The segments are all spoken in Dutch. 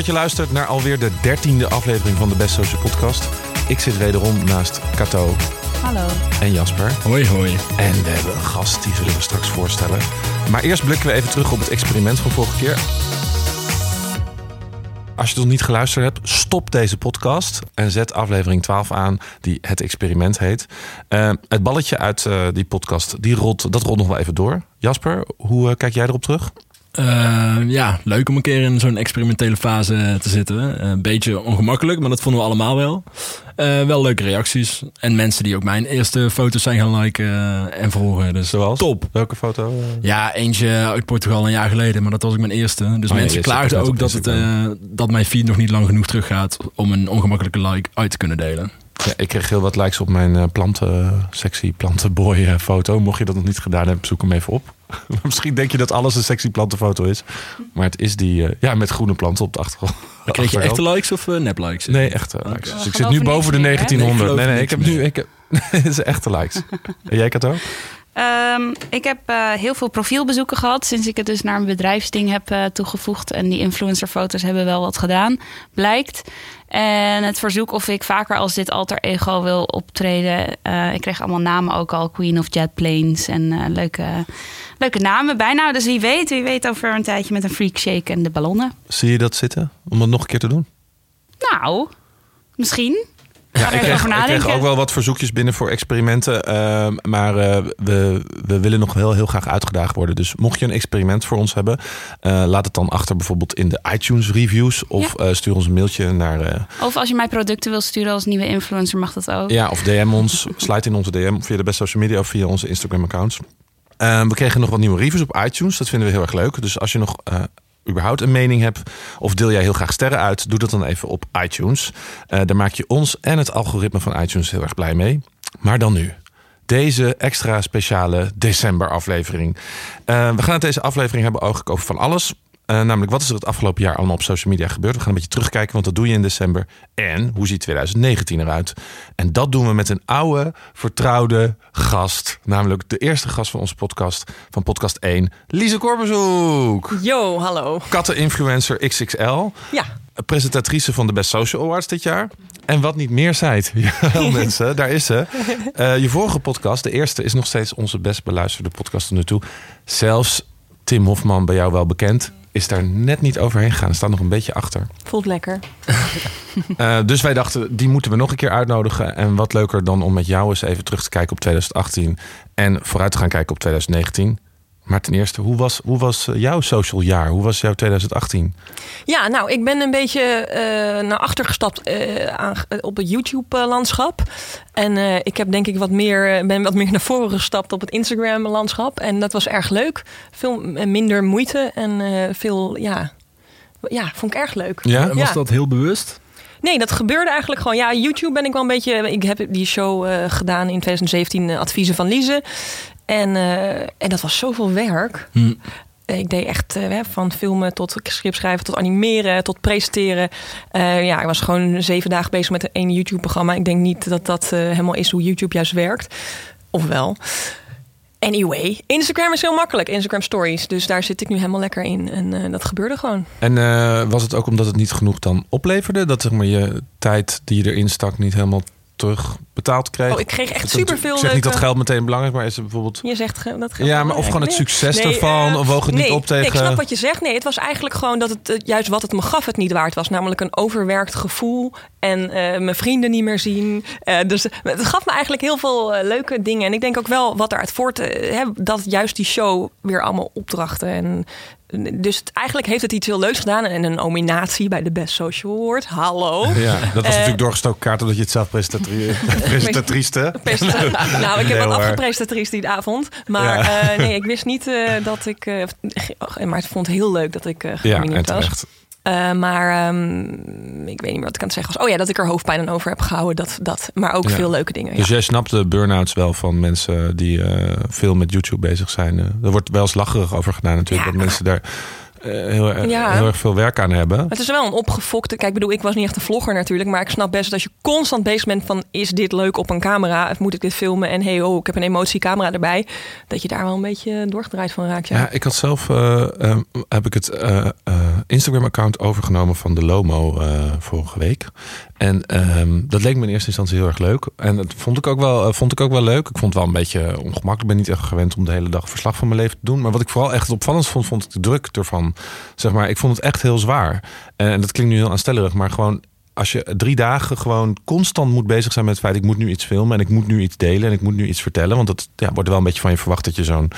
Dat je luistert naar alweer de dertiende aflevering van de Best Social Podcast. Ik zit wederom naast Kato Hallo. en Jasper. Hoi, hoi. En we hebben een gast, die zullen we straks voorstellen. Maar eerst blikken we even terug op het experiment van vorige keer. Als je nog niet geluisterd hebt, stop deze podcast en zet aflevering 12 aan, die het experiment heet. Eh, het balletje uit eh, die podcast, die rolt, dat rolt nog wel even door. Jasper, hoe eh, kijk jij erop terug? Uh, ja, leuk om een keer in zo'n experimentele fase te zitten. Een beetje ongemakkelijk, maar dat vonden we allemaal wel. Uh, wel leuke reacties. En mensen die ook mijn eerste foto's zijn gaan liken en volgen. Dus Zoals? top. Welke foto? Ja, eentje uit Portugal een jaar geleden, maar dat was ook mijn eerste. Dus Oh, mensen klaagden ook dat, het, uh, dat mijn feed nog niet lang genoeg teruggaat om een ongemakkelijke like uit te kunnen delen. Ja, ik kreeg heel wat likes op mijn planten, sexy plantenboy foto. Mocht je dat nog niet gedaan hebben, zoek hem even op. Misschien denk je dat alles een sexy plantenfoto is. Maar het is die uh, ja, met groene planten op de achtergrond. Maar kreeg je echte likes of nep likes? Nee, echte okay. likes. Dus ik zit nu boven de 1900. Nee, nee, nee, ik heb nu... Ik heb, het is echte likes. en jij, Kato? Um, ik heb uh, heel veel profielbezoeken gehad sinds ik het dus naar een bedrijfsding heb uh, toegevoegd. En die influencerfoto's hebben wel wat gedaan, blijkt. En het verzoek of ik vaker als dit alter ego wil optreden. Uh, ik kreeg allemaal namen ook al. Queen of Jet Planes en leuke, leuke namen bijna. Dus wie weet, wie weet over een tijdje met een freak shake en de ballonnen. Zie je dat zitten? Om het nog een keer te doen? Nou, misschien. Ja, ik kreeg, ik kreeg, ook wel wat verzoekjes binnen voor experimenten. Uh, maar uh, we, we willen nog heel, heel graag uitgedaagd worden. Dus mocht je een experiment voor ons hebben, uh, laat het dan achter bijvoorbeeld in de iTunes reviews. Of ja. stuur ons een mailtje naar. of als je mij producten wil sturen als nieuwe influencer, mag dat ook. Ja, of DM ons. Sluit in onze DM via de best social media of via onze Instagram accounts. Ehm, we kregen nog wat nieuwe reviews op iTunes. Dat vinden we heel erg leuk. Dus als je nog überhaupt een mening hebt of deel jij heel graag sterren uit, doe dat dan even op iTunes. Uh, daar maak je ons en het algoritme van iTunes heel erg blij mee. Maar dan nu. Deze extra speciale december aflevering. Uh, we gaan het deze aflevering hebben over van alles. Uh, namelijk, wat is er het afgelopen jaar allemaal op social media gebeurd? We gaan een beetje terugkijken, want dat doe je in december. En hoe ziet 2019 eruit? En dat doen we met een oude, vertrouwde gast. Namelijk de eerste gast van onze podcast, van podcast 1, Lise Korbezoek. Yo, hallo. Katten-influencer XXL. Ja. Presentatrice van de Best Social Awards dit jaar. En wat niet meer zijt. Ja, mensen, daar is ze. Uh, je vorige podcast, de eerste, is nog steeds onze best beluisterde podcast tot nu toe. Zelfs Tim Hofman, bij jou wel bekend is daar net niet overheen gegaan. Staat nog een beetje achter. Voelt lekker. uh, dus wij dachten, die moeten we nog een keer uitnodigen. En wat leuker dan om met jou eens even terug te kijken op 2018. En vooruit te gaan kijken op 2019. Maar ten eerste, hoe was, hoe was jouw social jaar? Hoe was jouw 2018? Ja, nou, ik ben een beetje uh, naar achter gestapt uh, aan, op het YouTube-landschap. En uh, ik heb denk ik wat meer, ben wat meer naar voren gestapt op het Instagram-landschap. En dat was erg leuk. Veel minder moeite en veel, ja, ja, vond ik erg leuk. Ja, en was ja. dat heel bewust? Nee, dat gebeurde eigenlijk gewoon. Ja, YouTube ben ik wel een beetje. Ik heb die show uh, gedaan in 2017, Adviezen van Lize. En, uh, en dat was zoveel werk. Hm. Ik deed echt uh, van filmen tot scriptschrijven, tot animeren, tot presenteren. Uh, ja, ik was gewoon zeven dagen bezig met een YouTube-programma. Ik denk niet dat dat helemaal is hoe YouTube juist werkt. Of wel. Anyway, Instagram is heel makkelijk. Instagram Stories. Dus daar zit ik nu helemaal lekker in. En uh, dat gebeurde gewoon. En was het ook omdat het niet genoeg dan opleverde? Dat zeg maar, je tijd die je erin stak niet helemaal terug betaald kreeg? Oh, ik kreeg echt superveel. Ik zeg niet dat geld meteen belangrijk, maar is het bijvoorbeeld. Je zegt dat geld. Ja, maar of gewoon het succes nee, ervan, uh, of woog het nee, niet op tegen. Nee, ik snap wat je zegt. Nee, het was eigenlijk gewoon dat het uh, juist wat het me gaf, het niet waard was. Namelijk een overwerkt gevoel en uh, mijn vrienden niet meer zien. dus het gaf me eigenlijk heel veel leuke dingen. En ik denk ook wel wat eruit voort, hè, dat juist die show weer allemaal opdrachten en dus het, eigenlijk heeft het iets heel leuks gedaan. En een nominatie bij de Best Social Award. Hallo. Ja, dat was uh, natuurlijk doorgestoken kaart omdat je het zelf presentatrieste. nou, ik heb wat afgepresentatrice die avond. Maar ja. uh, nee, ik wist niet uh, dat ik... maar het vond heel leuk dat ik genomineerd ja, was. Uh, maar um, ik weet niet meer wat ik aan het zeggen was. Oh ja, dat ik er hoofdpijn aan over heb gehouden. Dat, dat, maar ook ja. veel leuke dingen. Dus ja. jij snapt de burn-outs wel van mensen die uh, veel met YouTube bezig zijn. Uh, er wordt wel eens lacherig over gedaan natuurlijk. Dat mensen daar heel, heel, erg veel werk aan hebben. Het is wel een opgefokte... Kijk, bedoel, ik was niet echt een vlogger natuurlijk. Maar ik snap best dat als je constant bezig bent van... is dit leuk op een camera? Of moet ik dit filmen? En hey, oh, ik heb een emotiecamera erbij. Dat je daar wel een beetje doorgedraaid van raakt. Ja, ja ik had zelf... heb ik het Instagram-account overgenomen van de Lomo eh, vorige week. En ehm, dat leek me in eerste instantie heel erg leuk. En dat vond ik, ook wel, eh, vond ik ook wel leuk. Ik vond het wel een beetje ongemakkelijk. Ik ben niet echt gewend om de hele dag verslag van mijn leven te doen. Maar wat ik vooral echt opvallend vond, vond ik de druk ervan. Zeg maar, ik vond het echt heel zwaar. En dat klinkt nu heel aanstellerig, maar gewoon als je drie dagen gewoon constant moet bezig zijn met het feit... ik moet nu iets filmen en ik moet nu iets delen en ik moet nu iets vertellen. Want dat ja, wordt wel een beetje van je verwacht dat je zo'n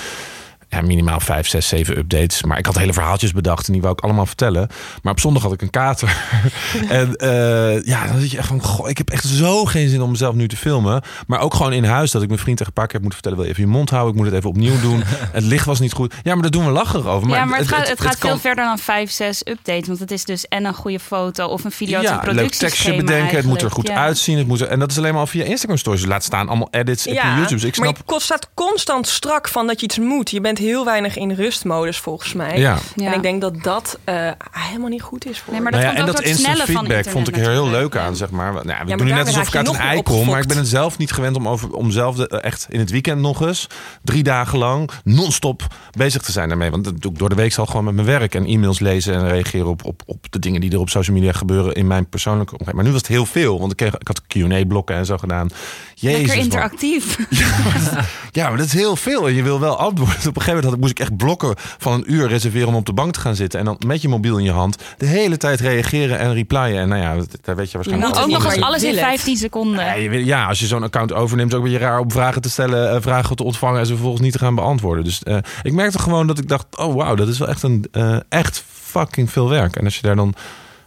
ja, minimaal vijf, zes, zeven updates. Maar ik had hele verhaaltjes bedacht en die wou ik allemaal vertellen. Maar op zondag had ik een kater. en uh, ja, dan zit je echt van, goh, ik heb echt zo geen zin om mezelf nu te filmen. Maar ook gewoon in huis dat ik mijn vriend tegen een paar keer heb moeten vertellen, wil je even je mond houden, ik moet het even opnieuw doen. het licht was niet goed. Ja, maar daar doen we lachen over. Maar ja, maar het, gaat, het, gaat veel verder dan vijf, zes updates. Want het is dus en een goede foto of een video. Ja, een leuk tekstje bedenken. Het moet er goed uitzien. Het moet er, en dat is alleen maar via Instagram stories. Laat staan allemaal edits ja, op YouTube. Ik snap... Maar je staat constant strak van dat je iets moet. Je bent heel weinig in rustmodus volgens mij. Ja. En ik denk dat dat uh, helemaal niet goed is voor nee, maar dat nou ja, En dat instant feedback vond ik er heel leuk aan, zeg maar. Nou, we doen nu net alsof ik uit een ei kom, maar ik ben het zelf niet gewend om, over, om zelf de, echt in het weekend nog eens drie dagen lang non-stop bezig te zijn daarmee. Want dat doe ik door de week al gewoon met mijn werk en e-mails lezen en reageren op, op, op de dingen die er op social media gebeuren in mijn persoonlijke omgeving. Maar nu was het heel veel, want ik, kreeg, ik had Q&A-blokken en zo gedaan. Jezus, Lekker interactief. Ja, maar dat is heel veel. En je wil wel antwoorden. Op een gegeven moment had, moest ik echt blokken van een uur reserveren om op de bank te gaan zitten. En dan met je mobiel in je hand de hele tijd reageren en replyen. En nou ja, daar weet je waarschijnlijk ook nog eens alles in 15 seconden. Ja, ja als je zo'n account overneemt, is ook een beetje raar om vragen te stellen, uh, vragen te ontvangen en ze vervolgens niet te gaan beantwoorden. Dus uh, ik merkte gewoon dat ik dacht, oh wauw, dat is wel echt een uh, echt fucking veel werk. En als je daar dan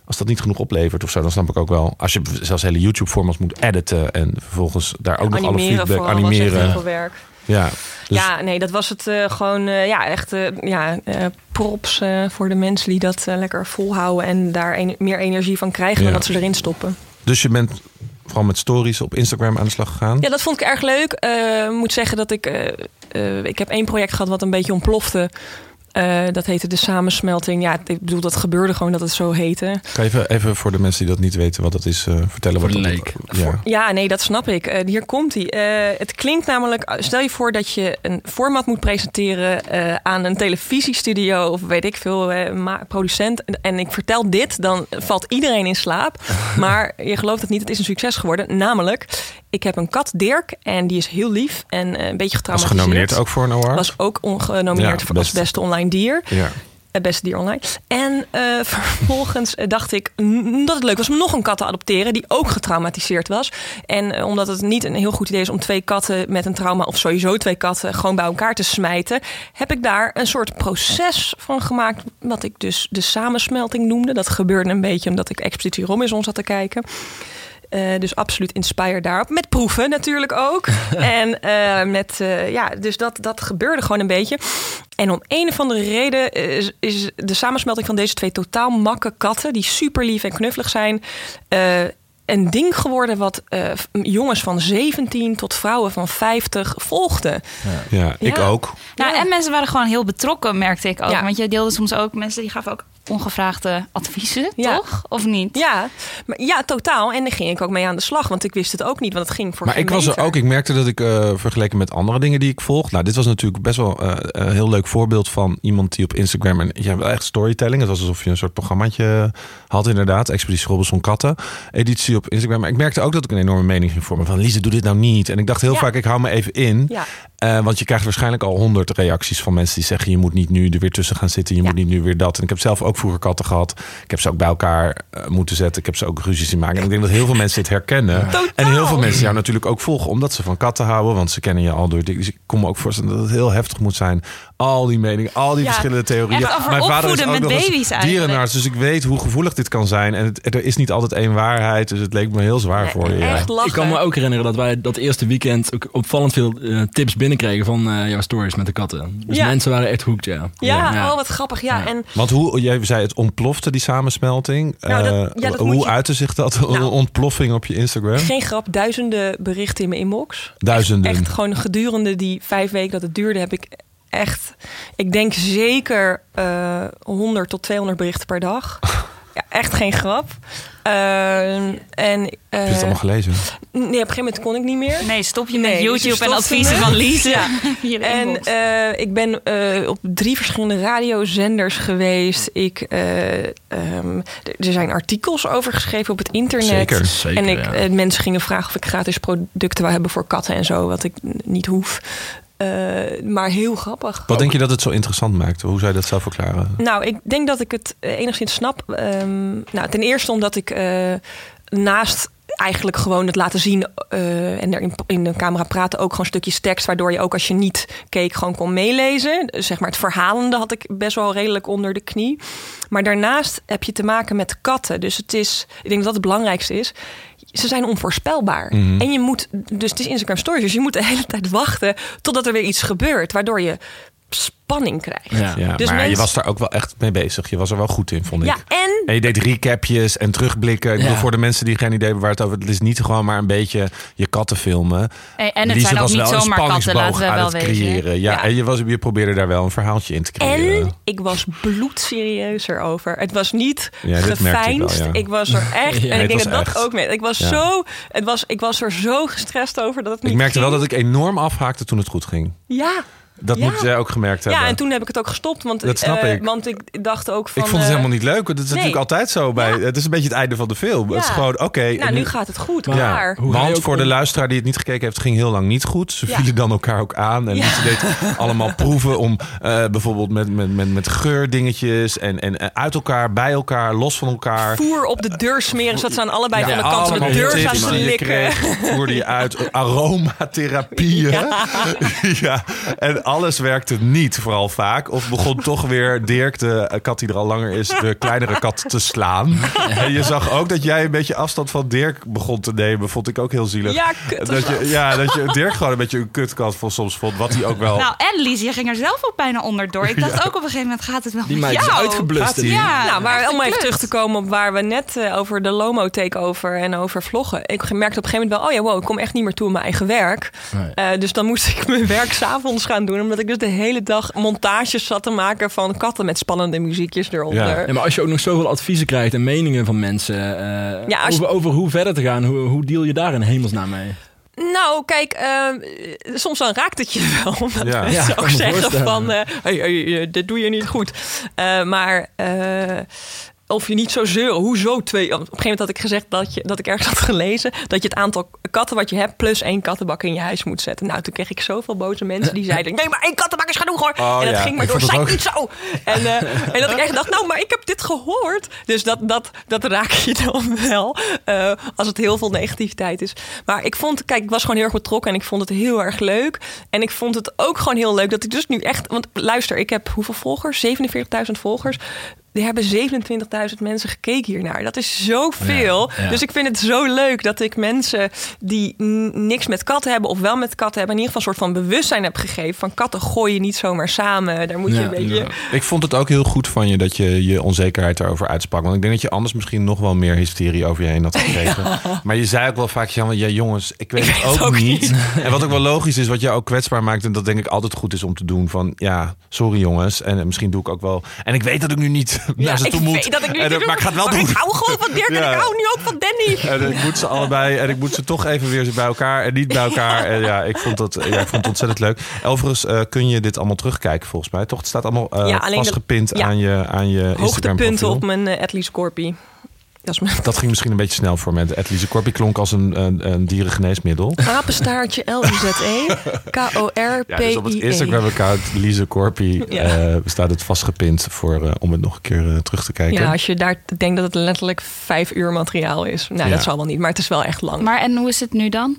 als dat niet genoeg oplevert of zo, dan snap ik ook wel. Als je zelfs hele YouTube-formats moet editen en vervolgens daar ook nog alle feedback animeren. werk. Ja, dus... ja, nee, dat was het uh, gewoon, uh, ja, echt uh, ja, props voor de mensen die dat lekker volhouden en daar een, meer energie van krijgen ja. dan dat ze erin stoppen. Dus je bent vooral met stories op Instagram aan de slag gegaan? Ja, dat vond ik erg leuk. Ik moet zeggen dat ik, ik heb één project gehad wat een beetje ontplofte. Uh, dat heette de samensmelting. Ja, ik bedoel, dat gebeurde gewoon dat het zo heette. Kan je even, even voor de mensen die dat niet weten wat dat is, uh, vertellen wat het leek. Ja. ja, nee, dat snap ik. Uh, hier komt hij. het klinkt namelijk, stel je voor dat je een format moet presenteren aan een televisiestudio of weet ik veel, producent. En ik vertel dit, dan valt iedereen in slaap. maar je gelooft het niet, het is een succes geworden. Namelijk, ik heb een kat, Dirk, en die is heel lief en een beetje getraumatiseerd. Was genomineerd ook voor een award? Was ook genomineerd ja, voor als beste online dier. Ja. Het beste dier online. En uh, vervolgens eh, dacht ik dat het leuk was om nog een kat te adopteren die ook getraumatiseerd was. En uh, omdat het niet een heel goed idee is om twee katten met een trauma of sowieso twee katten gewoon bij elkaar te smijten, heb ik daar een soort proces van gemaakt wat ik dus de samensmelting noemde. Dat gebeurde een beetje omdat ik expliciet om zat te kijken. Uh, dus absoluut inspired daarop. Met proeven natuurlijk ook. en uh, met, uh, ja, dus dat, dat gebeurde gewoon een beetje. En om een of andere reden is, is de samensmelting van deze twee totaal makke katten, die super lief en knuffelig zijn, een ding geworden wat uh, jongens van 17 tot vrouwen van 50 volgden. Ja, ja ik ook. Nou, ja. En mensen waren gewoon heel betrokken, merkte ik ook. Want je deelde soms ook mensen die gaven ook ongevraagde adviezen, toch? Of niet? Ja, maar, ja, totaal. En daar ging ik ook mee aan de slag, want ik wist het ook niet, want het ging voor Maar ik was er ook, ik merkte dat ik uh, vergeleken met andere dingen die ik volg. Nou, dit was natuurlijk best wel uh, een heel leuk voorbeeld van iemand die op Instagram en ja, echt storytelling. Het was alsof je een soort programmaatje had, inderdaad. Expeditie Robinson Katten, editie op Instagram. Maar ik merkte ook dat ik een enorme mening ging vormen van Lise, doe dit nou niet. En ik dacht heel ja. vaak, ik hou me even in. Ja. Uh, want je krijgt waarschijnlijk al honderd reacties van mensen die zeggen: je moet niet nu er weer tussen gaan zitten, je ja. moet niet nu weer dat. En ik heb zelf ook vroeger katten gehad. Ik heb ze ook bij elkaar uh, moeten zetten. Ik heb ze ook ruzies in maken. En ik denk dat heel veel mensen dit herkennen. Ja. En heel veel mensen jou natuurlijk ook volgen omdat ze van katten houden, want ze kennen je al door. Dus ik kom me ook voorstellen dat het heel heftig moet zijn. Al die meningen, al die ja, verschillende theorieën. Mijn vader is ook nog eens dierenarts, dus ik weet hoe gevoelig dit kan zijn. En het, er is niet altijd één waarheid, dus het leek me heel zwaar nee, voor je. Echt ik kan me ook herinneren dat wij dat eerste weekend ook opvallend veel uh, tips binnenkregen van uh, jouw stories met de katten. Dus ja. mensen waren echt hoekt, ja. Ja, ja. oh wat grappig, ja. En, Want hoe, jij zei het ontplofte, die samensmelting. Nou, dat, uh, dat hoe je... uitte zich dat, nou, ontploffing op je Instagram? Geen grap, duizenden berichten in mijn inbox. Duizenden? Echt, echt gewoon gedurende die vijf weken dat het duurde, heb ik echt, ik denk zeker uh, 100 tot 200 berichten per dag. ja, echt geen grap. Ehm, en, Heb eh, je het allemaal gelezen? nee, op een gegeven moment kon ik niet meer. Nee, stop je Nee, met dus YouTube je en adviezen me. van Lise. Ja. En eh, ik ben eh, op drie verschillende radiozenders geweest. Ik, eh, ehm, er zijn artikels over geschreven op het internet. Zeker. Zeker, en ik, ja. eh, mensen gingen vragen of ik gratis producten wou hebben voor katten en zo, wat ik niet hoef. Eh, maar heel grappig. Wat denk je dat het zo interessant maakt? Hoe zou je dat zelf verklaren? Nou, ik denk dat ik het eh, enigszins snap. Ehm, nou, ten eerste omdat ik eh, naast eigenlijk gewoon het laten zien en er in, in de camera praten ook gewoon stukjes tekst, waardoor je ook als je niet keek gewoon kon meelezen. Dus Zeg maar het verhalende had ik best wel redelijk onder de knie. Maar daarnaast heb je te maken met katten. Dus het is, ik denk dat dat het belangrijkste is. Ze zijn onvoorspelbaar. Mhm. En je moet, dus het is Instagram Stories, dus je moet de hele tijd wachten totdat er weer iets gebeurt, waardoor je spanning krijgt. Ja. Ja, Dus maar je was daar ook wel echt mee bezig. Je was er wel goed in, vond ik. Ja, en En je deed recapjes en terugblikken. Ik Ja. bedoel, voor de mensen die geen idee hebben waar het over... Het is niet gewoon maar een beetje je katten filmen. En, en het Lise zijn ook was niet zomaar katten, laten we aan wel weten. creëren. Ja, Ja. En je, was, je probeerde daar wel een verhaaltje in te creëren. En ik was bloedserieus erover. Het was niet Ja, merkte ik geveinsd. wel, ja. Ik was er echt. Ja, en ik denk dat echt. dat ook mee. Ik was Ja. zo. Het was, ik was er zo gestrest over dat het niet Ik merkte wel dat ik enorm afhaakte toen het goed ging. Ja. Dat Ja. moet jij ook gemerkt hebben. Ja, en toen heb ik het ook gestopt. Want, Dat snap eh, ik. Want ik dacht ook van. ik vond het eh, helemaal niet leuk. Dat is natuurlijk altijd zo. Bij, Ja. Het is een beetje het einde van de film. Het is Ja. gewoon, oké. Nou, nu gaat het goed. Maar- Want voor de luisteraar die het niet gekeken heeft, ging heel lang niet goed. Ze Ja. vielen dan elkaar ook aan. En Ja. Lise deed allemaal proeven om eh, bijvoorbeeld met, met, met, met geurdingetjes en, en uit elkaar, bij elkaar, los van elkaar. Voer op de deur smeren, zodat ze aan allebei Ja, van de kant van de allemaal deur tips zaten te die je likken. kreeg, voerde je uit. Aromatherapieën. Ja. En alles werkte niet, vooral vaak. Of begon toch weer Dirk, de kat die er al langer is, de kleinere kat te slaan. En je zag ook dat jij een beetje afstand van Dirk begon te nemen. Vond ik ook heel zielig. Ja, kut. Dat je, ja, dat je Dirk gewoon een beetje een kutkat van soms vond. Wat hij ook wel... Nou, en je ging er zelf ook bijna onderdoor. Ik dacht ook op een gegeven moment gaat het wel Die met meid is jou. uitgeblust. Ja, Nou, maar om even terug te komen op waar we net eh, over de Lomo takeover en over vloggen. Ik merkte op een gegeven moment wel, oh ja, wow, ik kom echt niet meer toe aan mijn eigen werk. Nee. Eh, dus dan moest ik mijn werk s'avonds gaan doen, omdat ik dus de hele dag montages zat te maken van katten met spannende muziekjes eronder. Ja. Ja, maar als je ook nog zoveel adviezen krijgt en meningen van mensen eh, Ja, als je- over, hoe verder te gaan, hoe, hoe deal je daar in hemelsnaam mee? Nou, kijk, eh, soms dan raakt het je wel. Omdat Ja. mensen Ja, ook zeggen van, eh, hey, hey, eh, dit doe je niet goed. Eh, maar eh, of je niet zo zeuren, hoezo twee... Op een gegeven moment had ik gezegd dat, je, dat ik ergens had gelezen... dat je het aantal katten wat je hebt plus één kattenbak in je huis moet zetten. Nou, toen kreeg ik zoveel boze mensen die zeiden... nee, maar één kattenbak is genoeg hoor. Oh, en dat ja. ging maar Ik door, ook- niet zo. En, eh, en dat ik echt dacht, nou, maar ik heb dit gehoord. Dus dat, dat, dat raak je dan wel, eh, als het heel veel negativiteit is. Maar ik vond, kijk, ik was gewoon heel erg betrokken en ik vond het heel erg leuk. En ik vond het ook gewoon heel leuk dat ik dus nu echt, want luister, ik heb hoeveel volgers? 47.000 volgers. Er hebben 27.000 mensen gekeken hiernaar. Dat is zoveel. Ja, ja. Dus ik vind het zo leuk dat ik mensen die niks met katten hebben of wel met katten hebben, in ieder geval een soort van bewustzijn heb gegeven van katten gooi je niet zomaar samen. Daar moet je Ja, een beetje. ja. Ik vond het ook heel goed van je dat je je onzekerheid daarover uitsprak. Want ik denk dat je anders misschien nog wel meer hysterie over je heen had gekregen. Maar je zei ook wel vaak, ja, ja jongens, ik weet het ook, ook niet. niet. En wat ook wel logisch is, wat jou ook kwetsbaar maakt... en dat denk ik altijd goed is om te doen. Van ja, sorry jongens. En misschien doe ik ook wel... En ik weet dat ik nu niet naar ze ik toe moet. dat ik nu En, te eh, doen maar ik ga het wel doen. ik hou gewoon van Dirk en ik hou nu ook van Danny. En ik moet ze allebei en ik moet ze toch even weer bij elkaar en niet bij elkaar. En ja, ik vond, dat, ja, ik vond het ontzettend leuk. Overigens eh, kun je dit allemaal terugkijken volgens mij, toch? Het staat allemaal eh, de- vastgepind aan je, aan je Instagram Hoogtepunten op mijn uh, Atlee Scorpie. Dat is mijn Dat ging misschien een beetje snel voor me. Etlise Corpie klonk als een, een, een dierengeneesmiddel. apenstaartje L-I-Z-E K-O-R-P-I-E. Ja, dus op het Instagram-account Lise Corpie Ja. eh, staat het vastgepind voor, eh, om het nog een keer eh, terug te kijken. Ja, als je daar denkt dat het letterlijk vijf uur materiaal is. Nou, Ja. dat zal wel niet, maar het is wel echt lang. Maar en hoe is het nu dan?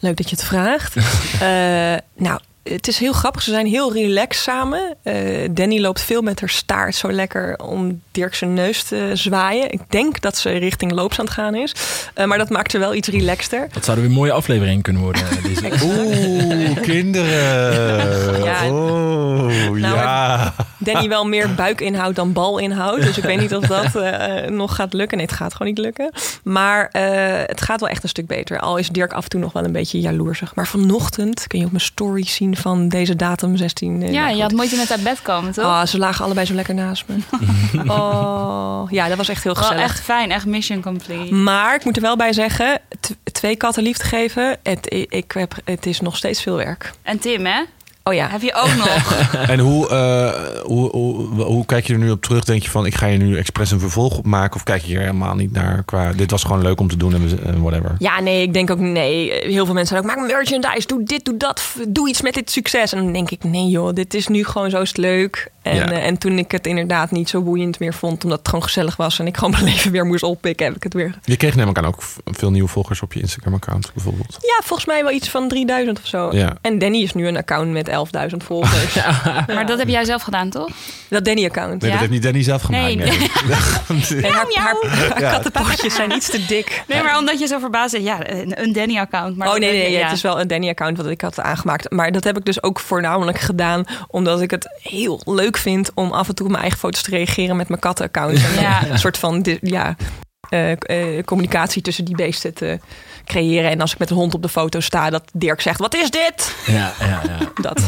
Leuk dat je het vraagt. Eh, nou, het is heel grappig. Ze zijn heel relaxed samen. Eh, Danny loopt veel met haar staart zo lekker om Dirk zijn neus te zwaaien. Ik denk dat ze richting loops aan het gaan is. Eh, maar dat maakt ze wel iets relaxter. Dat zou er weer een mooie aflevering kunnen worden. eh, Deze. Oeh, kinderen. Ja. Oh, Nou, ja. Danny wel meer buikinhoud dan balinhoud. Dus ik weet niet of dat nog gaat lukken. Nee, het gaat gewoon niet lukken. Maar eh, het gaat wel echt een stuk beter. Al is Dirk af en toe nog wel een beetje jaloersig. Maar vanochtend kun je op mijn story zien van deze datum 16. eh, Ja, nou je had moeite met uit bed komen, toch? Ah, ze lagen allebei zo lekker naast me. oh, ja, dat was echt heel Wel gezellig. echt fijn, echt mission complete. Maar ik moet er wel bij zeggen, twee katten lief te geven, het, ik heb, het is nog steeds veel werk. En Tim, hè? Oh ja. Heb je ook nog? En hoe, eh, hoe, hoe, hoe kijk je er nu op terug? Denk je van, ik ga je nu expres een vervolg op maken? Of kijk je hier helemaal niet naar qua... Dit was gewoon leuk om te doen en we- en whatever. Ja, nee, ik denk ook nee. Heel veel mensen zeggen ook, maak merchandise, doe dit, doe dat, doe iets met dit succes. En dan denk ik, nee joh, dit is nu gewoon zo is het leuk. En, Ja. eh, en toen ik het inderdaad niet zo boeiend meer vond, omdat het gewoon gezellig was en ik gewoon mijn leven weer moest oppikken, heb ik het weer. Je kreeg neem ik aan ook veel nieuwe volgers op je Instagram-account bijvoorbeeld. Ja, volgens mij wel iets van 3000 of zo. Ja. En Danny is nu een account met 11.000 volgers. Maar dat heb jij zelf gedaan, toch? Dat Danny-account. Nee, Ja? dat heeft niet Danny zelf gemaakt. Nee. Nee, haar, haar, haar Ja. kattenpootjes zijn iets te dik. Nee, maar omdat je zo verbaasd bent. Ja, een, Danny-account. Maar oh nee, nee, ja. het is wel een Danny-account wat ik had aangemaakt. Maar dat heb ik dus ook voornamelijk gedaan omdat ik het heel leuk vind om af en toe op mijn eigen foto's te reageren met mijn kattenaccount. Een soort van ja, eh, eh, communicatie tussen die beesten te creëren. En als ik met een hond op de foto sta, dat Dirk zegt: Wat is dit? Ja, ja, ja. Dat.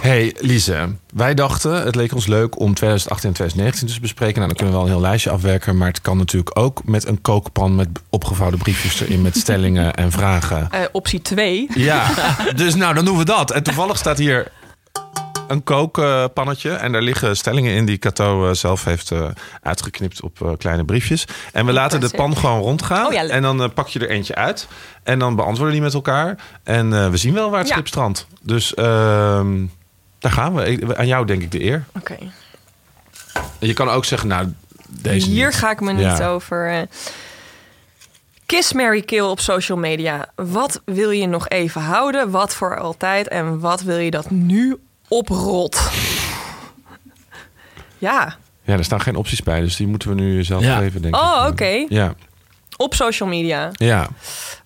Hey Lise, wij dachten het leek ons leuk om 2018 en 2019 te bespreken. Nou, dan kunnen we wel een heel lijstje afwerken. Maar het kan natuurlijk ook met een kookpan met opgevouwen briefjes erin met stellingen en vragen. Eh, optie 2. Ja, dus nou, dan doen we dat. En toevallig staat hier een kookpannetje. En daar liggen stellingen in die Cato eh, zelf heeft eh, uitgeknipt op eh, kleine briefjes. En we laten de pan gewoon rondgaan. Oh ja, en dan pak je er eentje uit. En dan beantwoorden die met elkaar. En eh, we zien wel waar het Ja. schip strandt. Dus ehm, daar gaan we. Aan jou denk ik de eer. Oké. Je kan ook zeggen, nou, deze Hier niet. ga ik me niet Ja. over. eh. Kiss, Mary, Kill op social media. Wat wil je nog even houden? Wat voor altijd? En wat wil je dat nu oprot? Ja. Ja, er staan geen opties bij. Dus die moeten we nu zelf Ja. geven, denk ik. Oh, oké. Ja, Op social media. ja.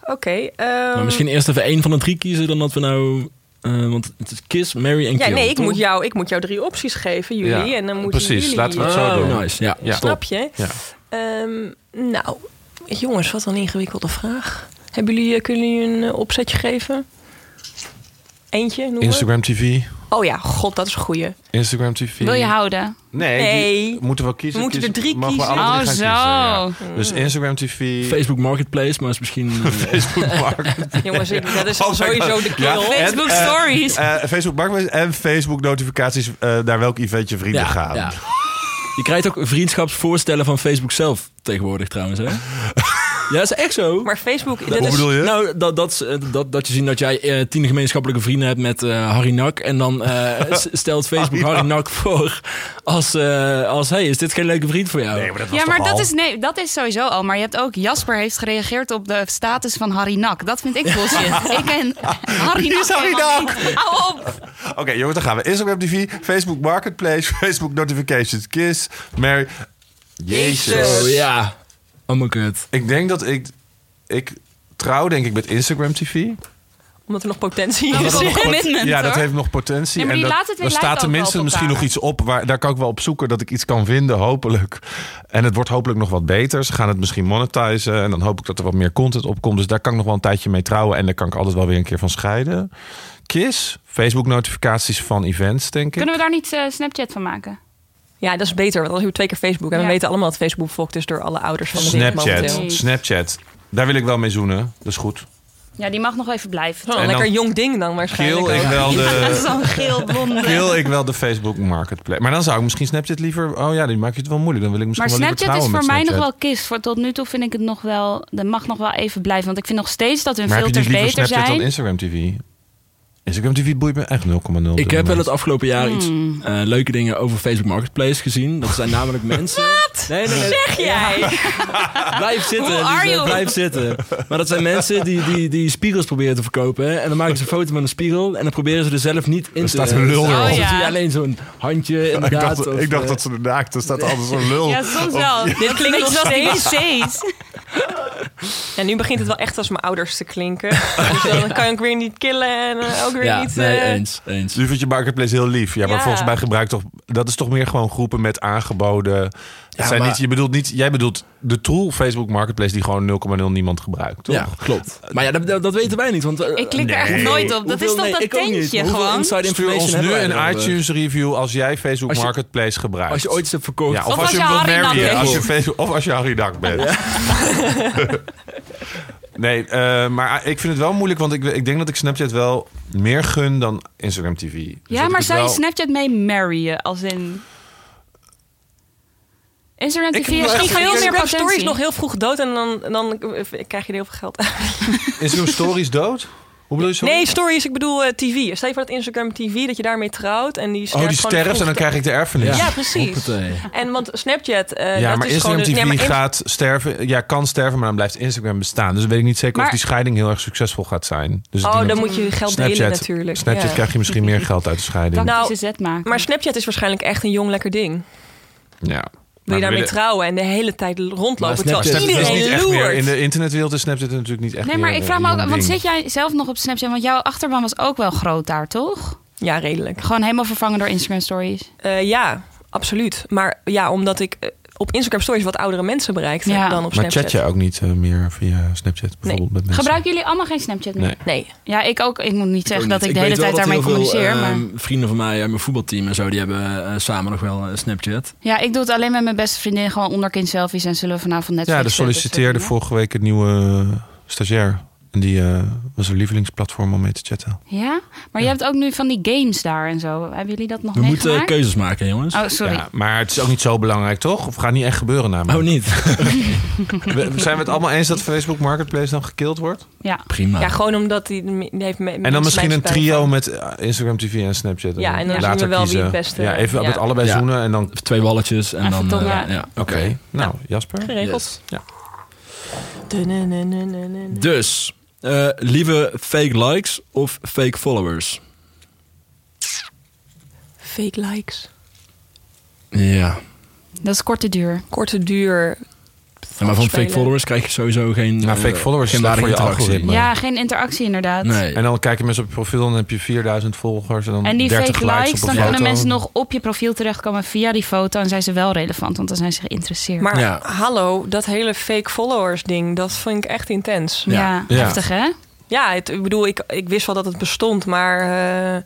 Oké. ehm, Maar misschien eerst even één van de drie kiezen dan dat we nou... eh, want het is Kiss, Mary en Ja, Kill. nee, ik toch? moet, jou, ik moet jou drie opties geven, jullie. Ja, En dan moeten precies. jullie... Laten we het zo Oh, doen. nice. Ja, Ja. Snap je? Ja. Ehm, nou, jongens, wat een ingewikkelde vraag. Hebben jullie, eh, kunnen jullie een opzetje geven? Eentje noemen? Instagram TV. Oh ja, god, dat is een goeie. Instagram TV. Wil je houden? Nee, Nee. die moeten we kiezen. We moeten er drie Mogen we kiezen? alle drie Oh, zo. kiezen, ja. Dus Instagram TV. Facebook Marketplace, maar is misschien... Facebook Market. Jongens, dat is Oh sowieso God. de Ja, kill. en, Facebook eh, Stories. eh, Facebook Marketplace en Facebook notificaties eh, naar welk event je vrienden ja, gaan. ja. Je krijgt ook vriendschapsvoorstellen van Facebook zelf tegenwoordig trouwens, hè? Ja, dat is echt zo. Maar Facebook, dat is, bedoel je? Nou, dat, dat, dat, dat je ziet dat jij eh, tien gemeenschappelijke vrienden hebt met eh, Harry Nak. En dan eh, stelt Facebook Harry Harry Nak voor als, als... hey, is dit geen leuke vriend voor jou? Nee, maar dat was Ja, maar dat al? is, nee, dat is sowieso al. Maar je hebt ook... Jasper heeft gereageerd op de status van Harry Nak. Dat vind ik bullshit. ik ken Harry Nak Harry niet. Hou op! Oké, jongens, dan gaan we. Instagram TV, Facebook Marketplace, Facebook Notifications, Kiss, Mary. Jezus. Jezus. Oh ja. Oh my god. Ik denk dat ik... Ik trouw denk ik met Instagram TV. omdat er nog potentie Dat is. commitment, Ja, dat hoor. heeft nog potentie. Ja, maar en dat, er staat tenminste misschien nog iets op. Waar, daar kan ik wel op zoeken dat ik iets kan vinden, hopelijk. En het wordt hopelijk nog wat beter. Ze gaan het misschien monetizen. En dan hoop ik dat er wat meer content op komt. Dus daar kan ik nog wel een tijdje mee trouwen. En daar kan ik altijd wel weer een keer van scheiden. Kiss, Facebook notificaties van events, denk ik. Kunnen we daar niet eh, Snapchat van maken? Ja, dat is beter, want dan hebben we twee keer Facebook. En we weten allemaal dat Facebook bevolkt is door alle ouders van de wereld Snapchat. Snapchat. Daar wil ik wel mee zoenen. Dat is goed. Ja, die mag nog even blijven. Zo'n En lekker dan- jong ding dan waarschijnlijk. Kill ik wel de... Zo'n geel blonde. Wil ik wel de Facebook Marketplace. Maar dan zou ik misschien Snapchat liever... Oh ja, die maak je het wel moeilijk. Dan wil ik misschien Maar wel Snapchat is voor mij nog Snapchat. wel kist. Voor tot nu toe vind ik het nog wel... Dat mag nog wel even blijven. Want ik vind nog steeds dat hun Maar heb je dus filters liever beter Snapchat zijn. dan Instagram TV? Instagram TV boeit me echt 0,0. op Ik heb wel het afgelopen jaar iets Hmm. eh, leuke dingen over Facebook Marketplace gezien. Dat zijn namelijk mensen... Wat? Nee, nee, nee. Zeg jij? Blijf zitten, blijf zitten. Maar dat zijn mensen die, die, die spiegels proberen te verkopen. hè. En dan maken ze een foto met een spiegel. En dan proberen ze er zelf niet in Er te staat een lul staan. erop. Oh, ja. zie je alleen zo'n handje Ik inderdaad. dacht, of, ik dacht eh, dat ze er naakt. Er staat altijd zo'n lul. Ja, soms wel. Dit klinkt nog steeds... En nu begint het wel echt als mijn ouders te klinken. dus dan kan ik weer niet killen en eh, ook weer Ja, niet... nee, eh, eens, eens. Nu vind je Marketplace heel lief. Ja, maar Ja. volgens mij gebruikt toch... Dat is toch meer gewoon groepen met aangeboden... Zijn maar- niet, je bedoelt niet, jij bedoelt de tool Facebook Marketplace die gewoon 0,0 niemand gebruikt, toch? Ja, klopt. Maar ja, dat, dat, weten wij niet. Want, eh, Ik klik er echt nooit op. Dat is toch nee, dat ik ook niet. tentje gewoon? Inside information ons nu een erover? iTunes review als jij Facebook Als je- Marketplace gebruikt. Als je ooit iets hebt verkocht. ja, of, Of als als je je hem wilt Harry bent. als je Facebook, of als je Harry Dag bent. nee, eh, maar ik vind het wel moeilijk, want ik, ik denk dat ik Snapchat wel meer gun dan Instagram TV. Dus Ja, maar zou je wel- Snapchat mee marryen? Als in... Instagram Ik TV is echt veel meer Instagram stories nog heel vroeg dood en dan, dan krijg je er heel veel geld uit. Instagram Stories dood? Hoe bedoel je zo? Nee, stories, ik bedoel eh, TV. Stel je voor dat Instagram TV, dat je daarmee trouwt en die oh, sterft die sterft en dan krijg ik de erfenis. Ja, precies. Hoppatee. En want Snapchat, eh Ja, dat maar is Instagram gewoon... TV nee, maar gaat sterven. Ja, kan sterven, maar dan blijft Instagram bestaan. Dus dan weet ik niet zeker of die scheiding heel erg succesvol gaat zijn. Dus Oh, dan moet je geld delen natuurlijk. Snapchat Ja. krijg je misschien meer geld uit de scheiding. Nou, zet maken. Maar Snapchat is waarschijnlijk echt een jong lekker ding. ja. Wil je daarmee willen- trouwen en de hele tijd rondlopen Maar terwijl is iedereen niet echt meer. loert. In de internetwereld is Snapchat natuurlijk niet echt nee, meer maar ik vraag me ook... jong Want zit jij zelf nog op Snapchat? Want jouw achterban was ook wel groot daar, toch? Ja, redelijk. Gewoon helemaal vervangen door Instagram stories. Eh, ja, absoluut. Maar ja, omdat ik eh, op Instagram stories wat oudere mensen bereikt Ja. dan op Maar Snapchat. chat je ook niet eh, meer via Snapchat bijvoorbeeld met mensen? Gebruiken jullie allemaal geen Snapchat meer? Nee. Nee. Ja, ik ook. Ik moet niet zeggen dat niet. ik de hele weet wel tijd daarmee dat heel communiceer. veel, maar... eh, vrienden van mij uit mijn voetbalteam en zo, die hebben eh, samen nog wel Snapchat. Ja, ik doe het alleen met mijn beste vriendin. Gewoon onderkin selfies en zullen we vanavond net Ja, er solliciteerde vorige week een nieuwe stagiair. En die eh, was een lievelingsplatform om mee te chatten. Ja? Maar je hebt ook nu van die games daar en zo. Hebben jullie dat nog We moeten meegemaakt? keuzes maken, jongens. Oh, sorry. Ja, maar het is ook niet zo belangrijk, toch? Of gaat niet echt gebeuren namelijk? Oh, niet? We- Zijn we het allemaal eens dat Facebook Marketplace dan gekild wordt? Ja. Prima. Ja, gewoon omdat die heeft me- En dan misschien een trio van. met eh, Instagram TV en Snapchat. Ja, en dan later zien we wel wie het beste- Ja, even ja. met allebei Ja. zoenen en dan... Twee walletjes en En dan... eh, ja. Oké, nou, Jasper? Geregeld. Yes. Dun-dun-dun-dun-dun-dun. Dus, eh, lieve fake likes of fake followers? Fake likes. Ja. Dat is korte duur. Korte duur. Ja, maar van fake followers krijg je sowieso geen... Nou, fake eh, followers geen voor je algoritme. Ja, geen interactie inderdaad. Nee. En dan kijken mensen op je profiel en dan heb je 4000 volgers en dan En die 30 fake likes, dan foto. kunnen mensen nog op je profiel terechtkomen via die foto. En zijn ze wel relevant, want dan zijn ze geïnteresseerd. Maar Ja. hallo, dat hele fake followers ding, dat vind ik echt intens. ja, heftig hè? Ja, het, ik bedoel, ik, ik wist wel dat het bestond, maar eh,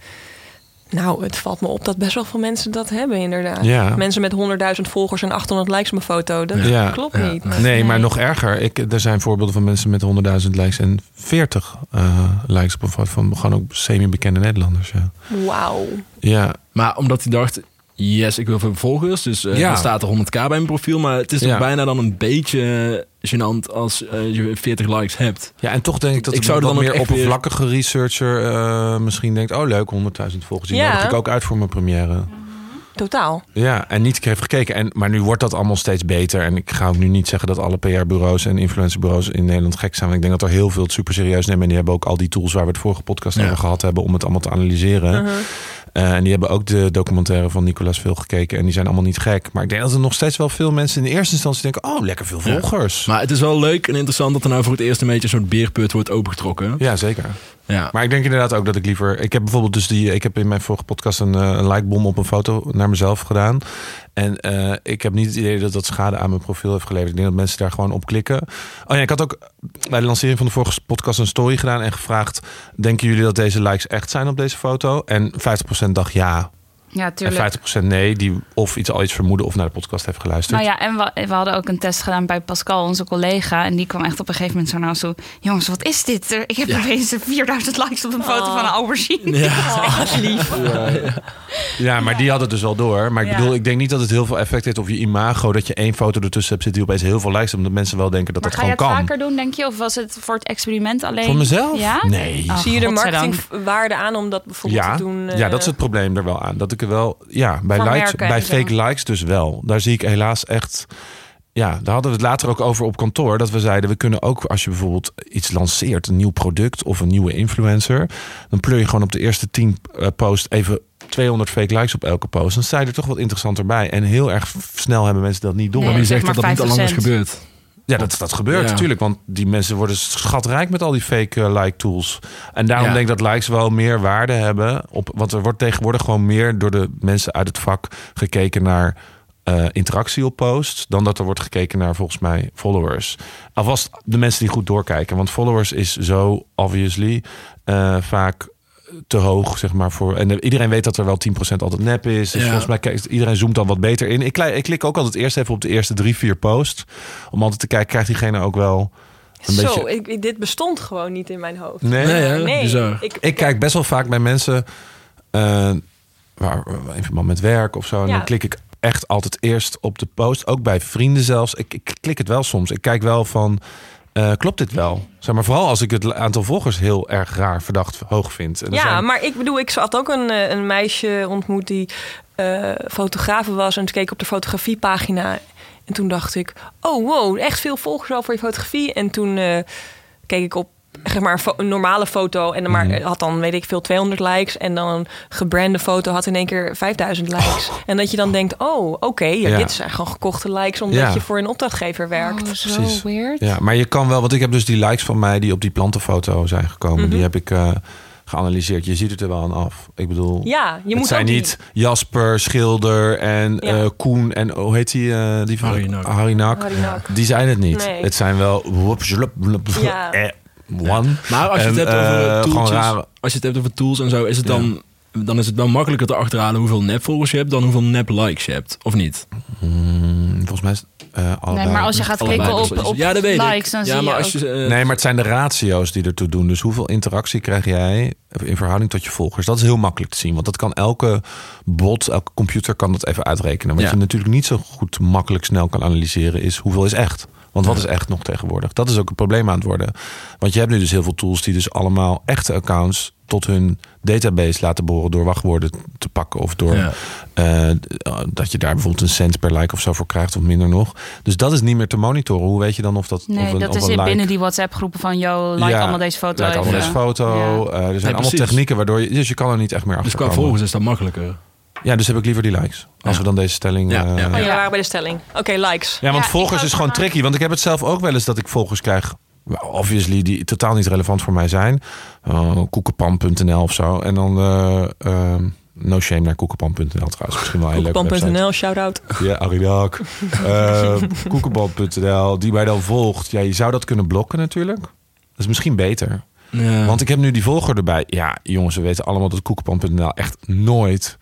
nou, het valt me op dat best wel veel mensen dat hebben inderdaad. Ja. Mensen met 100.000 volgers en 800 likes op mijn foto, dat Ja. klopt Ja. niet. Nee. Nee, maar nog erger. Ik, er zijn voorbeelden van mensen met 100.000 likes en 40 eh, likes op een foto van gewoon ook semi-bekende Nederlanders. Ja. Wauw. ja. Maar omdat hij dacht, yes, ik wil veel volgers. Dus eh Ja. er staat er 100k bij mijn profiel. Maar het is toch Ja. bijna dan een beetje gênant als eh, je 40 likes hebt. Ja, en toch denk ik dat Ik zou een wat dan meer weer- oppervlakkige researcher eh, misschien denkt... oh leuk, 100.000 volgers. Die Ja. nodig ik ook uit voor mijn première. Totaal. Ja, en niet heeft gekeken. En, maar nu wordt dat allemaal steeds beter. En ik ga ook nu niet zeggen dat alle PR-bureaus en influencerbureaus in Nederland gek zijn. Want ik denk dat er heel veel het super serieus nemen. En die hebben ook al die tools waar we het vorige podcast Ja. over gehad hebben... om het allemaal te analyseren. Eh, en die hebben ook de documentaire van Nicolas veel gekeken. En die zijn allemaal niet gek. Maar ik denk dat er nog steeds wel veel mensen in de eerste instantie denken... oh, lekker veel Ja. volgers. Maar het is wel leuk en interessant dat er nou voor het eerst een beetje een soort beerput wordt opengetrokken. Ja, zeker. Ja. Maar ik denk inderdaad ook dat ik liever... Ik heb bijvoorbeeld dus die... Ik heb in mijn vorige podcast een, eh, een likebom op een foto naar mezelf gedaan. En eh, ik heb niet het idee dat dat schade aan mijn profiel heeft geleverd. Ik denk dat mensen daar gewoon op klikken. Oh ja, ik had ook bij de lancering van de vorige podcast een story gedaan en gevraagd... Denken jullie dat deze likes echt zijn op deze foto? En 50% dacht ja. Ja, tuurlijk. En 50% nee, die of iets al iets vermoeden of naar de podcast heeft geluisterd. Nou ja, en we, we hadden ook een test gedaan bij Pascal, onze collega. En die kwam echt op een gegeven moment zo naar ons toe. Jongens, wat is dit? Ik heb Ja. opeens 4000 likes op een foto Oh. van een aubergine. Ja. Oh, lief. Ja, maar die had het dus wel door. Maar ik Ja. bedoel, ik denk niet dat het heel veel effect heeft op je imago. Dat je één foto ertussen hebt zitten die opeens heel veel likes. Omdat mensen wel denken dat maar dat ga je gewoon het kan. vaker doen, denk je? Of was het voor het experiment alleen? Voor mezelf? Ja? Nee. Oh, Zie je de marketingwaarde aan om dat bijvoorbeeld Ja, te doen? ja, eh, dat is het probleem er wel aan. Dat ik er wel, ja, bij, likes, bij zo. fake likes dus wel. Daar zie ik helaas echt. Ja, daar hadden we het later ook over op kantoor. Dat we zeiden, we kunnen ook als je bijvoorbeeld iets lanceert, een nieuw product of een nieuwe influencer, dan pleur je gewoon op de eerste 10 eh, post even 200 fake likes op elke post. Dan sta je er toch wat interessanter bij. En heel erg snel hebben mensen dat niet door. Nee. Maar wie zeg zegt dat dat niet al lang is 5%. gebeurd? Ja, dat, dat gebeurt natuurlijk. Want die mensen worden schatrijk met al die fake eh, like tools. En daarom denk ik dat likes wel meer waarde hebben. Op, want er wordt tegenwoordig gewoon meer door de mensen uit het vak gekeken naar eh, interactie op posts. Dan dat er wordt gekeken naar volgens mij followers. Alvast de mensen die goed doorkijken. Want followers is zo obviously eh, vaak te hoog, zeg maar. Voor, en iedereen weet dat er wel 10% altijd nep is. Dus Ja. volgens mij kijkt iedereen zoomt dan wat beter in. Ik, kli- ik klik ook altijd eerst even op de eerste drie, vier posts. Om altijd te kijken, krijgt diegene ook wel een Zo, beetje... ik, ik- dit bestond gewoon niet in mijn hoofd. Nee? Nee, hè? nee. Bizar. Ik, Ik kijk best wel vaak bij mensen... eh, waar, in verband met werk of zo. En Ja. dan klik ik echt altijd eerst op de post. Ook bij vrienden zelfs. Ik, ik klik het wel soms. Ik kijk wel van... eh, klopt dit wel? Zeg maar, vooral als ik het aantal volgers heel erg raar verdacht hoog vind. En Ja, zijn- maar ik bedoel, ik had ook een, eh, een meisje ontmoet die eh fotografe was. En toen keek ik op de fotografiepagina. En toen dacht ik, oh wow, echt veel volgers al voor je fotografie. En toen keek ik op zeg maar, een, fo- een normale foto. En dan maar Mhm. had dan, weet ik veel, 200 likes. En dan een gebrande foto had in één keer 5000 likes. En dat je dan denkt, oh, oké, ja, Ja. dit zijn gewoon gekochte likes... omdat Ja. je voor een opdrachtgever werkt. Oh, zo Precies. weird. Ja, maar je kan wel, want ik heb dus die likes van mij die op die plantenfoto zijn gekomen, Mhm. die heb ik eh, geanalyseerd. Je ziet het er wel aan af. Ik bedoel, Ja, je het moet zijn die- niet Jasper, Schilder en Ja. eh, Koen en hoe heet die? eh, die van Harry. Die zijn het niet. Nee. Het zijn wel Ja. eh, one. Maar als je het En, hebt over eh, gewoon tooltjes, rare- als je het hebt over tools en zo, is het dan, dan is het wel makkelijker te achterhalen hoeveel nep-volgers je hebt dan hoeveel nep-likes je hebt, of niet? Hmm, volgens mij is het eh, allebei. Nee, maar als je gaat Allebei klikken op, op ja, dat weet likes, dan ja, zie maar je als je, eh, Nee, maar het zijn de ratio's die ertoe doen. Dus hoeveel interactie krijg jij in verhouding tot je volgers? Dat is heel makkelijk te zien. Want dat kan elke bot, elke computer kan dat even uitrekenen. Wat Ja. je natuurlijk niet zo goed makkelijk snel kan analyseren is hoeveel is echt. Want wat is echt nog tegenwoordig? Dat is ook een probleem aan het worden. Want je hebt nu dus heel veel tools die dus allemaal echte accounts tot hun database laten boren door wachtwoorden te pakken. Of door Ja. eh, dat je daar bijvoorbeeld een cent per like of zo voor krijgt of minder nog. Dus dat is niet meer te monitoren. Hoe weet je dan of dat of Nee, een, dat of is een in like binnen die WhatsApp-groepen van... yo, like Ja, allemaal deze foto Like allemaal deze foto. Ja. Eh, er zijn Nee, allemaal technieken waardoor je... Dus je kan er niet echt meer achter dus qua volgers is dat makkelijker. Ja, dus heb ik liever die likes. Als Ja. we dan deze stelling... Ja, eh, ja. ja. Oh, ja, waren bij de stelling. Oké, likes. want Ja, ik volgers is gewoon tricky. Want ik heb het zelf ook wel eens dat ik volgers krijg... Obviously, die totaal niet relevant voor mij zijn. Uh, koekenpan.nl of zo. En dan... eh, ehm, no shame naar koekenpan.nl trouwens. Misschien wel een leuke website. Koekpan.nl, shout-out. Ja, Aridak. Uh, Koekenpan.nl. Die mij dan volgt. Ja, je zou dat kunnen blokken natuurlijk. Dat is misschien beter. Ja. Want ik heb nu die volger erbij. Ja, jongens, we weten allemaal dat koekenpan.nl echt nooit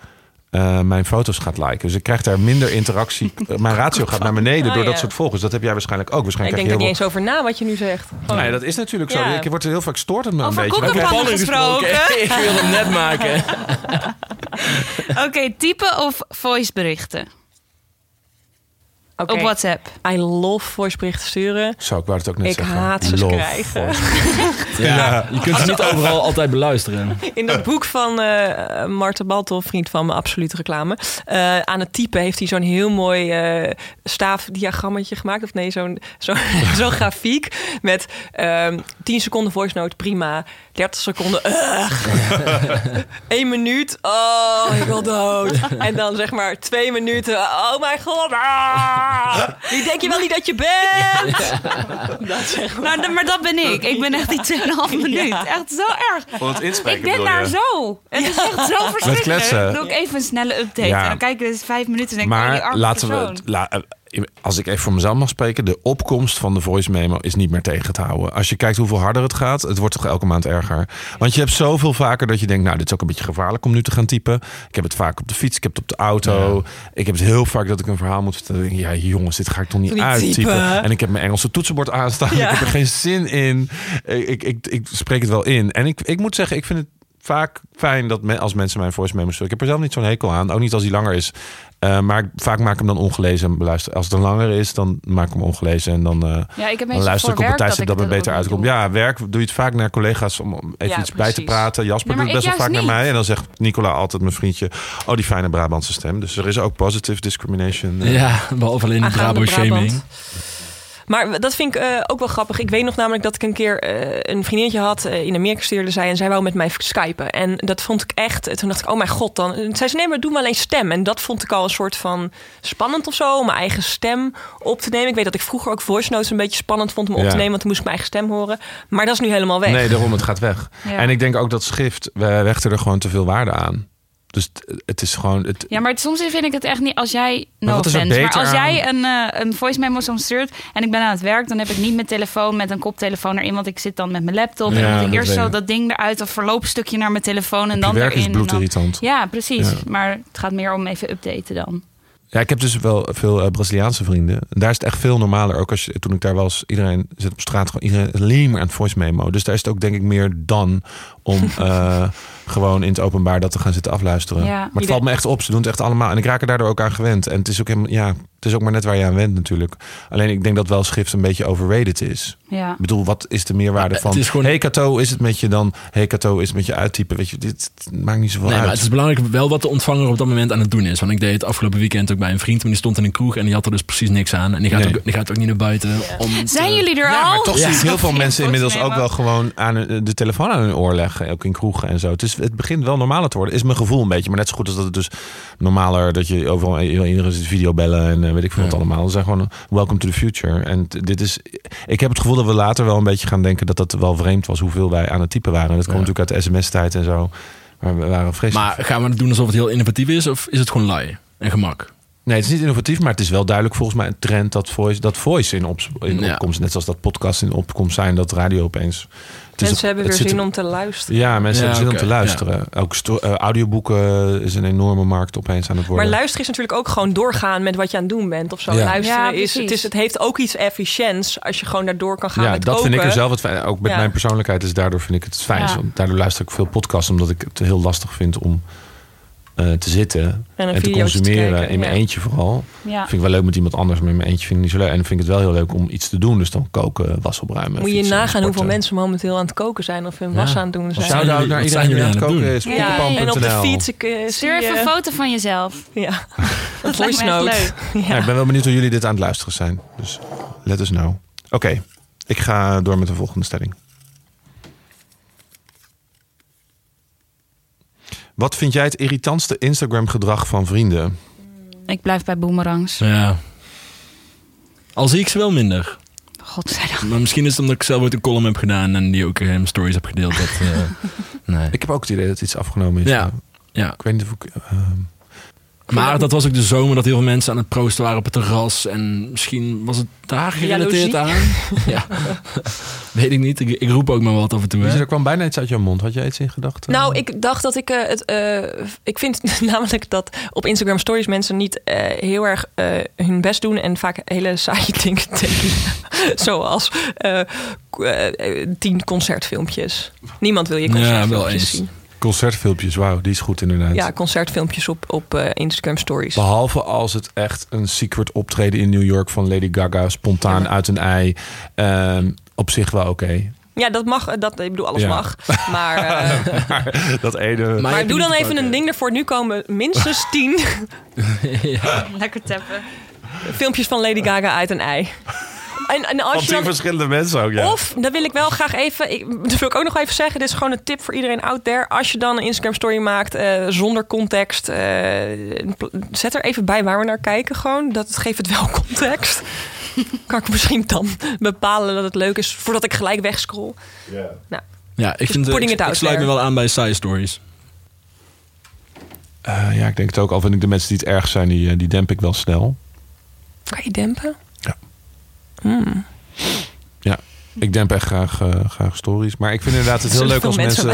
eh, mijn foto's gaat liken. Dus ik krijg daar minder interactie. Eh, mijn ratio gaat naar beneden Oh, door dat ja. soort volgers. Dat heb jij waarschijnlijk ook. Ik Waarschijnlijk denk er niet eens over na wat je nu zegt. Nee, dat is natuurlijk zo. Ja. Ik word er heel vaak stoort het me Over een beetje. ik- Over Over gesproken. ik wil hem net maken. Oké, typen of voiceberichten Oké. op WhatsApp? I love voiceberichten sturen. Zo, ik wou het ook net Ik zeggen. haat ze Love krijgen. Ja, je kunt ze niet overal altijd beluisteren. In dat boek van eh Marten Baltel, vriend van me, absolute reclame. eh, aan het typen heeft hij zo'n heel mooi eh, staafdiagrammetje gemaakt. Of nee, zo'n zo, zo'n grafiek met ehm 10 seconden voice note, prima. 30 seconden, ugh. 1 minuut, oh, ik wil dood. En dan zeg maar twee minuten, oh mijn god. Ah. Wie denk je wel niet dat je bent? Dat zeg maar. Nou, maar dat ben ik. Ik ben echt die 2,5 minuut. Echt zo erg. Voor het inspreken Ik ben bedoel daar je? zo. Het is echt zo verschrikkelijk. kletsen. Doe ik even een snelle update. Ja. En dan kijk ik dus vijf minuten en denk ik, oh, die Maar arme laten we, persoon. het- la- eh, als ik even voor mezelf mag spreken, de opkomst van de voice memo is niet meer tegen te houden. Als je kijkt hoeveel harder het gaat, het wordt toch elke maand erger. Want je hebt zoveel vaker dat je denkt, nou, dit is ook een beetje gevaarlijk om nu te gaan typen. Ik heb het vaak op de fiets, ik heb het op de auto. Ik heb het heel vaak dat ik een verhaal moet vertellen. Ja, jongens, dit ga ik toch niet Niet uittypen. typen. En ik heb mijn Engelse toetsenbord aanstaan. Ja. Ik heb er geen zin in. Ik, ik, ik, ik spreek het wel in. En ik, ik moet zeggen, ik vind het vaak fijn dat men, als mensen mijn voice memos sturen. Ik heb er zelf niet zo'n hekel aan. Ook niet als die langer is. Eh, maar ik- vaak maak ik hem dan ongelezen en beluister. Als het een langer is, dan maak ik hem ongelezen. En dan, eh, Ja, ik heb dan luister ik op een tijdstip dat ik me het beter uitkomt. doe. Ja, werk doe je het vaak naar collega's om even Ja, iets bij te praten. Jasper Nee, doet het best wel vaak naar mij. En dan zegt Nicola altijd, mijn vriendje... oh, die fijne Brabantse stem. Dus er is ook positive discrimination. eh. Ja, behalve alleen de Brabo-shaming. Brabant. Maar dat vind ik eh, ook wel grappig. Ik weet nog namelijk dat ik een keer eh, een vriendinnetje had eh, in Amerika stuurde zij en zij wou met mij skypen. En dat vond ik echt. Toen dacht ik, oh mijn god, dan. En Zei ze nee, maar doe maar alleen stem. En dat vond ik al een soort van spannend of zo om mijn eigen stem op te nemen. Ik weet dat ik vroeger ook voice notes een beetje spannend vond om op Ja. te nemen, want toen moest ik mijn eigen stem horen. Maar dat is nu helemaal weg. Nee, daarom, het gaat weg. Ja. En ik denk ook dat schrift, we hechten er gewoon te veel waarde aan. Dus het- het is gewoon... Het, Ja, maar soms vind ik het echt niet als jij. No er offense, maar als jij een, eh, een voice memo stuurt en ik ben aan het werk, dan heb ik niet mijn telefoon met een koptelefoon erin, want ik zit dan met mijn laptop Ja, en dan moet ik dat eerst zo dat ding eruit, of verloopstukje naar mijn telefoon en dan werk erin. is dan- bloedirritant. Ja, precies. Ja. Maar het gaat meer om even updaten dan. Ja, ik heb dus wel veel eh, Braziliaanse vrienden. En daar is het echt veel normaler. Ook als je, toen ik daar was, iedereen zit op straat gewoon iedereen alleen maar aan het voice memo. Dus daar is het ook denk ik meer dan om eh, gewoon in het openbaar dat te gaan zitten afluisteren. Ja. maar het valt me echt op. Ze doen het echt allemaal. En ik raak er daardoor ook aan gewend. En het is ook helemaal, ja, het is ook maar net waar je aan went natuurlijk. Alleen ik denk dat wel schrift een beetje overrated is. Ja. Ik bedoel, wat is de meerwaarde Ja, van? het is gewoon- Hey Kato, is het met je dan? Hey Kato, is het met je uittypen? Weet je, dit maakt niet zoveel Nee, maar het is belangrijk wel wat de ontvanger op dat moment aan het doen is. Want ik deed het afgelopen weekend ook bij een vriend. Maar die stond in een kroeg en die had er dus precies niks aan. En die gaat, Nee. ook, die gaat ook niet naar buiten. Om Zijn te- jullie er Ja, al? maar toch zie ik heel veel mensen inmiddels ook wel gewoon aan de telefoon aan hun oor leggen. Ook in kroegen en zo. Het, is, het begint wel normaler te worden. Is mijn gevoel een beetje. Maar net zo goed als dat het dus normaler... dat je overal iedereen zit video bellen en weet ik veel wat Ja. allemaal. We zijn gewoon welcome to the future. En dit is... Ik heb het gevoel dat we later wel een beetje gaan denken... dat dat wel vreemd was hoeveel wij aan het typen waren. Dat komt natuurlijk uit de sms-tijd en zo. Maar we waren vreselijk... Maar gaan we het doen alsof het heel innovatief is? Of is het gewoon lui en gemak? Nee, het is niet innovatief, maar het is wel duidelijk volgens mij een trend dat voice, dat voice in, op, in opkomst, net zoals dat podcast in opkomst zijn, dat radio opeens. Het is Mensen hebben het weer zit zin om te luisteren. Ja, mensen Ja, hebben zin om te luisteren. Ook eh, audioboeken is een enorme markt opeens aan het worden. Maar luisteren is natuurlijk ook gewoon doorgaan met wat je aan het doen bent. Of zo. Ja. Luisteren Ja, is, het is, het heeft ook iets efficiënts als je gewoon daardoor kan gaan ja, met dat vind ik er zelf het fijn. Ook met Ja. mijn persoonlijkheid is daardoor vind ik het fijn. Daardoor luister ik veel podcasts, omdat ik het heel lastig vind om eh, te zitten En te consumeren kijken, in mijn ja. eentje vooral. Ja. Vind ik wel leuk met iemand anders, maar in mijn eentje vind ik niet zo leuk. En dan vind ik het wel heel leuk om iets te doen. Dus dan koken, was opruimen. Moet je fietsen, nagaan hoeveel mensen momenteel aan het koken zijn of hun Ja. was aan het doen zijn. Shout-out jullie- naar iedereen die aan het koken is. En op de fiets. Ik, eh, Stuur zie, even een foto van jezelf. Ja. Dat note. leuk. Ja, ik ben wel benieuwd hoe jullie dit aan het luisteren zijn. Dus let us know. Oké, ik ga door met de volgende stelling. Wat vind jij het irritantste Instagram-gedrag van vrienden? Ik blijf bij boomerangs. Ja. Al zie ik ze wel minder. Godzijdank. Maar misschien is het omdat ik zelf ooit een column heb gedaan en die ook in mijn stories heb gedeeld. Dat, eh, nee. Ik heb ook het idee dat iets afgenomen is. Ja. Ja. Ik weet niet of ik... ehm, Maar dat was ook de zomer dat heel veel mensen aan het proosten waren op het terras. En misschien was het daar gerelateerd aan. Ja. Weet ik niet. Ik, ik roep ook maar wat af en toe. Hè? er kwam bijna iets uit jouw mond. Had jij iets in gedachten? Nou, ik dacht dat ik eh, het. eh, ik vind namelijk dat op Instagram Stories mensen niet eh, heel erg eh, hun best doen en vaak hele saaie dingen tekenen. Zoals eh, eh, tien concertfilmpjes. Niemand wil je Ja, wel concertfilmpjes eens. zien. Concertfilmpjes, wauw, die is goed inderdaad. Ja, concertfilmpjes op, op eh, Instagram Stories. Behalve als het echt een secret optreden in New York van Lady Gaga, spontaan Ja. uit een ei. Ehm, op zich wel oké. Ja, dat mag. eh, Dat, ik bedoel, alles Ja. mag. Maar, eh, Maar dat ene. Maar- doe dan even een ding ervoor. Nu komen minstens tien ja. Lekker tappen. filmpjes van Lady Gaga uit een ei. En, en Van als je tien dan, verschillende mensen ook, ja. Of, dat wil ik wel graag even. Ik, dat wil ik ook nog even zeggen. Dit is gewoon een tip voor iedereen out there. Als je dan een Instagram story maakt eh, zonder context, eh, zet er even bij waar we naar kijken. Gewoon. Dat geeft het wel context. kan ik misschien dan bepalen dat het leuk is voordat ik gelijk wegscroll. ja, ik, vind, putting ik, sluit me wel aan bij side stories. Eh, ja, ik denk het ook. Al vind ik de mensen die het erg zijn, die, eh, die demp ik wel snel. Kan je dempen? Ja. Hmm. Ik demp echt graag, eh, graag stories. Maar ik vind inderdaad het heel leuk als mensen,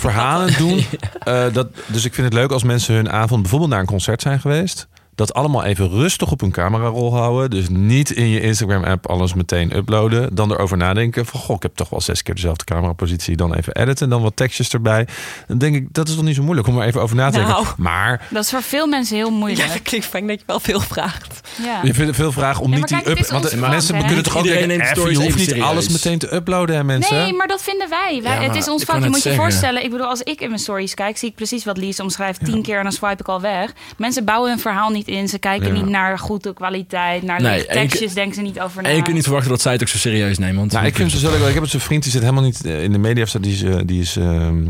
verhalen doen. Eh, dat, dus ik vind het leuk als mensen hun avond bijvoorbeeld naar een concert zijn geweest. Dat allemaal even rustig op hun camerarol houden. Dus niet in je Instagram-app alles meteen uploaden. Dan erover nadenken van... Goh, ik heb toch wel zes keer dezelfde camerapositie. Dan even editen, dan wat tekstjes erbij. Dan denk ik, dat is toch niet zo moeilijk om er even over na te denken. Nou. Maar Dat is voor veel mensen heel Ja, moeilijk. dat klinkt fijn dat je wel veel vraagt. Ja. je vindt veel vragen om Ja, niet die kijk, het up... Want mensen hè? kunnen toch ook Iedereen denken... neemt "Eff, stories je hoeft even niet alles serieus." meteen te uploaden, hè, mensen. Nee, maar dat vinden wij. wij Ja, het is ons vak. Je moet je voorstellen. Ik bedoel, als ik in mijn stories kijk, zie ik precies wat Lies omschrijft. Tien keer en dan swipe ik al weg. Mensen bouwen hun verhaal niet niet in. Ze kijken Ja. niet naar goede kwaliteit, naar Nee, je tekstjes, denken ze niet over na. En je kunt niet verwachten dat zij het ook zo serieus nemen. Want Nou, ik vind ze zo leuk. Ik heb het zijn vriend, die zit helemaal niet eh, in de media. Die is, eh, die, is, ehm,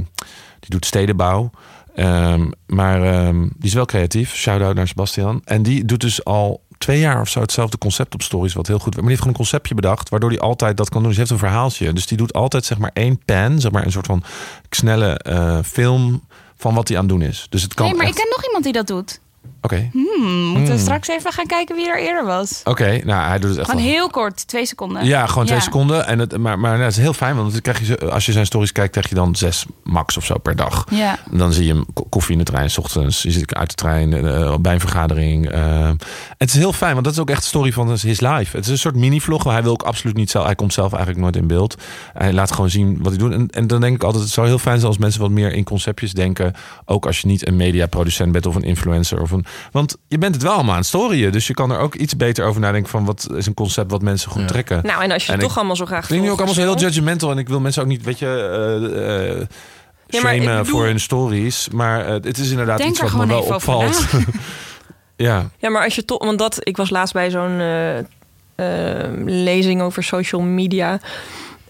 die doet stedenbouw. Ehm, maar ehm, die is wel creatief. Shout-out naar Sebastian. En die doet dus al twee jaar of zo hetzelfde concept op stories. Wat heel goed. Maar die heeft gewoon een conceptje bedacht. Waardoor hij altijd dat kan doen. Dus hij heeft een verhaaltje. Dus die doet altijd zeg maar één pan. Zeg maar een soort van snelle eh, film van wat hij aan het doen is. Dus het kan Nee, maar echt- ik ken nog iemand die dat doet. Oké, Hmm, moeten we Hmm. straks even gaan kijken wie er eerder was. oké. Nou, hij doet het echt Gewoon wel. heel kort, twee seconden. Ja, gewoon twee seconden. En het, maar maar nou, het is heel fijn, want dan krijg je, zo- als je zijn stories kijkt, krijg je dan zes max of zo per dag. Ja. En dan zie je hem ko- koffie in de trein, s ochtends. Je zit uit de trein, eh, bij een vergadering. eh. het is heel fijn, want dat is ook echt de story van his life. Het is een soort mini-vlog. maar Hij wil ook absoluut niet zelf. Hij komt zelf eigenlijk nooit in beeld. Hij laat gewoon zien wat hij doet. En, en dan denk ik altijd, het zou heel fijn zijn als mensen wat meer in conceptjes denken. Ook als je niet een mediaproducent bent of een influencer. Of een, want je bent het wel allemaal aan het storyen. Dus je kan er ook iets beter over nadenken van wat is een concept wat mensen goed Ja. trekken. Nou, en als je En het ik- toch allemaal zo graag Klinkt nu ook allemaal zo heel judgmental. En ik wil mensen ook niet, weet je, eh eh Ja, ik bedoel- voor hun stories. Maar eh, het is inderdaad iets wat me wel opvalt. ja, Ja, maar als je toch... Want dat, ik was laatst bij zo'n eh, eh, lezing over social media...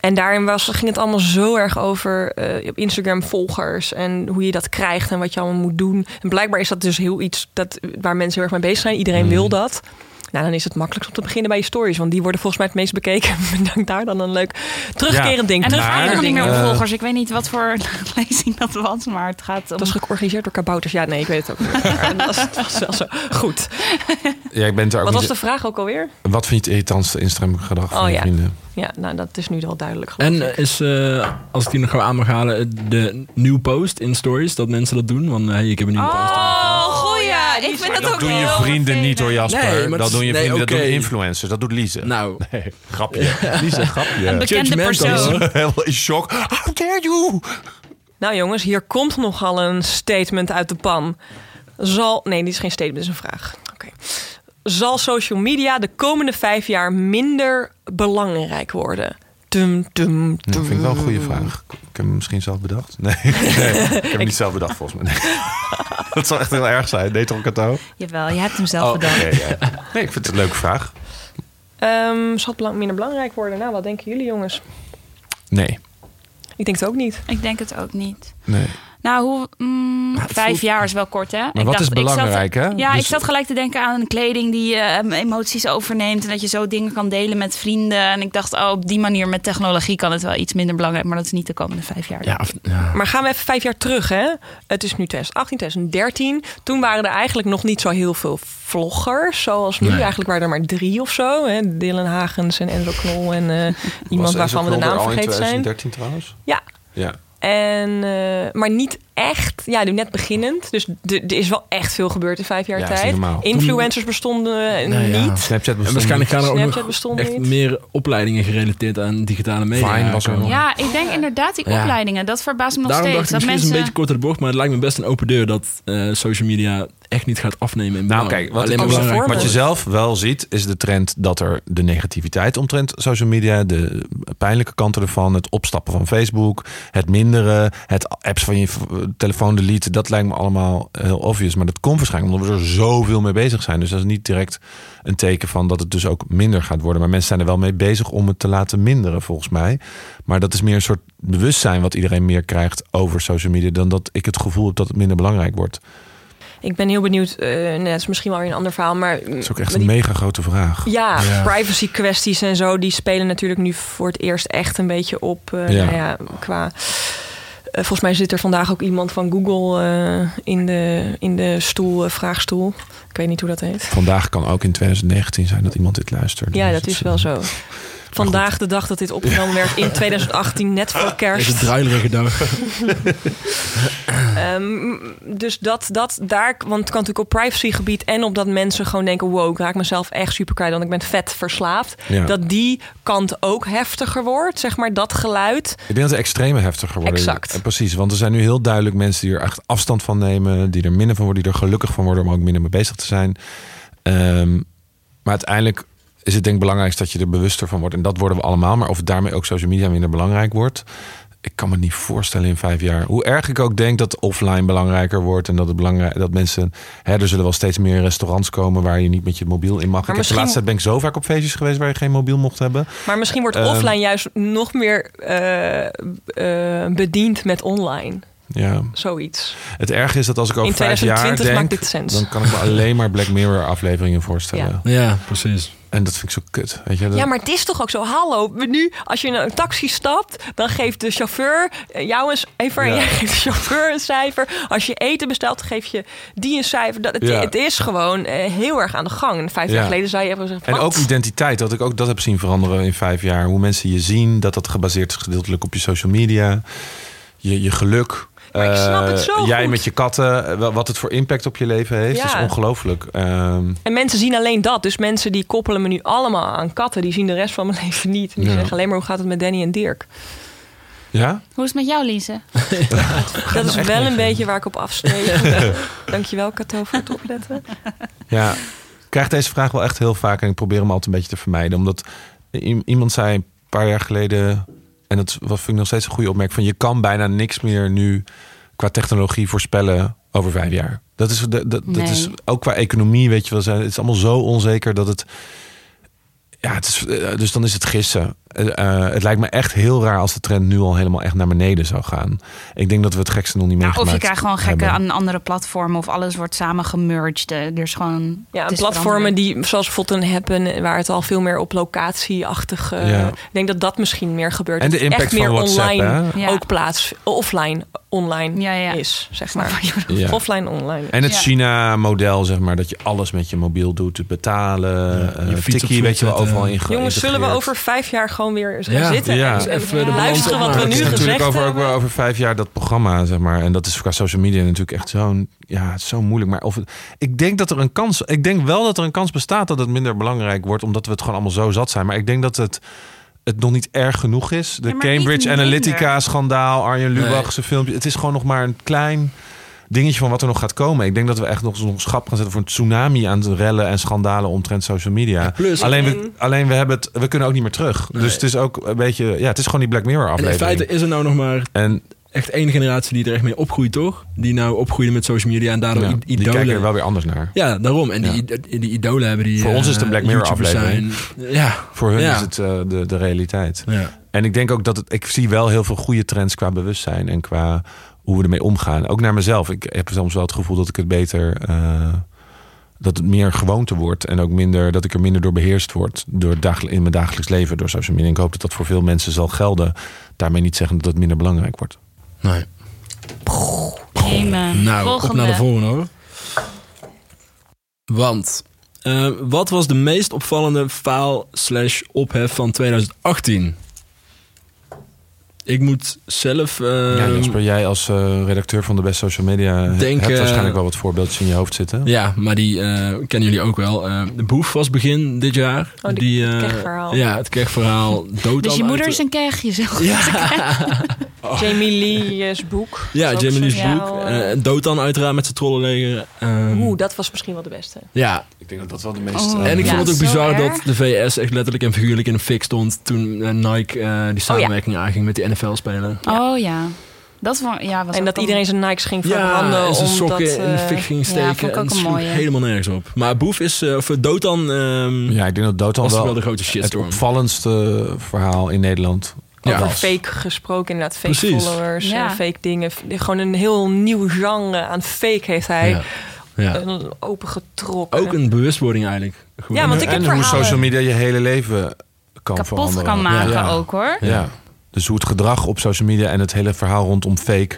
En daarin was, ging het allemaal zo erg over eh, op Instagram volgers en hoe je dat krijgt en wat je allemaal moet doen. En blijkbaar is dat dus heel iets dat, waar mensen heel erg mee bezig zijn. Iedereen wil dat. Nou, dan is het makkelijkst om te beginnen bij je stories. Want die worden volgens mij het meest bekeken. Bedankt daar dan een leuk terugkerend ding. En dan Maar- ga je nog niet meer eh, op volgers. Ik weet niet wat voor lezing dat was, maar het gaat om... Dat is georganiseerd door kabouters. Ja, nee, ik weet het ook niet. Dat was, het was wel zo. Goed. ja, ik ben er ook Wat was de vraag ook alweer? Wat vind je het irritantste Instagram gedrag van Oh, je ja. vrienden? Ja, nou, dat is nu al duidelijk. geloof En ik. is, eh, als ik die nog aan mag halen, de nieuw post in stories, dat mensen dat doen. Van, hey, ik heb een nieuwe post. Goeie. Ik vind dat Dat ook doen je vrienden niet hoor. Jasper. Nee, maar dat is- doen je nee, vrienden, dat oké. doen influencers. Dat doet Lise. Nou, Nee, grapje. Lise, grapje. Een bekende persoon. Helemaal in shock. How dare you? Nou jongens, hier komt nogal een statement uit de pan. Zal... Nee, dit is geen statement, dit is een vraag. Oké. Zal social media de komende vijf jaar minder belangrijk worden? Tum, Ja, tum. dat vind ik wel een goede vraag. Ik heb hem misschien zelf bedacht. Nee, nee ik heb hem niet zelf bedacht volgens mij. Nee. Dat zou echt heel erg zijn. Nee, toch, Kato? Jawel, je hebt hem zelf Oh, bedacht. ja. Nee, ik vind het een leuke vraag. Ehm, zal het belang- minder belangrijk worden? Nou, wat denken jullie jongens? Nee. Ik denk het ook niet. Ik denk het ook niet. nee. Nou, hoe, mm, vijf voelt- jaar is wel kort, hè? Maar wat is zat- belangrijk, hè? Ja, Dus- ik zat gelijk te denken aan een kleding die eh, emoties overneemt... en dat je zo dingen kan delen met vrienden. En ik dacht, oh, op die manier met technologie kan het wel iets minder belangrijk... maar dat is niet de komende vijf jaar. ja, of- ja. Maar gaan we even vijf jaar terug, hè? Het is nu 2018, 2013. Toen waren er eigenlijk nog niet zo heel veel vloggers. Zoals nu. Nee. Eigenlijk waren er maar drie of zo. Hè? Dylan Hagens en Enzo Knol en eh, iemand Was waarvan we de naam Knol er al in vergeten zijn. 2013 trouwens? Ja. Ja. En, eh, maar niet echt, ja, nu net beginnend. Dus er is wel echt veel gebeurd in vijf jaar Ja, is niet tijd. Influencers bestonden Nee, ja. niet. Snapchat En bestond waarschijnlijk gaan er ook nog bestond echt niet. meer opleidingen gerelateerd aan digitale media. Was er nog. Ja, ik denk inderdaad die Ja. opleidingen. Dat verbaast me nog Daarom steeds. dacht ik dat is mensen... het een beetje kort de bocht, maar het lijkt me best een open deur dat eh, social media echt niet gaat afnemen in Nou, kijk, wat, Alleen wat je zelf wel ziet, is de trend dat er de negativiteit omtrent social media, de pijnlijke kanten ervan, het opstappen van Facebook, het minderen, het apps van je telefoon deleten, dat lijkt me allemaal heel obvious. Maar dat komt waarschijnlijk omdat we er zoveel mee bezig zijn. Dus dat is niet direct een teken van dat het dus ook minder gaat worden. Maar mensen zijn er wel mee bezig om het te laten minderen, volgens mij. Maar dat is meer een soort bewustzijn wat iedereen meer krijgt over social media, dan dat ik het gevoel heb dat het minder belangrijk wordt. Ik ben heel benieuwd. eh nee, dat is misschien wel weer een ander verhaal. Maar Dat is ook echt een mega grote vraag. Ja, Ja. privacy kwesties en zo, die spelen natuurlijk nu voor het eerst echt een beetje op. eh, Ja. Nou ja, qua. Eh, volgens mij zit er vandaag ook iemand van Google eh, in, de, in de stoel, eh, vraagstoel. Ik weet niet hoe dat heet. Vandaag kan ook in 2019 zijn dat iemand dit luistert. Ja, Dus dat is wel zo. Vandaag de dag dat dit opgenomen werd in 2018, net voor Het is een kerst. druilerige dag. Ehm, dus dat, dat daar, want het kan natuurlijk op privacygebied en op dat mensen gewoon denken: wow, ik raak mezelf echt super kwijt, want ik ben vet verslaafd. Ja. Dat die kant ook heftiger wordt, zeg maar, dat geluid. Ik denk dat de extreme heftiger worden. Exact. Eh, Precies, want er zijn nu heel duidelijk mensen die er echt afstand van nemen, die er minder van worden, die er gelukkig van worden om ook minder mee bezig te zijn. Ehm, maar uiteindelijk is het denk ik belangrijkst dat je er bewuster van wordt. En dat worden we allemaal. Maar of daarmee ook social media minder belangrijk wordt. ik kan me niet voorstellen in vijf jaar. Hoe erg ik ook denk dat offline belangrijker wordt en dat het belangrijk dat mensen. Hè, er zullen wel steeds meer restaurants komen waar je niet met je mobiel in mag. ik heb misschien- de laatste tijd ben ik zo vaak op feestjes geweest waar je geen mobiel mocht hebben. Maar misschien wordt Ehm. offline juist nog meer eh, eh, bediend met online. Ja. Zoiets. Het erge is dat als ik over vijf jaar 2020 denk, maakt dit sens. dan kan ik me alleen maar Black Mirror afleveringen voorstellen. Ja, precies. En dat vind ik zo kut. Weet je? Dat- Ja, maar het is toch ook zo. Hallo, nu, als je in een taxi stapt, dan geeft de chauffeur eh, jou een cijfer. En jij geeft de chauffeur een cijfer. Als je eten bestelt, geef je die een cijfer. Dat, het, Ja. het is gewoon eh, heel erg aan de gang. En Vijf Ja. jaar geleden zou je gezegd. En ook identiteit, dat ik ook dat heb zien veranderen in vijf jaar. Hoe mensen je zien, dat dat gebaseerd is gedeeltelijk op je social media. Je, je geluk. Maar ik snap het Eh, zo Jij goed. met je katten, eh, wat het voor impact op je leven heeft, Ja. is ongelooflijk. Ehm, En mensen zien alleen dat. Dus mensen die koppelen me nu allemaal aan katten. Die zien de rest van mijn leven niet. En die Ja. zeggen alleen maar hoe gaat het met Danny en Dirk. ja? Hoe is het met jou, Lise? Dat is wel een beetje waar ik op afsteek. Dankjewel, Kato, voor het opletten. Ja, ik krijg deze vraag wel echt heel vaak en ik probeer hem altijd een beetje te vermijden. Omdat iemand zei een paar jaar geleden, en dat was- vind ik nog steeds een goede opmerking, van je kan bijna niks meer nu qua technologie voorspellen over vijf jaar. Dat is, dat Nee. is ook qua economie, weet je wel, het is allemaal zo onzeker dat het. Ja, het is, eh, dus dan is het gissen. Eh, eh, het lijkt me echt heel raar als de trend nu al helemaal echt naar beneden zou gaan. Ik denk dat we het gekste nog niet Nou, meegemaakt of je krijgt gewoon gekke hebben. aan andere platformen of alles wordt samen gemerged. Er is gewoon. Ja, is platformen die, zoals een Happen, waar het al veel meer op locatieachtig... eh, Ja. Ik denk dat dat misschien meer gebeurt. En de impact echt meer van WhatsApp, online hè? Ja. ook plaats, offline, online Ja, ja. is, zeg maar. Ja. Offline, online. En het Ja. China-model, zeg maar, dat je alles met je mobiel doet, het betalen, Ja, je fiets op tikkie, weet je wel, in ge- Jongens, zullen we over vijf jaar gewoon weer eens Ja. zitten? Ja. en- Dus en even balans luisteren wat we nu is gezegd natuurlijk over, hebben? over, over vijf jaar dat programma, zeg maar. En dat is qua social media natuurlijk echt zo'n, ja, het is zo moeilijk. Maar of het, ik denk dat er een kans, ik denk wel dat er een kans bestaat dat het minder belangrijk wordt, omdat we het gewoon allemaal zo zat zijn. Maar ik denk dat het, het nog niet erg genoeg is. De Ja, Cambridge. Analytica-schandaal, Arjen Lubach, zijn filmpje. Het is gewoon nog maar een klein dingetje van wat er nog gaat komen. Ik denk dat we echt nog zo'n schap gaan zetten voor een tsunami aan rellen en schandalen omtrent social media. plus- alleen, we, alleen we hebben het, we kunnen ook niet meer terug. Nee. Dus het is ook een beetje, ja, het is gewoon die Black Mirror En in aflevering. feite is er nou nog maar En echt één generatie die er echt mee opgroeit, toch? Die nou opgroeide met social media en daardoor ja, i- die kijken er idolen... wel weer anders naar. Ja, daarom. En die, die, die idolen hebben die... Voor ons is het een eh, Black Mirror YouTubers aflevering. zijn. Ja. Voor hun Ja. is het eh, de, de realiteit. ja. En ik denk ook dat het, ik zie wel heel veel goede trends qua bewustzijn en qua hoe we ermee omgaan. Ook naar mezelf. Ik heb soms wel het gevoel dat ik het beter, eh, dat het meer gewoonte wordt en ook minder, dat ik er minder door beheerst word door dagel- in mijn dagelijks leven door social media. En ik hoop dat dat voor veel mensen zal gelden. Daarmee niet zeggen dat het minder belangrijk wordt. Nee. Nou, op Volgende. naar de volgende hoor. Want, eh, wat was de meest opvallende faal slash ophef van 2018? Ik moet zelf... eh, ja, Jasper, jij als eh, redacteur van de Best Social Media Denk, hebt eh, waarschijnlijk wel wat voorbeeldjes in je hoofd zitten. Ja, maar die eh, kennen jullie ook wel. Eh, de Boef was begin dit jaar. Oh, die- het eh, kegverhaal. Ja, het kegverhaal. Dood Dus je moeder is een keg, jezelf. Ja, Jamie Lee's boek. ja Jamie Lee's boek. Dotan uiteraard met zijn trollenleger. Ehm, Oeh, dat was misschien wel de beste. ja, Ik denk dat dat wel de meest... Oh. en ik Ja, vond het ook bizar erg. dat de VS echt letterlijk en figuurlijk in een fik stond toen eh, Nike eh, die samenwerking aanging met die NFL-speler. Oh ja. Dat was, ja, was En dat een- iedereen zijn Nikes ging verbranden. Ja, en zijn omdat, sokken in de fik ging ja, steken. ik en helemaal nergens op. Maar Boef is, of Dotan, ehm ja, ik denk dat Dotan was wel, wel de grote het opvallendste verhaal in Nederland Ja. Over fake gesproken, inderdaad. Fake Precies. followers, Ja. eh, fake dingen. Gewoon een heel nieuw genre aan fake heeft hij Ja. Ja. opengetrokken. Ook een bewustwording eigenlijk. Gewoon, Ja, want ik heb en hoe social media je hele leven kan kapot veranderen. kan maken Ja. ook hoor. Ja. Dus hoe het gedrag op social media en het hele verhaal rondom fake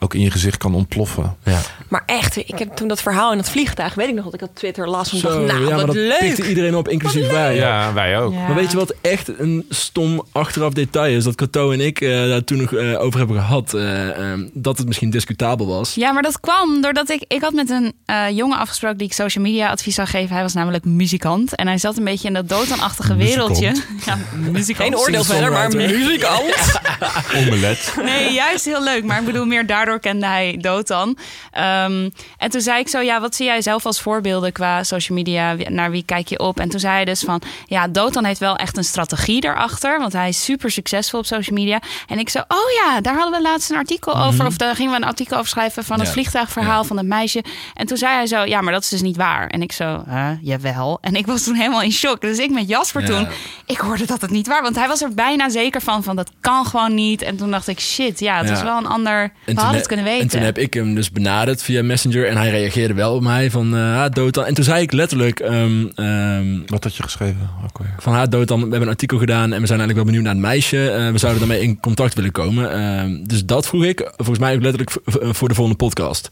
ook in je gezicht kan ontploffen. Ja. Maar echt, ik heb toen dat verhaal in het vliegtuig, weet ik nog dat ik op Twitter las en Zo, dacht, nou, ja, maar wat dat leuk. pikte iedereen op, inclusief wij. Ja, wij ook. Ja. Maar weet je wat echt een stom achteraf detail is? Dat Cato en ik eh, daar toen nog eh, over hebben gehad. eh, ehm, dat het misschien discutabel was. Ja, maar dat kwam doordat ik... Ik had met een eh, jongen afgesproken die ik social media advies zou geven. Hij was namelijk muzikant. En hij zat een beetje in dat dooddanachtige Muzikant. wereldje. Ja, muzikant. Geen oordeel verder, maar muzikant. Omelet. Nee, juist heel leuk. Maar ik bedoel meer daardoor daardoor kende hij Dotan. Ehm, en toen zei ik zo, ja, wat zie jij zelf als voorbeelden qua social media? Naar wie kijk je op? En toen zei hij dus van, ja, Dotan heeft wel echt een strategie daarachter. Want hij is super succesvol op social media. En ik zo, oh ja, daar hadden we laatst een artikel over. Of daar gingen we een artikel over schrijven van het Ja. vliegtuigverhaal van het meisje. En toen zei hij zo, ja, maar dat is dus niet waar. En ik zo, huh, jawel. En ik was toen helemaal in shock. Dus ik met Jasper Ja. toen, ik hoorde dat het niet waar. Want hij was er bijna zeker van, van dat kan gewoon niet. En toen dacht ik, shit, ja, het Ja. is wel een ander... Toen he- het kunnen weten. En toen heb ik hem dus benaderd via Messenger. En hij reageerde wel op mij van, eh ah, Dotan. En toen zei ik letterlijk... ehm, ehm, Wat had je geschreven? Van haar dood dan. We hebben een artikel gedaan en we zijn eigenlijk wel benieuwd naar het meisje. Eh, we zouden daarmee in contact willen komen. Ehm, dus dat vroeg ik, volgens mij ook letterlijk voor de volgende podcast.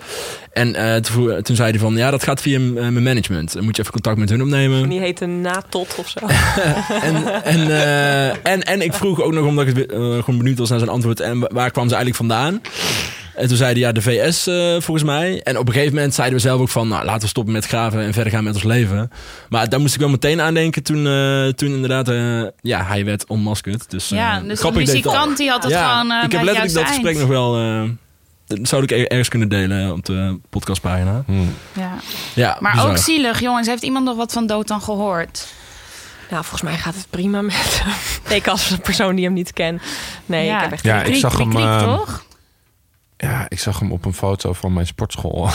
En eh, toen, zei hij van, ja, dat gaat via mijn management. Dan moet je even contact met hun opnemen. Die heette Natot of zo. En, en, eh, en, en ik vroeg ook nog, omdat ik eh, gewoon benieuwd was naar zijn antwoord. En wa- waar kwam ze eigenlijk vandaan? En toen zeiden ja, de VS eh, volgens mij. En op een gegeven moment zeiden we zelf ook van... Nou, laten we stoppen met graven en verder gaan met ons leven. Maar daar moest ik wel meteen aan denken toen, eh, toen inderdaad... eh, ja, hij werd onmaskerd. Dus, eh, ja, dus de muzikant die had het ja, gewoon ik heb letterlijk dat gesprek eind. nog wel... eh, dat zou ik er- ergens kunnen delen op de podcastpagina. Hmm. Ja. Ja, Maar bizar. ook zielig, jongens. Heeft iemand nog wat van Dotan gehoord? Nou, volgens mij gaat het prima met ik als een persoon die hem niet ken. Nee, Ja. ik heb echt Ja, geen- ik zag hem, toch? Ja, ik zag hem op een foto van mijn sportschool.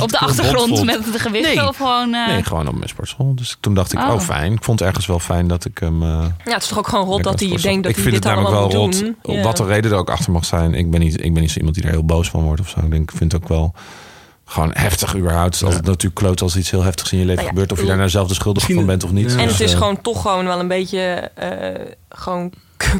Op de achtergrond met de gewichten Nee. of gewoon... eh, Nee, gewoon op mijn sportschool. Dus toen dacht ik, oh, Oh. fijn. Ik vond het ergens wel fijn dat ik hem... eh, Ja, het is toch ook gewoon rot dat hij denkt dat ik hij vind dit het allemaal namelijk moet wel rot. doen. Ja. Wat de reden er ook achter mag zijn. Ik ben niet, ik ben niet zo iemand die er heel boos van wordt of zo. Ik denk, ik vind het ook wel gewoon heftig überhaupt. Het is altijd natuurlijk kloot als iets heel heftigs in je leven Nou ja, gebeurt. Of je daar nou zelf de schuldig van bent of niet. Ja. En Dus, het is eh, gewoon toch gewoon wel een beetje eh, gewoon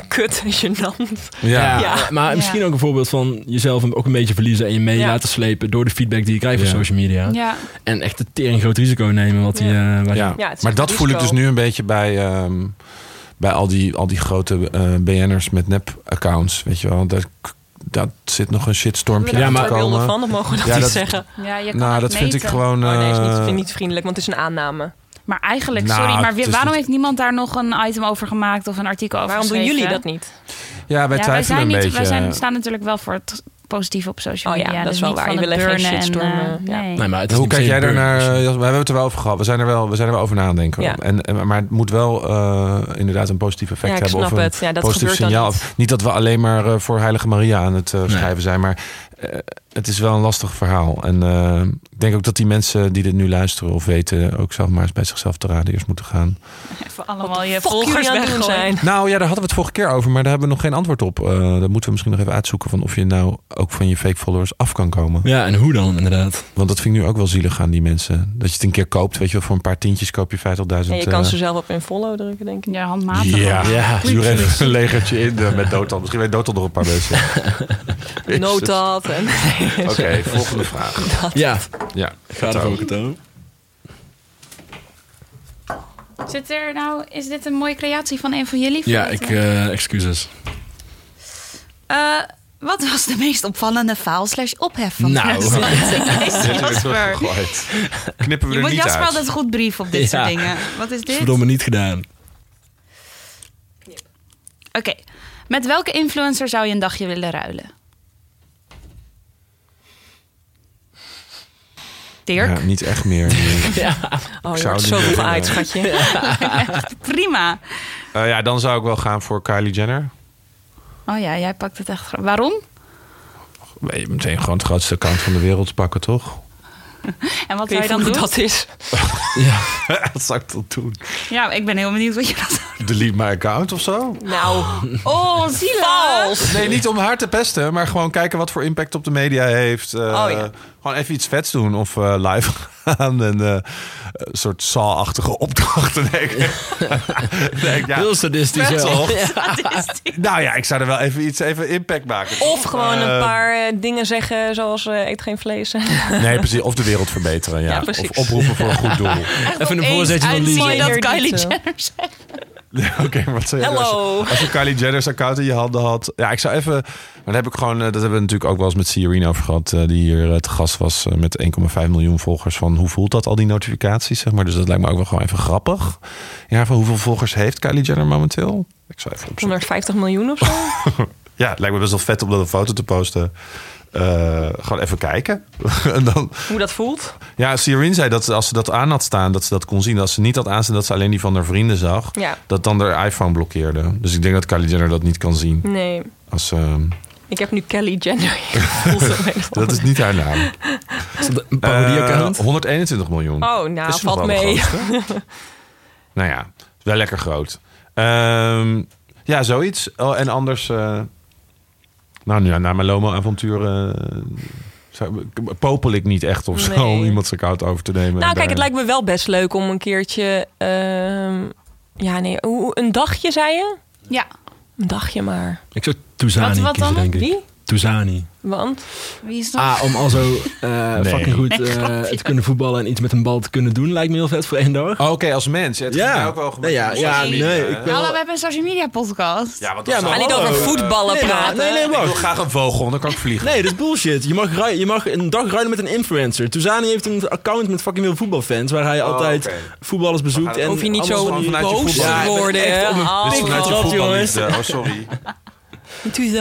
kut en gênant. Ja, maar Ja. misschien ook een voorbeeld van jezelf ook een beetje verliezen en je mee Ja. laten slepen door de feedback die je krijgt Ja. op social media. Ja, En echt een tering groot risico nemen. Wat die, Ja. eh, waar Ja. Ja, het is maar dat voel ik dus nu een beetje bij, ehm, bij al, die, al die grote eh BN'ers met nep-accounts. Weet je wel, dat, dat zit nog een shitstormpje Ja, aan maar- te komen. van, mogen we dat Ja, niet dat- zeggen. ja je kan Nou, het dat vind ik gewoon... Oh, nee, is niet, eh, vind ik niet vriendelijk, want het is een aanname. Maar eigenlijk, Nou, sorry, maar wie- is waarom niet- heeft niemand daar nog een item over gemaakt of een artikel over Waarom doen jullie dat niet? Ja, wij ja, wij zijn een niet, beetje. wij zijn, staan natuurlijk wel voor het positief op social Oh ja, media. dat is dus wel waar. Je wil even geen burnen en, shitstorm, eh, ja. nee. Nee, maar het is Hoe kijk jij se daar naar? burn, Jasper? We hebben het er wel over gehad. We zijn er wel, we zijn er wel over nadenken. Ja. En, en, maar het moet wel eh, inderdaad een positief effect hebben. snap of een het. Ja, dat positief signaal. niet. Niet dat we alleen maar eh, voor Heilige Maria aan het schrijven zijn. Maar eh, het is wel een lastig verhaal. En eh, ik denk ook dat die mensen die dit nu luisteren of weten... ook zelf maar eens bij zichzelf te raden eerst moeten gaan. Even allemaal je volgers weggooien. zijn. Nou ja, daar hadden we het vorige keer over. Maar daar hebben we nog geen antwoord op. Eh dat moeten we misschien nog even uitzoeken. Van of je nou ook van je fake followers af kan komen. Ja, en hoe dan inderdaad? Want dat vind ik nu ook wel zielig aan die mensen. Dat je het een keer koopt. Weet je wel, voor een paar tientjes koop je 50.000. En je kan eh, ze zelf op een follow drukken, denk ik. Ja, handmatig. Ja, ook. Ja. een legertje in met Dotan. Misschien weet Dotan nog een paar mensen. Notat. En... Oké, volgende vraag. Ja, Ja, ga er ook het over. Zit er nou, is dit een mooie creatie van een van jullie? Ja, ik, eh excuses. Eh, wat was de meest opvallende faal slash ophef van Nou. 2020? Is Dit Jasper. Knippen we Je er moet niet Jasper uit. altijd goed brief op dit Ja. soort dingen. Wat is Dat dit? verdomme niet gedaan. Oké. Met welke influencer zou je een dagje willen ruilen? Dirk? Ja, niet echt meer. Oh, je zou zo veel uit, schatje. Prima. Eh, ja, dan zou ik wel gaan voor Kylie Jenner. Oh ja, jij pakt het echt. Waarom? Meteen gewoon het grootste account van de wereld pakken, toch? En wat zou je dan doen? dat is? Ja. Wat zou ik dan doen? Ja, ik ben heel benieuwd wat je zou Delete my account of zo? Nou, Oh, zielig. vals. Nee, niet om haar te pesten, maar gewoon kijken wat voor impact op de media heeft. Eh, Oh, ja. Gewoon even iets vets doen of eh, live gaan en eh, een soort Saw-achtige opdrachten. Nee, ik- ja. Heel sadistisch wel. Nou ja, ik zou er wel even iets even impact maken. Of gewoon een Eh, paar dingen zeggen zoals eh, eet geen vlees. Nee, precies. Of de wereld verbeteren. Ja. Ja, precies. of oproepen voor een goed doel. Even een voorzetje van Lisa. dat Kylie. Jenner zegt. Oké, wat zou je Hello. Als, je- als je Kylie Jenner's account in je handen had. Ja, ik zou even. Maar dan heb ik gewoon. eh, Dat hebben we natuurlijk ook wel eens met Sierine over gehad. eh, Die hier eh, te gast was met 1,5 miljoen volgers. Van hoe voelt dat al die notificaties? Zeg maar. Dus dat lijkt me ook wel gewoon even grappig. Ja, van hoeveel volgers heeft Kylie Jenner momenteel? Ik zou even opzoeken. 150 miljoen of zo? Ja, het lijkt me best wel vet om dat een foto te posten. Eh, gewoon even kijken. en dan, Hoe dat voelt. ja, Sirine zei dat als ze dat aan had staan, dat ze dat kon zien. Als ze niet had aanstaan, dat ze alleen die van haar vrienden zag. Ja. Dat dan haar iPhone blokkeerde. Dus ik denk dat Kylie Jenner dat niet kan zien. Nee. Als, ehm, Ik heb nu Kelly Jenner. Dat is niet haar naam. Is dat een parodie-account? Eh, 121 miljoen. Oh, nou, Is valt mee. nou ja, wel lekker groot. Ehm, ja, zoiets. Oh, en anders... nou, ja, na mijn Lomo-avontuur... eh, zou- popel ik niet echt of zo Nee. om iemands account over te nemen. Nou, kijk, Daar- het lijkt me wel best leuk om een keertje... ehm, ja, nee, hoe- een dagje, zei je? Ja, Een dagje maar. Ik zou Touzani Wat- wat kiezen, dan? denk ik. Wie? Touzani. Want? wie is dat? Ah, om al zo eh, Nee. fucking goed eh, grapje. te kunnen voetballen en iets met een bal te kunnen doen, lijkt me heel vet voor één dag. Oh, Oké, als mens. Het Ja. mij ook wel Nee, ja, ja, nee, ik ben- Hallo, we hebben een social media podcast. Ja, want Ja, maar niet over voetballen nee, praten. nee, nee, Ik wil graag een vogel, dan kan ik vliegen. Nee, dat is bullshit. Je mag, je mag een dag ruilen met een influencer. Touzani heeft een account met fucking veel voetbalfans... waar hij Oh, altijd voetballers bezoekt. En Hoef je niet allemaal zo van die- vanuit je boos. Ja, te ik ben worden. echt op Oh, voetballiefde. jongens. Oh, sorry.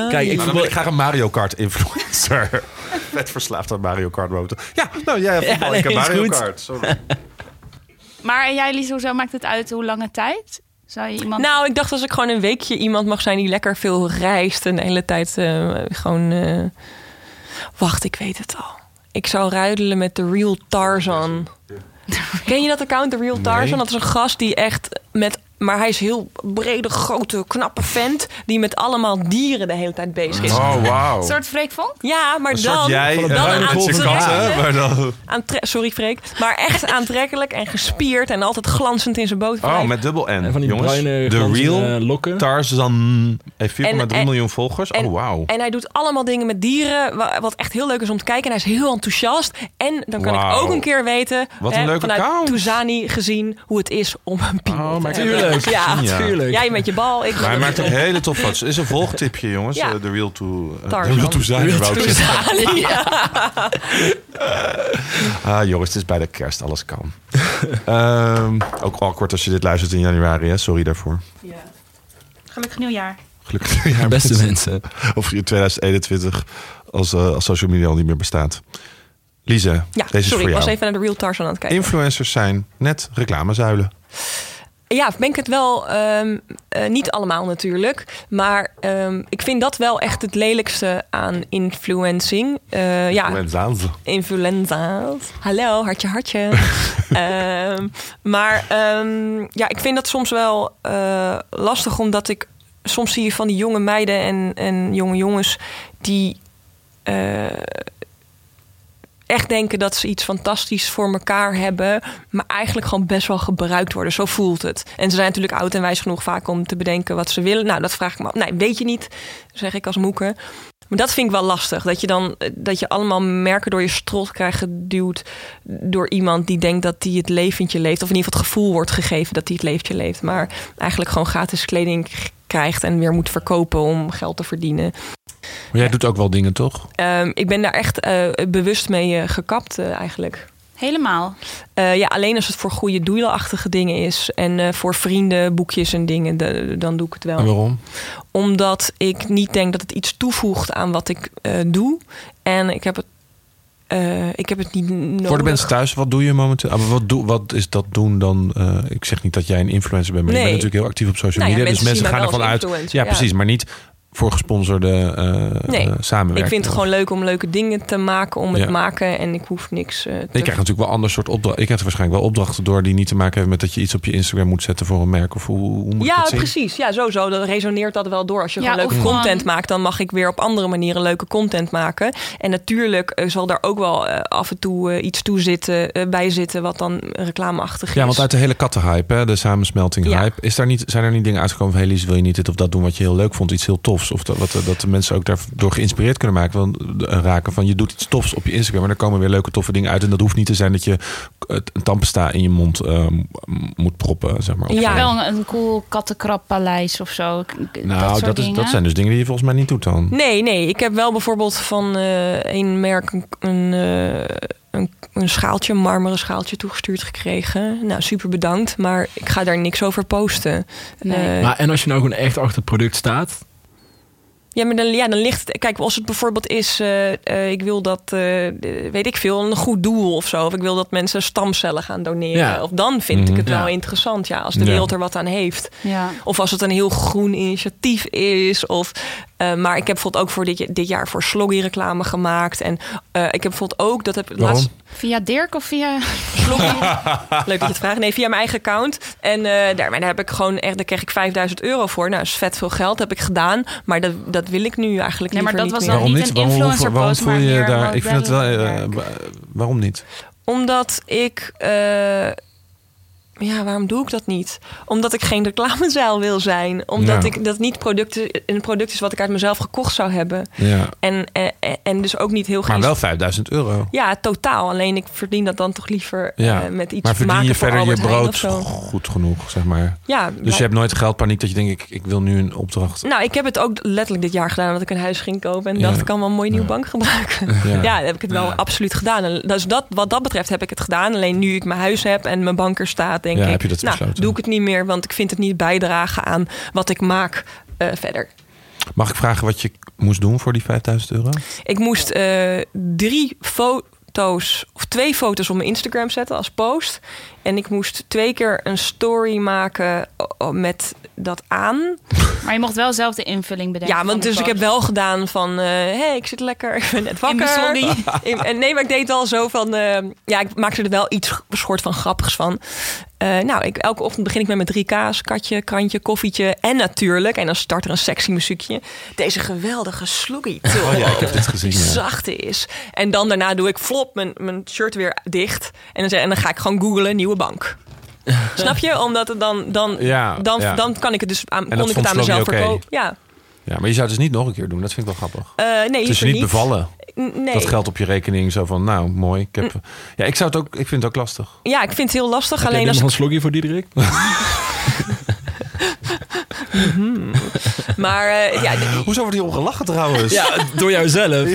Kijk, ik Nou, ik graag een Mario Kart influencer. Vet verslaafd aan Mario Kart motor. Ja, nou jij hebt voetbal, nee, ik heb is Mario goed. Kart. Sorry. Maar en jij, Lies, hoezo maakt het uit hoe lange tijd? Zou je iemand... Nou, ik dacht als ik gewoon een weekje iemand mag zijn die lekker veel reist en de hele tijd eh, gewoon. eh, Wacht, ik weet het al. Ik zou ruidelen met de Real Tarzan. Ken je dat account, de Real Tarzan? Nee. Dat is een gast die echt met. Maar hij is heel brede, grote, knappe vent. Die met allemaal dieren de hele tijd bezig is. Oh, wauw. Een soort Freek Vonk? Ja, maar Een soort dan. jij Van een eh, katten, dan... aantre- Sorry, Freek. Maar echt aantrekkelijk en gespierd. En altijd glanzend in zijn boot. Oh, met dubbel N. En van die Jongens, bruine de real lokken. Tarzan heeft 4,3 En- en- miljoen volgers. en- oh, wauw. En hij doet allemaal dingen met dieren, wa- wat echt heel leuk is om te kijken. En hij is heel enthousiast. En dan kan ik ook een keer weten, Wat een vanuit account. Touzani gezien, hoe het is om een piemel Oh, te hebben. Tuurlijk, Ja, Ja. tuurlijk. jij met je bal, ik Maar hij maakt ook hele tof foto's. Is een volgtipje, jongens. Ja. Eh, De Real to... eh. De Real to zijn. Ja. Ah, jongens, het is bij de kerst. Alles kan. Ehm, ook awkward als je dit luistert in januari. Hè? Sorry daarvoor. Gelukkig nieuwjaar. Gelukkig nieuwjaar, Beste mensen. mensen. Of in 2021 als, eh, als social media al niet meer bestaat. Lise, Ja, deze is sorry, ik was even naar de Real Tarzan aan het kijken. Influencers zijn net reclamezuilen. Ja, ben ik het wel. ehm, eh, niet allemaal natuurlijk. Maar ehm, ik vind dat wel echt het lelijkste aan influencing. Eh, ja, Influenza's. influenza's. Hallo, hartje, hartje. Ehm, maar ja, ik vind dat soms wel eh, lastig, omdat ik soms zie je van die jonge meiden en, en jonge jongens die echt denken dat ze iets fantastisch voor elkaar hebben, maar eigenlijk gewoon best wel gebruikt worden. Zo voelt het. En ze zijn natuurlijk oud en wijs genoeg vaak om te bedenken wat ze willen. Nou, dat vraag ik me. Nee, weet je niet, zeg ik als moeke. Maar dat vind ik wel lastig. Dat je dan dat je allemaal merken door je strot krijgt geduwd door iemand die denkt dat hij het leventje leeft. Of in ieder geval het gevoel wordt gegeven dat hij het leventje leeft. Maar eigenlijk gewoon gratis kleding krijgt en weer moet verkopen om geld te verdienen. Maar jij doet ook wel dingen, toch? Ehm, ik ben daar echt eh, bewust mee eh, gekapt eh, eigenlijk. Helemaal. Eh, ja, alleen als het voor goede doelachtige dingen is. En eh, voor vrienden, boekjes en dingen, de- dan doe ik het wel. En waarom? Omdat ik niet denk dat het iets toevoegt aan wat ik eh, doe. En ik heb het, eh, ik heb het niet nodig. Voor de mensen thuis, wat doe je momenteel? Ah, maar wat, doe, wat is dat doen dan? eh, ik zeg niet dat jij een influencer bent, maar je bent natuurlijk heel actief op social Nou ja, media. dus mensen mensen zien gaan ervan uit. ja. precies, maar niet voor gesponsorde eh Nee, eh, samenwerking. Ik vind het gewoon leuk om leuke dingen te maken, om het Ja. maken. En ik hoef niks eh, te... Je krijgt natuurlijk wel ander soort opdrachten. Ik krijg waarschijnlijk wel opdrachten door die niet te maken hebben met dat je iets op je Instagram moet zetten voor een merk. Of hoe, hoe moet ik Ja, dat zien? precies. Ja, sowieso. Dat resoneert dat wel door. Als je Ja, gewoon leuke content maakt, dan mag ik weer op andere manieren leuke content maken. En natuurlijk zal daar ook wel af en toe iets toe zitten, bij zitten wat dan reclameachtig is. Ja, want uit de hele kattenhype, hè, de samensmelting Ja. hype, is daar niet, zijn er niet dingen uitgekomen van, hey Lies, wil je niet dit of dat doen wat je heel leuk vond, iets heel tofs? Of dat, wat, dat de mensen ook daardoor geïnspireerd kunnen maken, van, eh, raken van je doet iets tofs op je Instagram en er komen weer leuke toffe dingen uit. En dat hoeft niet te zijn dat je eh, een tandpasta in je mond eh, m- moet proppen, zeg maar. Ja. zo. Wel een, een cool kattenkrappaleis of zo. Nou, dat, is, dat zijn dus dingen die je volgens mij niet doet dan. Nee, nee. Ik heb wel bijvoorbeeld van eh een merk een, een, eh, een, een schaaltje, een marmeren schaaltje toegestuurd gekregen. Nou, super bedankt. Maar ik ga daar niks over posten. Nee. Eh, Maar en als je nou gewoon echt achter het product staat, Ja, maar dan, ja, dan ligt het. Kijk, als het bijvoorbeeld is, eh, eh, ik wil dat, eh, weet ik veel, een goed doel of zo. Of ik wil dat mensen stamcellen gaan doneren. Ja. Of dan vind ik het Mhm. wel interessant, ja, als de Ja. wereld er wat aan heeft. Ja. Of als het een heel groen initiatief is. Of, eh, maar ik heb bijvoorbeeld ook voor dit, dit jaar voor Sloggy reclame gemaakt. En eh, ik heb bijvoorbeeld ook, dat heb ik Waarom? laatst Via Dirk of via... Sloggy. Leuk dat je het vraagt. Nee, via mijn eigen account. En eh, daar, heb ik gewoon echt, daar kreeg ik 5000 euro voor. Nou, dat is vet veel geld, heb ik gedaan. Maar dat, dat wil ik nu eigenlijk Nee, maar dat niet was meer. dan Waarom niet niet? een Waarom, influencer waarom post, voel je daar? Ik vind het wel. waarom niet? Omdat ik. eh, ja, waarom doe ik dat niet? Omdat ik geen reclamezeil wil zijn. Omdat Ja. ik dat niet producten, een product is wat ik uit mezelf gekocht zou hebben. Ja. En, eh, eh, en dus ook niet heel Maar geen. wel 5000 euro. Ja, totaal. Alleen ik verdien dat dan toch liever Ja. eh, met iets Maar verdien maken je verder je Albert brood goed genoeg, zeg maar. Ja, Dus je hebt nooit geldpaniek dat je denkt, ik, ik wil nu een opdracht. Nou, ik heb het ook letterlijk dit jaar gedaan. Dat ik een huis ging kopen. En dacht, ik kan wel een mooi nieuw Ja. bank gebruiken. Ja. Heb ik het wel absoluut gedaan. En dus dat, wat dat betreft heb ik het gedaan. Alleen nu ik mijn huis heb en mijn bank er staat, denk Ja, ik... heb je dat nou, besloten. doe ik het niet meer. Want ik vind het niet bijdragen aan wat ik maak eh, verder. Mag ik vragen wat je moest doen voor die 5000 euro? Ik moest eh, drie foto's, of twee foto's op mijn Instagram zetten als post. En ik moest twee keer een story maken met dat aan. Maar je mocht wel zelf de invulling bedenken. Ja, want dus ik heb wel gedaan van... hé, hey, ik zit lekker, ik ben net wakker. In- en nee, maar ik deed wel zo van... eh, ja, ik maakte er wel iets soort van grappigs van. Eh, nou, ik, elke ochtend begin ik met mijn drie kaas, katje, krantje, koffietje. En natuurlijk, en dan start er een sexy muziekje. Deze geweldige sloggy. Oh ja, ik heb dit gezien. Die Ja. zachte is. En dan daarna doe ik flop mijn, mijn shirt weer dicht. En dan, zeg, en dan ga ik gewoon googlen, nieuwe bank. Snap je? Omdat het dan, dan, Ja, dan, ja. dan kan ik het dus aan, kon ik het aan mezelf verkopen. Ja. ja, maar je zou het dus niet nog een keer doen. Dat vind ik wel grappig. Eh, nee, is je liever niet bevallen. Nee. Dat geld op je rekening. Zo van, nou, mooi. Ik, heb, ja, ik, zou het ook, ik vind het ook lastig. Ja, ik vind het heel lastig. Heb alleen als nog een slogje voor Diederik? Maar, eh, ja, Hoezo wordt hier ongelachen trouwens? Ja, door jouzelf.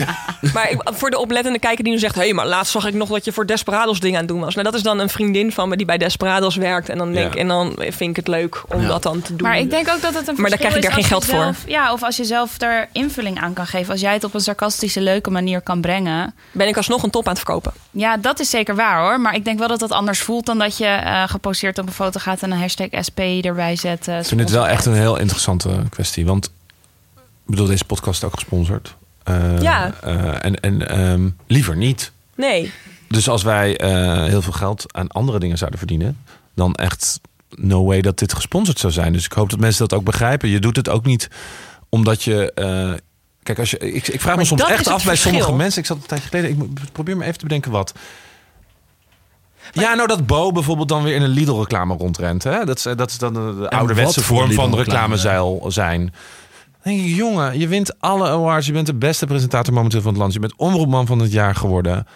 maar ik- voor de oplettende kijker die nu zegt... hé, hey, maar laatst zag ik nog dat je voor Desperados dingen aan het doen was. Nou, dat is dan een vriendin van me die bij Desperados werkt. En dan, denk, Ja. en dan vind ik het leuk om Ja. dat dan te doen. Maar ik denk ook dat het een Maar daar krijg ik verschil daar is geen als geld je zelf- Ja, of als je zelf er invulling aan kan geven. Als jij het op een sarcastische, leuke manier kan brengen. Ben ik alsnog een top aan het verkopen. Ja, dat is zeker waar hoor. Maar ik denk wel dat dat anders voelt dan dat je eh, geposteerd op een foto gaat en een hashtag SP erbij zet. eh, Ik vind het wel echt een heel interessante kwestie. Want ik bedoel, deze podcast is ook gesponsord. Eh, Ja. eh, en en ehm, liever niet. Nee. Dus als wij eh, heel veel geld aan andere dingen zouden verdienen, dan echt no way dat dit gesponsord zou zijn. Dus ik hoop dat mensen dat ook begrijpen. Je doet het ook niet omdat je. eh, kijk, als je, ik, ik vraag me soms echt af bij sommige mensen. Ik zat een tijdje geleden. Ik probeer me even te bedenken wat. Ja, nou dat Bo bijvoorbeeld dan weer in een Lidl-reclame rondrent. Hè? Dat, is, eh, dat is dan de, de ouderwetse vorm van reclamezeil zijn. Dan denk ik, jongen, je wint alle awards. Je bent de beste presentator momenteel van het land. Je bent omroepman van het jaar geworden.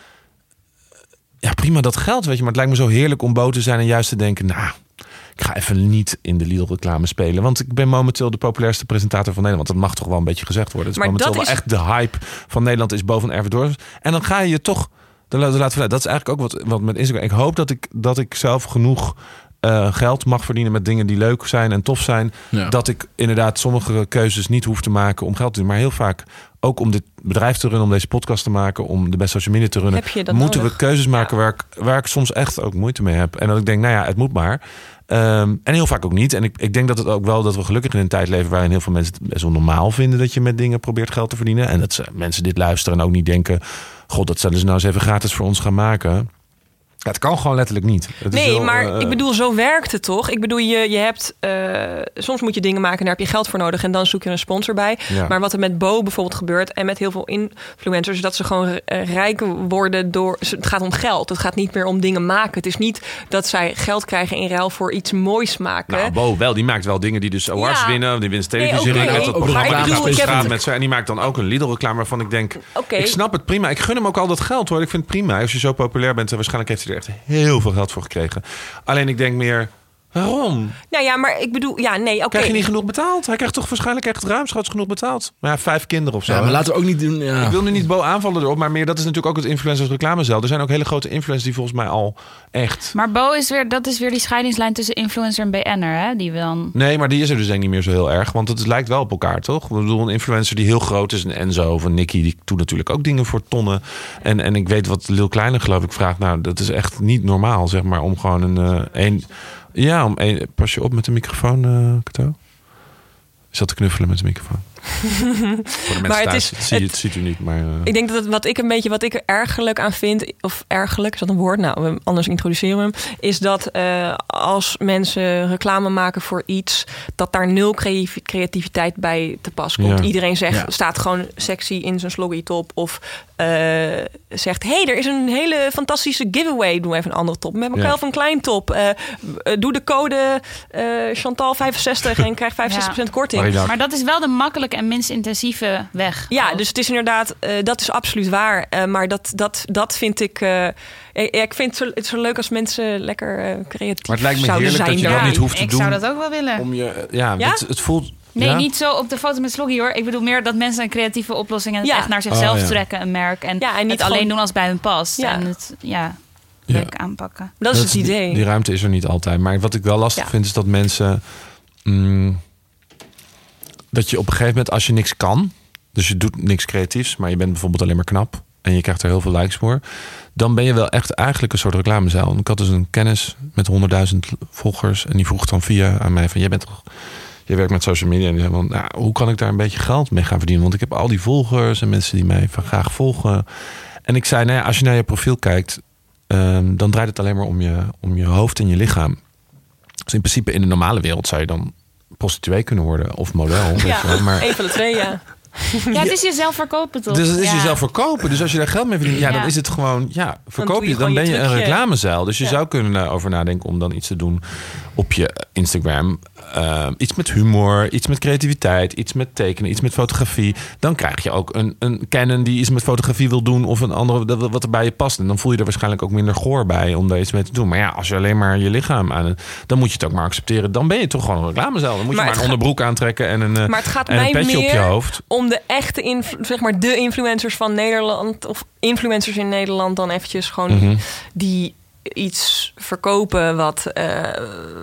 Ja, prima dat geld, weet je. Maar het lijkt me zo heerlijk om Bo te zijn en juist te denken... nou, ik ga even niet in de Lidl-reclame spelen. Want ik ben momenteel de populairste presentator van Nederland. Dat mag toch wel een beetje gezegd worden. Het is Maar momenteel dat wel is- echt de hype van Nederland is boven Erve Doors. En dan ga je je toch... Dan dat is eigenlijk ook wat, wat met Instagram... Ik hoop dat ik, dat ik zelf genoeg eh, geld mag verdienen met dingen die leuk zijn en tof zijn. Ja. Dat ik inderdaad sommige keuzes niet hoef te maken om geld te doen. Maar heel vaak ook om dit bedrijf te runnen, om deze podcast te maken, om de best social media te runnen. Heb je dat moeten nodig? we keuzes maken waar, ik, waar ik soms echt ook moeite mee heb. En dat ik denk, nou ja, het moet maar. Ehm, en heel vaak ook niet. En ik, ik denk dat het ook wel dat we gelukkig in een tijd leven waarin heel veel mensen het best wel normaal vinden dat je met dingen probeert geld te verdienen. En dat ze, mensen dit luisteren en ook niet denken: God, dat zullen ze nou eens even gratis voor ons gaan maken. Ja, het kan gewoon letterlijk niet. Het is Nee, heel, maar eh, ik bedoel, zo werkt het toch? Ik bedoel, je, je hebt... eh, soms moet je dingen maken, daar heb je geld voor nodig... en dan zoek je een sponsor bij. Ja. Maar wat er met Bo bijvoorbeeld gebeurt... en met heel veel influencers... dat ze gewoon eh, rijk worden door... Het gaat om geld. Het gaat niet meer om dingen maken. Het is niet dat zij geld krijgen in ruil voor iets moois maken. Nou, Bo wel, die maakt wel dingen die dus awards Ja. winnen. Die wint televisie Nee, met dat programma. bedoel, ik heb het- met ze. En die maakt dan ook een Lidl-reclame waarvan ik denk... Oké. Ik snap het prima. Ik gun hem ook al dat geld hoor. Ik vind het prima. Als je zo populair bent, en waarschijnlijk heeft hij echt heel veel geld voor gekregen. Alleen ik denk meer Waarom? Nou ja, maar ik bedoel, ja, nee, oké. Krijg je niet genoeg betaald? Hij krijgt toch waarschijnlijk echt ruimschoots genoeg betaald? Maar ja, vijf kinderen of zo. Ja, maar laten we ook niet doen. Ja. Ik wil nu niet Bo aanvallen erop, maar meer dat is natuurlijk ook het influencers reclamezel. Er zijn ook hele grote influencers die volgens mij al echt. Maar Bo is weer, dat is weer die scheidingslijn tussen influencer en BN'er, hè? Die we dan. Nee, maar die is er dus denk ik niet meer zo heel erg. Want het lijkt wel op elkaar, toch? Ik bedoel, een influencer die heel groot is, een Enzo of een Nicky, die doet natuurlijk ook dingen voor tonnen. En, en ik weet wat Lil Kleine geloof ik vraagt. Nou, dat is echt niet normaal, zeg maar, om gewoon een... eh, een ja, om een, pas je op met de microfoon, eh Kato. Is dat te knuffelen met de microfoon? Voor de mensen Maar het thuis, is- het, zie, het- het ziet u niet, maar... eh, Ik denk dat het, wat ik een beetje wat ik er ergerlijk aan vind, of ergerlijk, is dat een woord? Nou, we- anders introduceren we hem. Is dat eh, als mensen reclame maken voor iets, dat daar nul creativ- creativiteit bij te pas komt. Ja. Iedereen zegt, Ja. staat gewoon sexy in zijn sloggy top. Of zegt, hé, hey, er is een hele fantastische giveaway. Doe even een andere top. Met elkaar Ja. of een klein top. Eh, eh, doe de code eh, Chantal65 en krijg 65% korting. Maar dat is wel de makkelijke en minst intensieve weg. Ja, dus het is inderdaad, eh, dat is absoluut waar. Eh, maar dat, dat, dat vind ik. eh, ik, ik vind het zo, het is zo leuk als mensen lekker eh, creatief Maar het lijkt me zouden heerlijk zijn dat je dat niet hoeft te ik doen. zou dat ook wel willen. Om je, ja, Ja? Het, het voelt... Nee, ja? niet zo op de foto met Sloggy hoor. Ik bedoel meer dat mensen een creatieve oplossing en het Ja. echt naar zichzelf Oh, ja. trekken, een merk. En, Ja, en niet het alleen gewoon- doen als het bij hun past. Ja. En het ja, Ja. leuk aanpakken. Dat is het idee. Die, ruimte is er niet altijd. Maar wat ik wel lastig Ja. vind, is dat mensen. mm, dat je op een gegeven moment, als je niks kan. Dus je doet niks creatiefs, maar je bent bijvoorbeeld alleen maar knap. En je krijgt er heel veel likes voor. Dan ben je wel echt eigenlijk een soort reclamezaal. Ik had dus een kennis met 100.000 volgers. En die vroeg dan via aan mij van... Jij bent toch... Je werkt met social media. En zei van, nou, hoe kan ik daar een beetje geld mee gaan verdienen? Want ik heb al die volgers en mensen die mij van graag volgen. En ik zei, nou ja, als je naar je profiel kijkt... ehm, dan draait het alleen maar om je, om je hoofd en je lichaam. Dus in principe in de normale wereld zou je dan prostituee kunnen worden of model. Ja, je wel. Maar een van de twee, ja. Ja, het is jezelf verkopen toch? dus het is Ja. jezelf verkopen. Dus als je daar geld mee verdient, ja, dan Ja. is het gewoon, ja, verkoop je je, dan ben je je een trucje. reclamezaal. Dus je Ja. zou kunnen over nadenken om dan iets te doen op je Instagram. Eh, iets met humor, iets met creativiteit, iets met tekenen, iets met fotografie. Dan krijg je ook een, een Canon die iets met fotografie wil doen of een andere wat er bij je past. En dan voel je er waarschijnlijk ook minder goor bij om daar iets mee te doen. Maar ja, als je alleen maar je lichaam aan, dan moet je het ook maar accepteren. Dan ben je toch gewoon een reclamezaal. Dan moet Maar je maar een onderbroek aantrekken en een, eh, Maar het gaat en een mij petje op je hoofd. om de echte, zeg maar, de influencers van Nederland. Of influencers in Nederland dan eventjes gewoon Mhm. die iets verkopen wat, eh,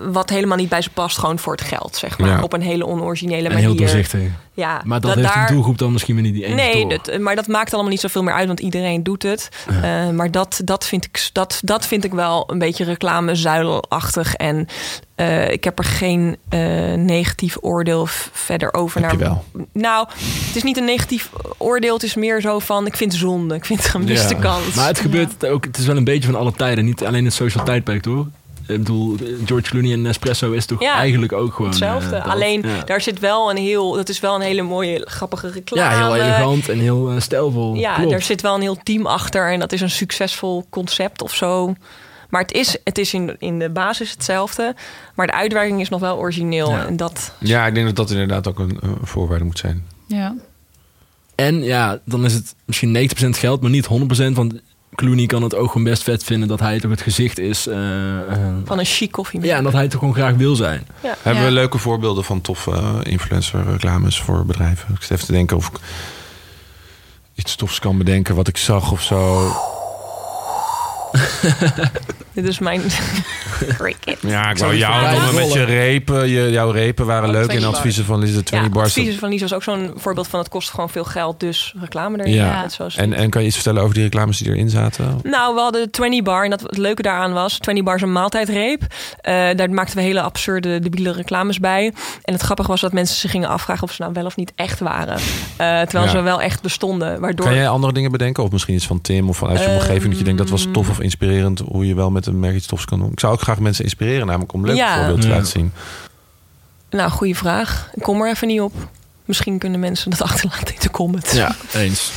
wat helemaal niet bij ze past. Gewoon voor het geld, zeg maar. Ja. Op een hele onoriginele En manier. heel doorzichtig. Ja, Maar dat, heeft een doelgroep dan misschien weer niet die eens Nee, dat, maar dat maakt allemaal niet zoveel meer uit, want iedereen doet het. Eh, maar dat, dat, vind ik, dat, dat vind ik wel een beetje reclamezuilenachtig. En eh, ik heb er geen eh, negatief oordeel verder over. Heb wel. Nou, het is niet een negatief oordeel. Het is meer zo van, ik vind het zonde. Ik vind het een gemiste Ja. kans. Maar het gebeurt ook, het is wel een beetje van alle tijden. Niet alleen het social tijdperk, hoor. Ik bedoel, George Clooney en Nespresso is toch Ja, eigenlijk ook gewoon... Hetzelfde. eh, dat. Alleen, Ja. daar zit wel een heel... Dat is wel een hele mooie, grappige reclame. Ja, heel elegant en heel eh, stijlvol. Ja, Klopt. daar zit wel een heel team achter en dat is een succesvol concept of zo. Maar het is, het is in, in de basis hetzelfde, maar de uitwerking is nog wel origineel. Ja. En dat, Ja, ik denk dat dat inderdaad ook een, een voorwaarde moet zijn. Ja. En ja, dan is het misschien 90% geld, maar niet 100%. Want Clooney kan het ook gewoon best vet vinden dat hij toch het gezicht is. eh, eh, van een chic koffie. ja, en dat hij toch gewoon graag wil zijn. Hebben Ja. we leuke voorbeelden van toffe uh, influencer reclames voor bedrijven? Ik zit even te denken of ik iets tofs kan bedenken wat ik zag of zo. Dit is mijn cricket. Ja, ik zou wou jou noemen met je repen. Je, jouw repen waren leuk in 20 bar. adviezen van Lisa 20 Ja, bars. adviezen van Lies was ook zo'n voorbeeld van het kost gewoon veel geld, dus reclame erin. Ja. Net zoals En, en kan je iets vertellen over die reclames die erin zaten? Nou, we hadden 20 bar en dat, het leuke daaraan was, 20 bar is een maaltijdreep. Eh, daar maakten we hele absurde, debiele reclames bij. En het grappige was dat mensen zich gingen afvragen of ze nou wel of niet echt waren. Eh, terwijl Ja. ze wel echt bestonden. Waardoor Kan jij andere dingen bedenken? Of misschien iets van Tim of vanuit je omgeving dat je denkt dat was tof of inspirerend hoe je wel met een merk iets tofs kan doen? Ik zou ook graag mensen inspireren, namelijk om leuke Ja. voorbeelden te Ja. laten zien. Nou, goede vraag. Ik kom er even niet op. Misschien kunnen mensen dat achterlaten in de comments. Ja, eens.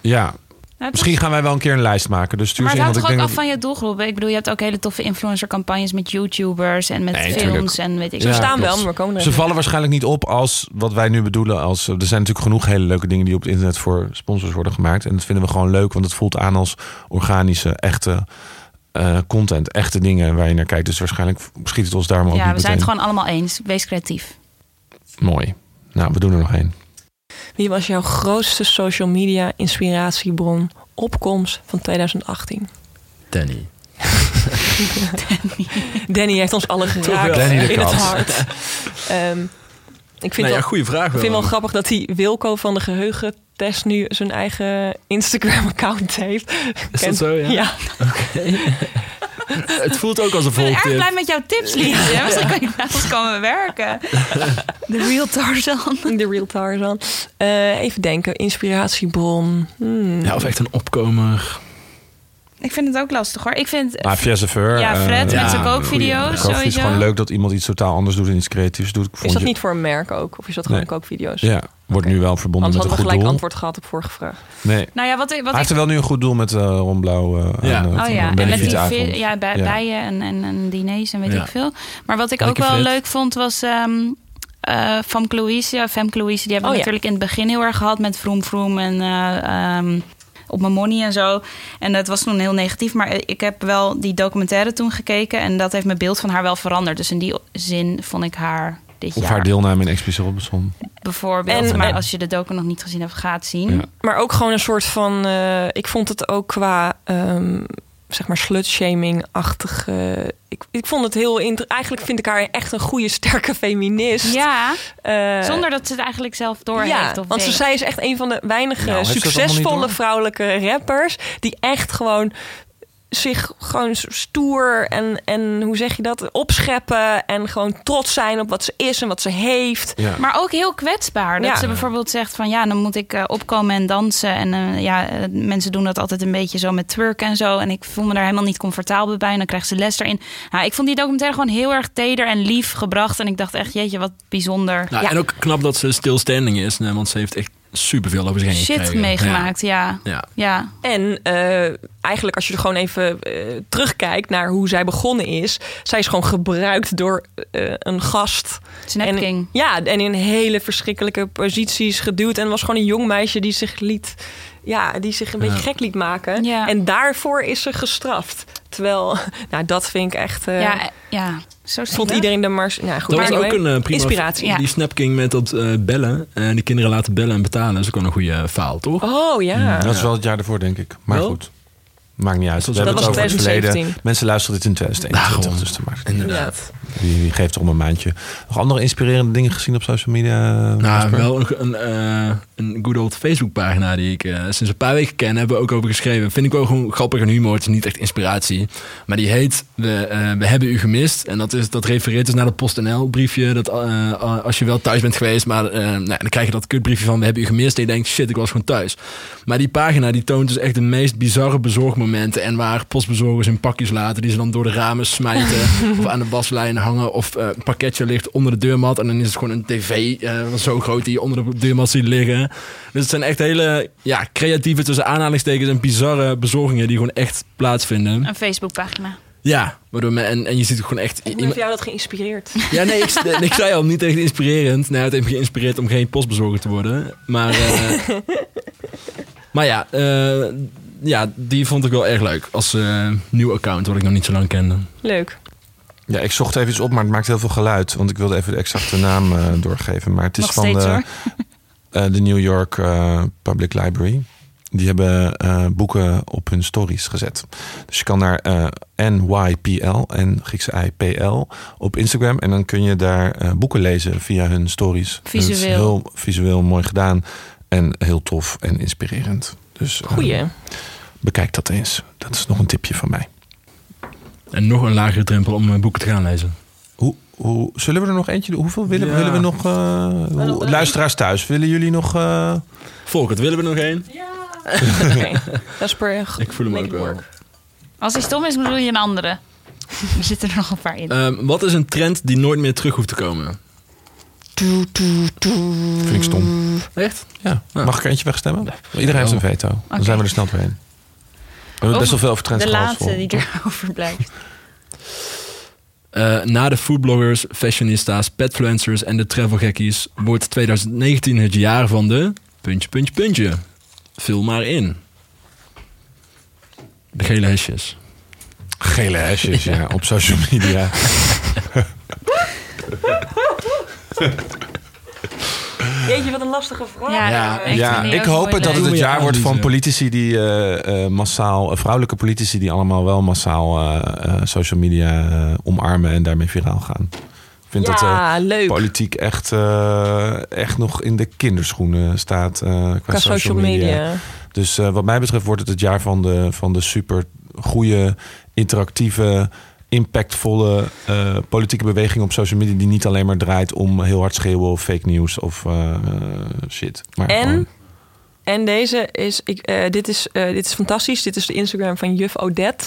Ja, Nou, misschien gaan wij wel een keer een lijst maken. Dus stuur Maar ze het hangt want toch ook af dat... van je doelgroep. Ik bedoel, je hebt ook hele toffe influencercampagnes met YouTubers en met Nee, films tuurlijk. en weet ik Ze Ja, staan wel, maar we komen er Ze vallen waarschijnlijk niet op als wat wij nu bedoelen. Als, er zijn natuurlijk genoeg hele leuke dingen die op het internet voor sponsors worden gemaakt. En dat vinden we gewoon leuk, want het voelt aan als organische, echte eh, content, echte dingen waar je naar kijkt. Dus waarschijnlijk schiet het ons daar maar ook Ja, niet we zijn het gewoon allemaal eens. Wees creatief. Mooi. Nou, we doen er nog één. Wie was jouw grootste social media inspiratiebron opkomst van 2018? Danny. Danny heeft ons alle geraakt Danny de in het hart. Ehm, ik vind, Nou ja, wel, goede vraag ik wel. vind wel grappig dat die Wilco van de geheugentest nu zijn eigen Instagram-account heeft. Is dat zo, ja? ja. Het voelt ook als een Ik ben erg blij met jouw tips, Lies. Misschien kan ons komen werken. De real Tarzan. De Real Tarzan. Eh, even denken, inspiratiebron. Hmm. Ja, of echt een opkomer. Ik vind het ook lastig hoor. Ik vind... Maar Ver. Ja, eh, Fred met ja, zijn kookvideo's Ik hoop, het is sowieso. gewoon leuk dat iemand iets totaal anders doet en iets creatiefs doet. Ik vond Is dat je- niet voor een merk ook? Of is dat gewoon Nee. kookvideo's? Ja, wordt nu wel verbonden Anders met een hadden we goed gelijk doel. antwoord gehad op vorige vraag. Nee. Nou ja, wat, ik- wat Hij ik heeft er wel nu een goed doel met uh, Ron Blauw. eh, Ja. eh, Oh ja, en met die ja, bij, Ja. bijen en, en, en diners en weet Ja. ik veel. Maar wat ik ook wel leuk vond was ehm eh Famke Louise. Ja, Femke Louise, die hebben we Oh ja. natuurlijk in het begin heel erg gehad met Vroom Vroom en eh, ehm, op mijn money en zo. En dat was toen heel negatief. Maar ik heb wel die documentaire toen gekeken en dat heeft mijn beeld van haar wel veranderd. Dus in die zin vond ik haar dit Of jaar haar deelname in Expeditie Robinson. bijvoorbeeld. En- maar en- als je de docu nog niet gezien hebt, gaat zien. Ja. Maar ook gewoon een soort van... eh, ik vond het ook qua... ehm, zeg maar slut-shaming-achtig. eh, ik, ik vond het heel... inter- Eigenlijk vind ik haar echt een goede, sterke feminist. Ja, Eh, zonder dat ze het eigenlijk zelf door ja, heeft. Of want ze, weet. zij is echt een van de weinige Nou, succesvolle vrouwelijke rappers... die echt gewoon zich gewoon stoer en, en hoe zeg je dat, opscheppen... en gewoon trots zijn op wat ze is en wat ze heeft. Ja. Maar ook heel kwetsbaar. Dat Ja. ze bijvoorbeeld zegt van ja, dan moet ik eh, opkomen en dansen. En eh, ja, eh, mensen doen dat altijd een beetje zo met twerk en zo. En ik voel me daar helemaal niet comfortabel bij. En dan krijgt ze les erin. Nou, ik vond die documentaire gewoon heel erg teder en lief gebracht. En ik dacht echt, jeetje, wat bijzonder. Nou, Ja. En ook knap dat ze stilstanding is. nee, Want ze heeft echt superveel over zich heen Shit gekregen. meegemaakt, ja. Ja. ja. ja. En eh, eigenlijk als je er gewoon even eh, terugkijkt naar hoe zij begonnen is... zij is gewoon gebruikt door eh, een gast... En. Ja, en in hele verschrikkelijke posities geduwd. En was gewoon een jong meisje die zich liet... Ja, die zich een beetje gek liet maken. Ja. En daarvoor is ze gestraft. Terwijl, nou, dat vind ik echt... eh, ja, ja, zo vond iedereen de mars... Ja, goed, Dat was anyway. ook een eh, prima Inspiratie. Ja. Die Snap King met dat eh, bellen. En die kinderen laten bellen en betalen. Dat is ook wel een goede faal, toch? Oh ja. Dat is wel het jaar ervoor, denk ik. Maar Wel? goed. Maakt niet uit. Dat We was- hebben dat het was over het 2017. verleden. Mensen luisteren dit in 2021. Daarom. Dus dat maakt Inderdaad. wie, wie geeft er om een maandje. Nog andere inspirerende dingen gezien op social media? Nou, wel een, een, eh, een good old Facebook-pagina die ik eh, sinds een paar weken ken. Hebben we ook over geschreven. Vind ik wel gewoon grappig en humor. Het is niet echt inspiratie. Maar die heet We, eh, we hebben u gemist. En dat, is, dat refereert dus naar dat PostNL-briefje. Dat eh, als je wel thuis bent geweest, maar eh, nou, dan krijg je dat kutbriefje van We hebben u gemist. En je denkt, shit, ik was gewoon thuis. Maar die pagina die toont dus echt de meest bizarre bezorgmomenten. En waar postbezorgers hun pakjes laten. Die ze dan door de ramen smijten. of aan de waslijn hangen. Of eh, een pakketje ligt onder de deurmat. En dan is het gewoon een tv eh, zo groot die je onder de deurmat ziet liggen. Dus het zijn echt hele ja, creatieve tussen aanhalingstekens en bizarre bezorgingen die gewoon echt plaatsvinden. Een Facebookpagina. Ja, waardoor men, en, en je ziet het gewoon echt. Hoe heeft iemand- jou dat geïnspireerd? ja, nee, ik, nee, ik zei al niet echt inspirerend. Nee, het heeft me geïnspireerd om geen postbezorger te worden. Maar, eh, maar ja, eh, ja, die vond ik wel erg leuk. Als eh, nieuw account, wat ik nog niet zo lang kende. Leuk. Ja, ik zocht even iets op, maar het maakt heel veel geluid. Want ik wilde even de exacte naam eh, doorgeven. Maar het is Nog van steeds de, hoor. eh, de New York eh, Public Library. Die hebben eh, boeken op hun stories gezet. Dus je kan naar eh, NYPL, en Griekse IPL, op Instagram. En dan kun je daar eh, boeken lezen via hun stories. Visueel. heel visueel mooi gedaan. En heel tof en inspirerend. Dus eh, Goeie. bekijk dat eens. Dat is nog een tipje van mij. En nog een lagere drempel om eh, boeken te gaan lezen. Hoe, hoe, zullen we er nog eentje doen? Hoeveel willen, Ja. willen we nog? eh, hoe- luisteraars thuis, willen jullie nog? eh, Volkert, willen we er nog één? Oké. Dat is per... Ik voel hem ook wel. Als hij stom is, bedoel je een andere. Er zitten er nog een paar in. Ehm, wat is een trend die nooit meer terug hoeft te komen? Vind ik stom. Echt? Ja. Ja. Mag ik er eentje wegstemmen? Iedereen heeft een veto. Dan zijn we er snel doorheen. We hebben best wel veel over trends de laatste die erover blijft. Eh, na de foodbloggers, fashionistas, petfluencers en de travelgekkies wordt 2019 het jaar van de puntje, puntje, puntje. Vul maar in. De gele hesjes. Gele hesjes, ja, op social media. Jeetje, wat een lastige vraag. Ja, Ja, ik hoop het dat het het jaar wordt van politici die eh, eh, massaal, eh, vrouwelijke politici die allemaal wel massaal eh, eh, social media omarmen en daarmee viraal gaan. Ik vind dat eh, leuk. politiek echt, eh, echt nog in de kinderschoenen staat eh, qua, Qua social media. Dus eh, wat mij betreft wordt het het jaar van de, van de super goede, interactieve, impactvolle eh, politieke beweging op social media. Die niet alleen maar draait om heel hard schreeuwen of fake news of eh, eh, shit. Maar En, gewoon- en deze is, ik, eh, dit is, eh, dit is fantastisch. Dit is de Instagram van juf Odette.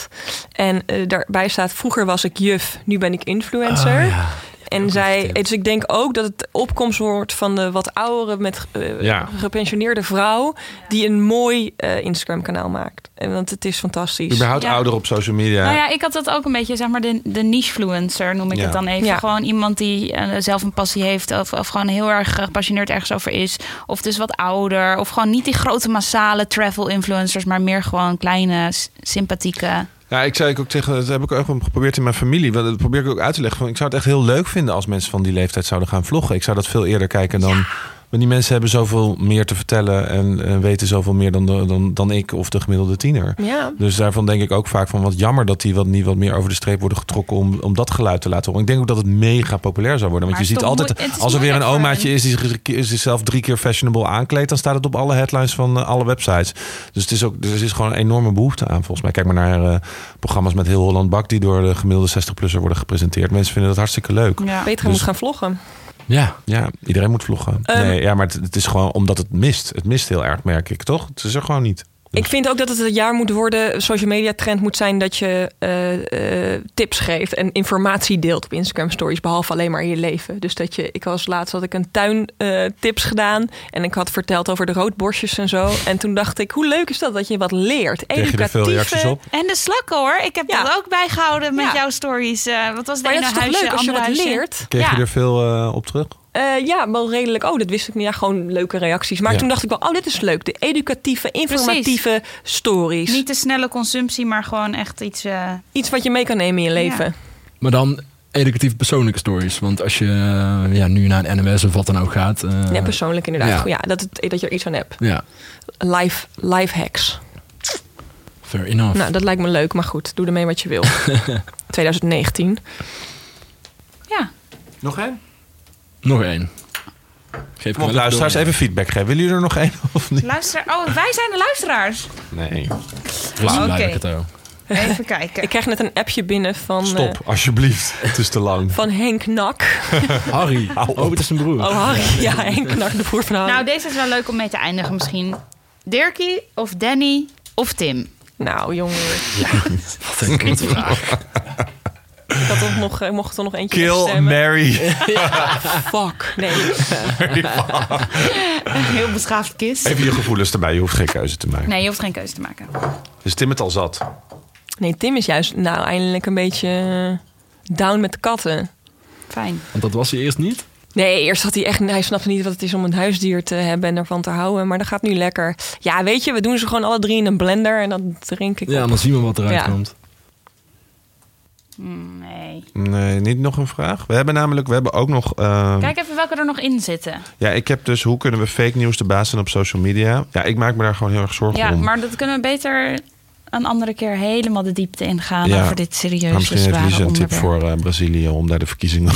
En daarbij staat, vroeger was ik juf, nu ben ik influencer. Oh, ja. En zij, dus ik denk ook dat het opkomst wordt van de wat oudere, met eh, Ja. gepensioneerde vrouw. die een mooi eh, Instagram-kanaal maakt. En want het is fantastisch. überhaupt Ja. ouder op social media. Nou ja, ik had dat ook een beetje, zeg maar, de, de nichefluencer noem ik Ja. het dan even. Ja. Gewoon iemand die eh, zelf een passie heeft of, of gewoon heel erg gepassioneerd ergens over is. Of dus wat ouder. Of gewoon niet die grote massale travel influencers, maar meer gewoon kleine, sympathieke. Ja, ik zei ook tegen, dat heb ik ook geprobeerd in mijn familie. want Dat probeer ik ook uit te leggen. Van, ik zou het echt heel leuk vinden als mensen van die leeftijd zouden gaan vloggen. Ik zou dat veel eerder kijken dan. Die mensen hebben zoveel meer te vertellen en, en weten zoveel meer dan, de- dan, dan ik of de gemiddelde tiener. Ja. Dus daarvan denk ik ook vaak van wat jammer dat die wat, niet wat meer over de streep worden getrokken om, om dat geluid te laten horen. Ik denk ook dat het mega populair zou worden. Want Maar je ziet altijd, als er weer een omaatje is die zich- die zichzelf drie keer fashionable aankleedt, dan staat het op alle headlines van eh, alle websites. Dus het is ook, dus er is gewoon een enorme behoefte aan volgens mij. Kijk maar naar eh, programma's met heel Holland Bak die door de gemiddelde 60-plusser worden gepresenteerd. Mensen vinden dat hartstikke leuk. Ja. Petra Dus- moet gaan vloggen. Ja. Ja, iedereen moet vloggen. Ehm, nee, ja, maar het, het is gewoon omdat het mist. Het mist heel erg, merk ik, toch? Het is er gewoon niet. Ik vind ook dat het het jaar moet worden, social media trend moet zijn dat je eh, eh, tips geeft en informatie deelt op Instagram stories, behalve alleen maar in je leven. Dus dat je, ik was laatst had ik een tuin eh, tips gedaan en ik had verteld over de roodborstjes en zo. En toen dacht ik, hoe leuk is dat dat je wat leert? Er op? En de slakken hoor. Ik heb Ja. dat ook bijgehouden met Ja. jouw stories. Eh, wat was de Maar ene dat is toch huisje, leuk als je wat huisje? leert? Kreeg je er veel op terug? Eh, ja, wel redelijk. Oh, dat wist ik niet. Ja, gewoon leuke reacties. Maar Ja. toen dacht ik wel, oh, dit is leuk. De educatieve, informatieve stories. Niet te snelle consumptie, maar gewoon echt iets. eh, Iets wat je mee kan nemen in je leven. Maar dan educatief persoonlijke stories. Want als je eh, ja, nu naar een NMS of wat dan ook gaat. eh, Ja, persoonlijk inderdaad. ja. Ja. dat, het, dat je er iets aan hebt. Ja, Life, life hacks. fair enough. Nou, dat lijkt me leuk, maar goed, doe ermee wat je wil. 2019. ja. Nog één? Nog één. Geef op, luisteraars, even feedback geven. Willen jullie er nog één of niet? Luister. Oh, wij zijn de luisteraars. Nee. Rustig Oké. blijven, Kato. Even kijken. Ik krijg net een appje binnen van, Stop, eh, alsjeblieft. Het is te lang. van Henk Nak. Harry. Oh, het is zijn broer. Oh, Harry. Ja, Henk Nak, de broer van Harry. Nou, deze is wel leuk om mee te eindigen misschien. Dirkie of Danny of Tim? Nou, jongen. Wat een kutvraag. Ik, had toch nog, ik mocht er nog eentje Kill stemmen. Mary. Fuck. Nee. Een heel beschaafd kist. Even je gevoelens erbij. Je hoeft geen keuze te maken. Nee, je hoeft geen keuze te maken. Dus Tim het al zat. nee, Tim is juist nou eindelijk een beetje eh, down met de katten. Fijn. Want dat was hij eerst niet. Nee, eerst had hij echt... Hij snapte niet wat het is om een huisdier te hebben en ervan te houden. Maar dat gaat nu lekker. Ja, weet je, we doen ze gewoon alle drie in een blender en dan drink ik Ja, op. dan zien we wat eruit Ja. komt. Nee. Nee, niet nog een vraag. We hebben namelijk, we hebben ook nog. eh, Kijk even welke er nog in zitten. Ja, ik heb dus hoe kunnen we fake news de baas zijn op social media? Ja, ik maak me daar gewoon heel erg zorgen Ja, om. maar dat kunnen we beter een andere keer helemaal de diepte ingaan Ja. over dit serieuze, misschien heeft zware Lise een tip voor eh, Brazilië om daar de verkiezingen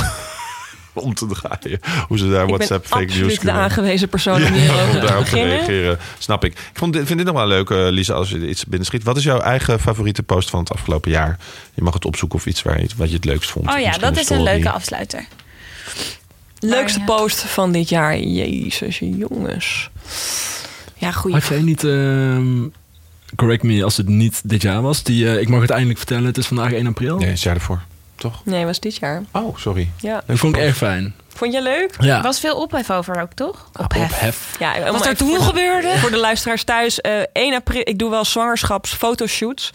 om te draaien. Hoe ze daar Ik WhatsApp ben fake news absoluut de kunnen. aangewezen persoon om hierover te daarop te beginnen. reageren. Snap ik. Ik vond, dit- vind dit nog wel leuk, eh, Lisa, als je iets binnenschiet. Wat is jouw eigen favoriete post van het afgelopen jaar? Je mag het opzoeken of iets waar je, wat je het leukst vond. Oh ja, Misschien dat is een leuke afsluiter. Leukste ja. post van dit jaar. Jezus, jongens. Ja, goeie. Had jij niet, ehm, correct me als het niet dit jaar was, die, eh, ik mag het eindelijk vertellen, het is vandaag 1 april. Nee, is jaar ervoor. Toch? Nee, was dit jaar. Oh, sorry. Ja. Dat vond ik erg fijn. Vond je leuk? Ja. Er was veel ophef over ook, toch? Ah, Ophef. ophef. Ja, Wat er toen voor gebeurde? Voor de luisteraars thuis, eh 1 april, ik doe wel zwangerschapsfotoshoots.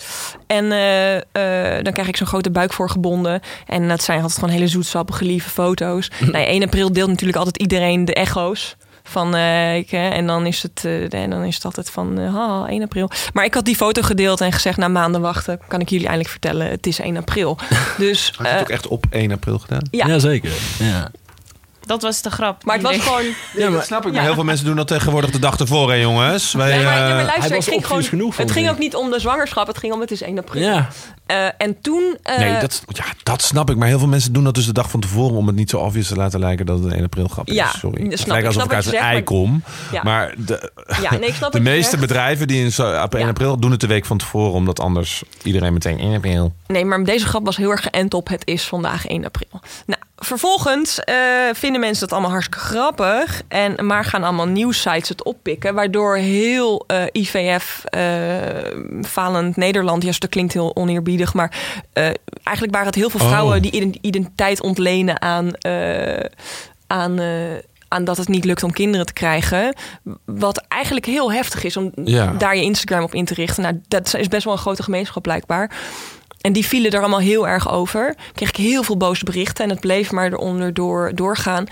En eh, eh, dan krijg ik zo'n grote buik voor gebonden. En dat zijn altijd gewoon hele zoetsappige, lieve foto's. nou, 1 april deelt natuurlijk altijd iedereen de echo's. Van, eh, ik, hè, en, dan is het, eh, en dan is het altijd van eh, ah, 1 april. Maar ik had die foto gedeeld en gezegd... na maanden wachten kan ik jullie eindelijk vertellen... het is 1 april. Dus Had je het eh, ook echt op 1 april gedaan? Ja. Jazeker. Ja. Dat was de grap. maar het was gewoon... Ja, maar snap ik. Maar heel veel mensen doen dat tegenwoordig de dag ervoor, hè, jongens. Wij, Nee, maar, ja, maar eh, luister, hij was het ging, gewoon, genoeg, het ging ook niet om de zwangerschap. Het ging om het is 1 april. ja. Eh, en toen... eh, nee, dat, ja, dat snap ik. Maar heel veel mensen doen dat dus de dag van tevoren... om het niet zo obvious te laten lijken dat het een 1 april grap is. Ja, Sorry. dat Het snap lijkt alsof Ik ik snap uit een ei kom. Ja. Maar de, Ja, nee, ik snap de meeste zegt. bedrijven die in zo, op 1 Ja. april... doen het de week van tevoren... omdat anders iedereen meteen 1 april... Nee, maar deze grap was heel erg geënt op het is vandaag 1 april. Nou, vervolgens eh, vinden mensen dat allemaal hartstikke grappig. En, maar gaan allemaal nieuwsites het oppikken. Waardoor heel IVF, falend Nederland... Ja, dat klinkt heel oneerbiedig. Maar eh, eigenlijk waren het heel veel Oh. vrouwen... die ident- identiteit ontlenen aan... eh, aan eh, aan dat het niet lukt om kinderen te krijgen. Wat eigenlijk heel heftig is om Ja. daar je Instagram op in te richten. Nou, dat is best wel een grote gemeenschap blijkbaar. En die vielen er allemaal heel erg over. Kreeg ik heel veel boze berichten en het bleef maar eronder door, doorgaan.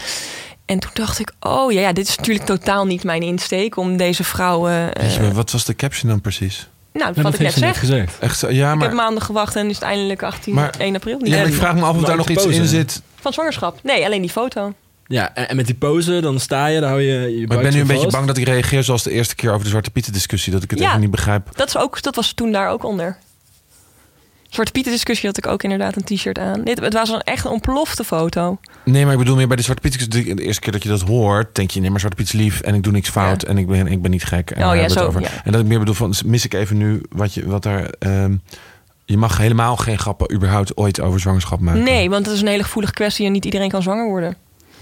En toen dacht ik, oh ja, ja, dit is natuurlijk totaal niet mijn insteek om deze vrouwen. Weet je, maar wat was de caption dan precies? Nou, Ja, wat dat ik net zeg. gezegd. Echt ja, Ik maar, heb maanden gewacht en is het eindelijk 18, Maar- 1 april. ja, maar ik vraag me af of Maar daar nog iets in zit. Van zwangerschap. Nee, alleen die foto. Ja, en, en met die pose, dan sta je, dan hou je je Maar ik ben nu een beetje bang dat ik reageer zoals de eerste keer over de Zwarte Pieten discussie. Dat ik het Ja. even niet begrijp. Dat, is ook, dat was toen daar ook onder. Zwarte Pieten discussie had ik ook inderdaad een t-shirt aan. Dit, het was een echt een ontplofte foto. Nee, maar ik bedoel meer bij de Zwarte Piet. discussie, De eerste keer dat je dat hoort, denk je, nee, maar Zwarte Piet is lief en ik doe niks fout Ja. en ik ben, ik ben niet gek. En Oh, ja, zo, het over. ja. En dat ik meer bedoel van, mis ik even nu wat, je, wat daar... ehm, je mag helemaal geen grappen überhaupt ooit over zwangerschap maken. Nee, want het is een hele gevoelige kwestie en niet iedereen kan zwanger worden.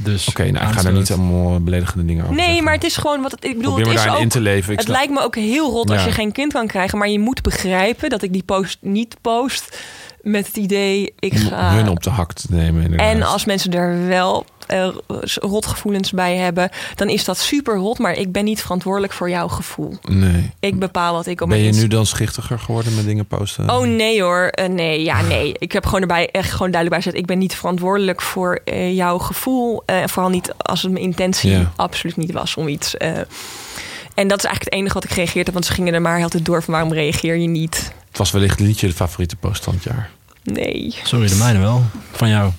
Dus Oké, nou, ik ga daar niet allemaal beledigende dingen over Nee, zeggen. maar het is gewoon wat het, ik bedoel. Probeer het is ook, in te leven. Ik het snap- lijkt me ook heel rot als Ja. je geen kind kan krijgen, maar je moet begrijpen dat ik die post niet post met het idee ik ga. hun op de hak te nemen. inderdaad. En als mensen er wel eh, rotgevoelens bij hebben, dan is dat super rot, maar ik ben niet verantwoordelijk voor jouw gevoel. Nee. Ik bepaal wat ik op Ben je nu dan schichtiger geworden met dingen posten? Oh nee hoor, Eh, nee, ja nee. Ik heb gewoon erbij echt gewoon duidelijk bij gezet. Ik ben niet verantwoordelijk voor eh, jouw gevoel. En vooral niet als het mijn intentie Ja. absoluut niet was om iets. en dat is eigenlijk het enige wat ik gereageerd heb. Want ze gingen er maar altijd door van waarom reageer je niet? Het was wellicht niet je favoriete post van het jaar. Nee. Sorry, de mijne wel. Van jou.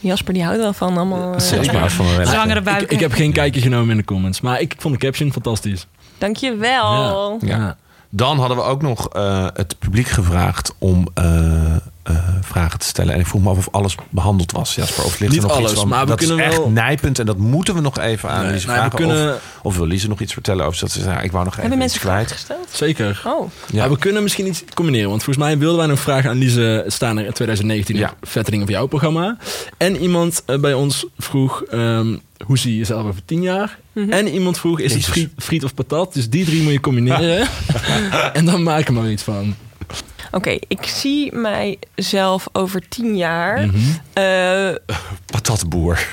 Jasper die houdt wel van allemaal. eh, Zelfs maar van een. Zwangere Ik, buiken. ik heb geen kijkje genomen in de comments. Maar ik vond de caption fantastisch. Dankjewel. Ja. Dan hadden we ook nog eh, het publiek gevraagd om eh, eh, vragen te stellen. En ik vroeg me af of alles behandeld was. Jasper, of ligt Niet er nog alles, iets van? maar we dat kunnen is echt wel- nijpend en dat moeten we nog even aan Nee, Lise nou ja, we vragen. kunnen- Of, of wil Lise nog iets vertellen over dat ze ja, ik wou nog Hebben even mensen iets kwijt. vragen gesteld? Zeker. Oh, Ja. Maar we kunnen misschien iets combineren. Want volgens mij wilden wij nog vragen aan Lise staan er in 2019 Ja. op Vettering of jouw programma. En iemand bij ons vroeg ehm, hoe zie je jezelf over tien jaar? Mhm. En iemand vroeg is het friet, friet of patat? Dus die drie moet je combineren. en dan maken we er iets van. oké. Ik zie mijzelf over tien jaar. Mhm. eh, Patatboer.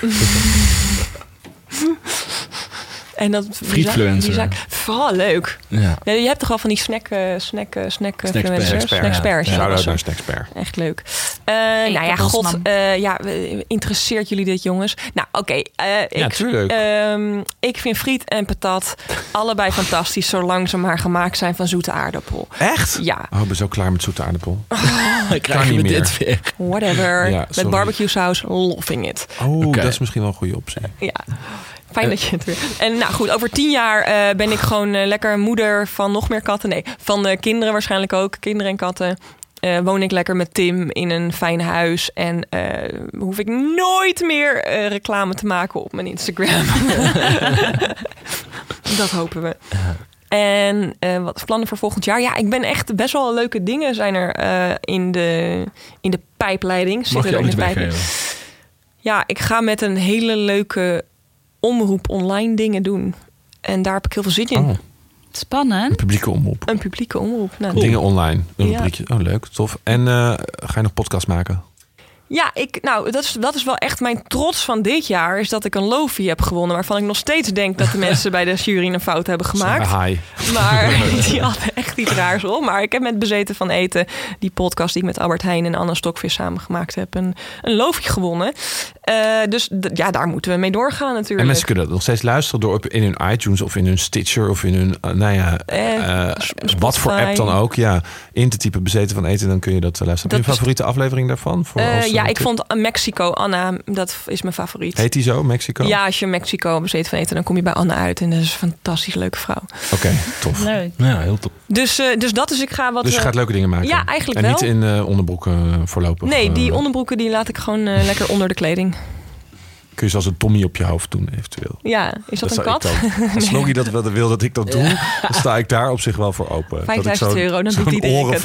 en dat Frietfluencer. die zaak- Vooral leuk. Ja. Ja, je hebt toch wel van die snack, eh, snack, eh, snack, eh? Snackspert, ja. Naar. Echt leuk. Eh, nou ja, god. eh, ja, interesseert jullie dit, jongens? Nou, oké. eh, Ja, ik, tuurlijk. ehm, ik vind friet en patat allebei fantastisch, zolang ze maar gemaakt zijn van zoete aardappel. Echt? Ja, Oh, ik ben zo klaar met zoete aardappel. Dan krijgen niet we meer. dit weer. whatever. Ja, Met barbecue saus, loving it. Oh, dat is misschien wel een goede optie. Ja. Fijn dat je het weer. En nou goed, over tien jaar eh, ben ik gewoon eh, lekker moeder van nog meer katten. Nee, van eh, kinderen waarschijnlijk ook. Kinderen en katten. Eh, woon ik lekker met Tim in een fijn huis. En eh, hoef ik nooit meer eh, reclame te maken op mijn Instagram. dat hopen we. En eh, wat plannen voor volgend jaar? Ja, ik ben echt best wel leuke dingen zijn er eh, in, de, in de pijpleiding. Mag Zitten je er ook in de pijp- weggeven. ja, ik ga met een hele leuke omroep online dingen doen. En daar heb ik heel veel zin in. Oh, Spannend. een publieke omroep. Een publieke omroep. Nou, Dingen online. Een Ja. rubriekje. Oh, leuk. Tof. En eh, ga je nog podcast maken? Ja, ik, nou, dat is, dat is wel echt mijn trots van dit jaar. Is dat ik een Lofi heb gewonnen. Waarvan ik nog steeds denk dat de mensen bij de jury een fout hebben gemaakt. Hi. Maar die hadden echt iets raars op. Maar ik heb met Bezeten van Eten, die podcast die ik met Albert Heijn en Anne Stokvis samen gemaakt heb, een, een loofje gewonnen. Eh, dus ja, daar moeten we mee doorgaan natuurlijk. En mensen kunnen dat nog steeds luisteren door op, in hun iTunes of in hun Stitcher of in hun, eh, nou ja, Eh, wat voor app dan ook, ja, in te typen bezeten van eten, dan kun je dat luisteren. Heb je Dat een favoriete aflevering daarvan? Voor als, ja, ik tip? vond Mexico, Anna, dat is mijn favoriet. Heet die zo, Mexico? Ja, als je Mexico bezeten van eten, dan kom je bij Anna uit. En dat is een fantastisch leuke vrouw. Oké, tof. Leuk. Ja, heel top. Dus, eh, dus dat is, ik ga wat... Dus je gaat leuke dingen maken? Ja, eigenlijk En wel. niet in eh, onderbroeken voorlopig? Nee, die onderbroeken die laat ik gewoon lekker onder de kleding. Kun je zoals een Tommy op je hoofd doen, eventueel? Ja, is dat, een kat? dan- Als Sloggy dat wel wil dat ik dat doe, dan sta ik daar op zich wel voor open. Dat ik 5000 zo'n- euro, dan doet iedereen oren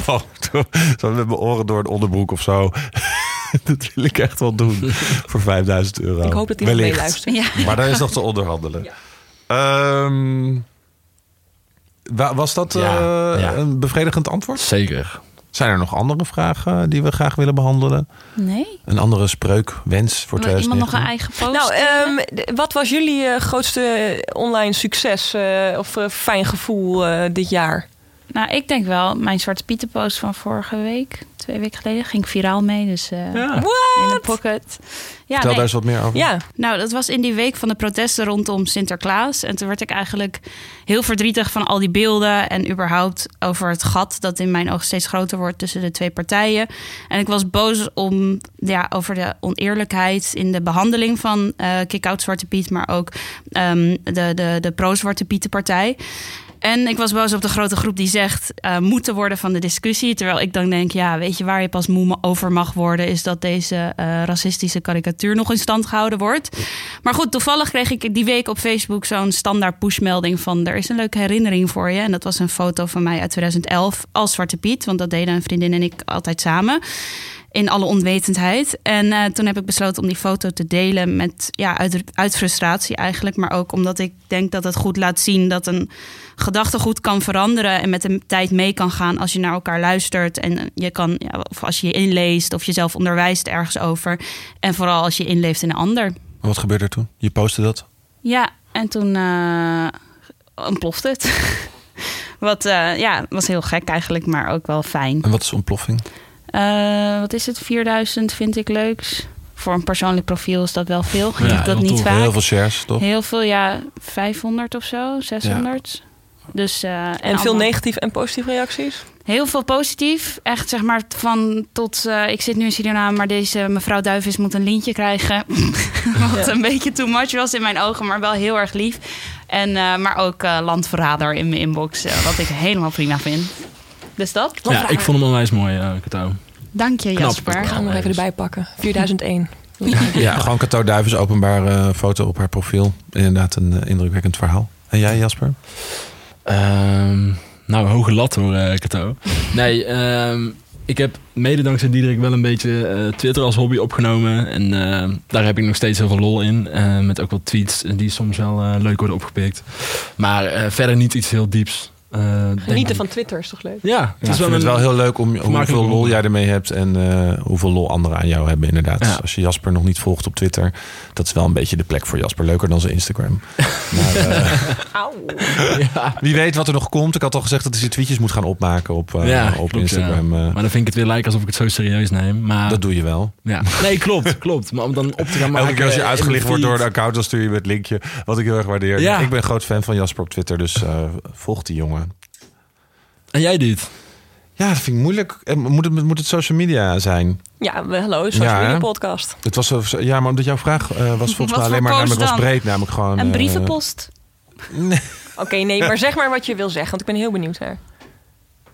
Zo met mijn oren door een onderbroek of zo. dat wil ik echt wel doen voor 5000 euro. Ik hoop dat iemand meeluistert. Ja. Maar daar is nog te onderhandelen. Ehm, wa- was dat Ja, eh, ja. een bevredigend antwoord? Zeker. Zijn er nog andere vragen die we graag willen behandelen? Nee? Een andere spreuk, wens voor Wil iemand nog een 2019? eigen post? Nou, ehm, wat was jullie eh, grootste online succes eh, of eh, fijn gevoel eh, dit jaar? Nou, ik denk wel mijn Zwarte Pieten post van vorige week, twee weken geleden, ging viraal mee. Dus eh, Ja. in de pocket. Ja, Vertel nee. daar eens wat meer over. Ja, Nou, dat was in die week van de protesten rondom Sinterklaas. En toen werd ik eigenlijk heel verdrietig van al die beelden. En überhaupt over het gat dat in mijn ogen steeds groter wordt tussen de twee partijen. En ik was boos om, ja, over de oneerlijkheid in de behandeling van eh Kick-Out Zwarte Piet. Maar ook ehm, de, de, de pro-Zwarte Pietenpartij. En ik was boos op de grote groep die zegt eh moeten worden van de discussie. Terwijl ik dan denk, ja, weet je waar je pas moe over mag worden, is dat deze eh, racistische karikatuur nog in stand gehouden wordt. Maar goed, toevallig kreeg ik die week op Facebook zo'n standaard pushmelding van er is een leuke herinnering voor je. En dat was een foto van mij uit 2011 als Zwarte Piet, want dat deden een vriendin en ik altijd samen. In alle onwetendheid. En eh, toen heb ik besloten om die foto te delen met ja, uit, uit frustratie eigenlijk. Maar ook omdat ik denk dat het goed laat zien dat een gedachtegoed kan veranderen en met de tijd mee kan gaan als je naar elkaar luistert. En je kan, ja, of als je je inleest of jezelf onderwijst ergens over. En vooral als je inleeft in een ander. Wat gebeurde er toen? Je postte dat? Ja, en toen eh ontplofte het. Wat eh, ja, was heel gek eigenlijk, maar ook wel fijn. En wat is ontploffing? Eh, wat is het? 4000 vind ik leuks. Voor een persoonlijk profiel is dat wel veel. Ik Ja, dat heel niet tof. vaak. Heel veel shares, toch? Heel veel, ja, 500 of zo, 600. Dus, eh, en veel allemaal- negatieve en positieve reacties? Heel veel positief. Echt zeg maar van tot. eh, ik zit nu in Suriname, maar deze mevrouw Duivis moet een lintje krijgen. Wat een beetje too much was in mijn ogen, maar wel heel erg lief. En, eh, maar ook eh, landverrader in mijn inbox, wat ik helemaal prima vind. Dus dat. Ja, ik vond hem onwijs mooi, uh, Kato. Dank je, Knap. Jasper. Ik ga hem nog even erbij pakken. 4001. Ja, gewoon Cato Duivens openbare foto op haar profiel. Inderdaad een eh, indrukwekkend verhaal. En jij, Jasper? Ehm, nou, hoge lat hoor, eh Kato. Nee, ehm, ik heb mede dankzij Diederik wel een beetje eh, Twitter als hobby opgenomen. En eh, daar heb ik nog steeds heel veel lol in. Eh, met ook wat tweets die soms wel eh, leuk worden opgepikt. Maar eh, verder niet iets heel dieps. Eh, Genieten van Twitter is toch leuk? Ja, Het het is wel het wel heel leuk om hoeveel lol jij ermee hebt en eh, hoeveel lol anderen aan jou hebben, inderdaad. Ja. Dus als je Jasper nog niet volgt op Twitter, dat is wel een beetje de plek voor Jasper. Leuker dan zijn Instagram. maar, eh, wie weet wat er nog komt. Ik had al gezegd dat hij zijn tweetjes moet gaan opmaken op, eh, Ja, op klopt, Instagram. ja. Maar dan vind ik het weer lijken alsof ik het zo serieus neem. Maar dat doe je wel. ja. Nee, klopt, klopt. Maar om dan op te gaan maken... Elke keer als je uitgelicht de wordt door een account, dan stuur je me het linkje. Wat ik heel erg waardeer. Ja. Ik ben een groot fan van Jasper op Twitter, dus eh, volg die jongen. En jij dit? Ja, dat vind ik moeilijk. Eh, Moet het, moet het social media zijn? Ja, we- hallo, social Ja, media podcast. Het was, zo- ja, maar omdat jouw vraag eh, was volgens mij alleen maar namelijk was breed. Namelijk gewoon... Een eh, brievenpost. nee. Oké, nee, maar zeg maar wat je wil zeggen, want ik ben heel benieuwd naar.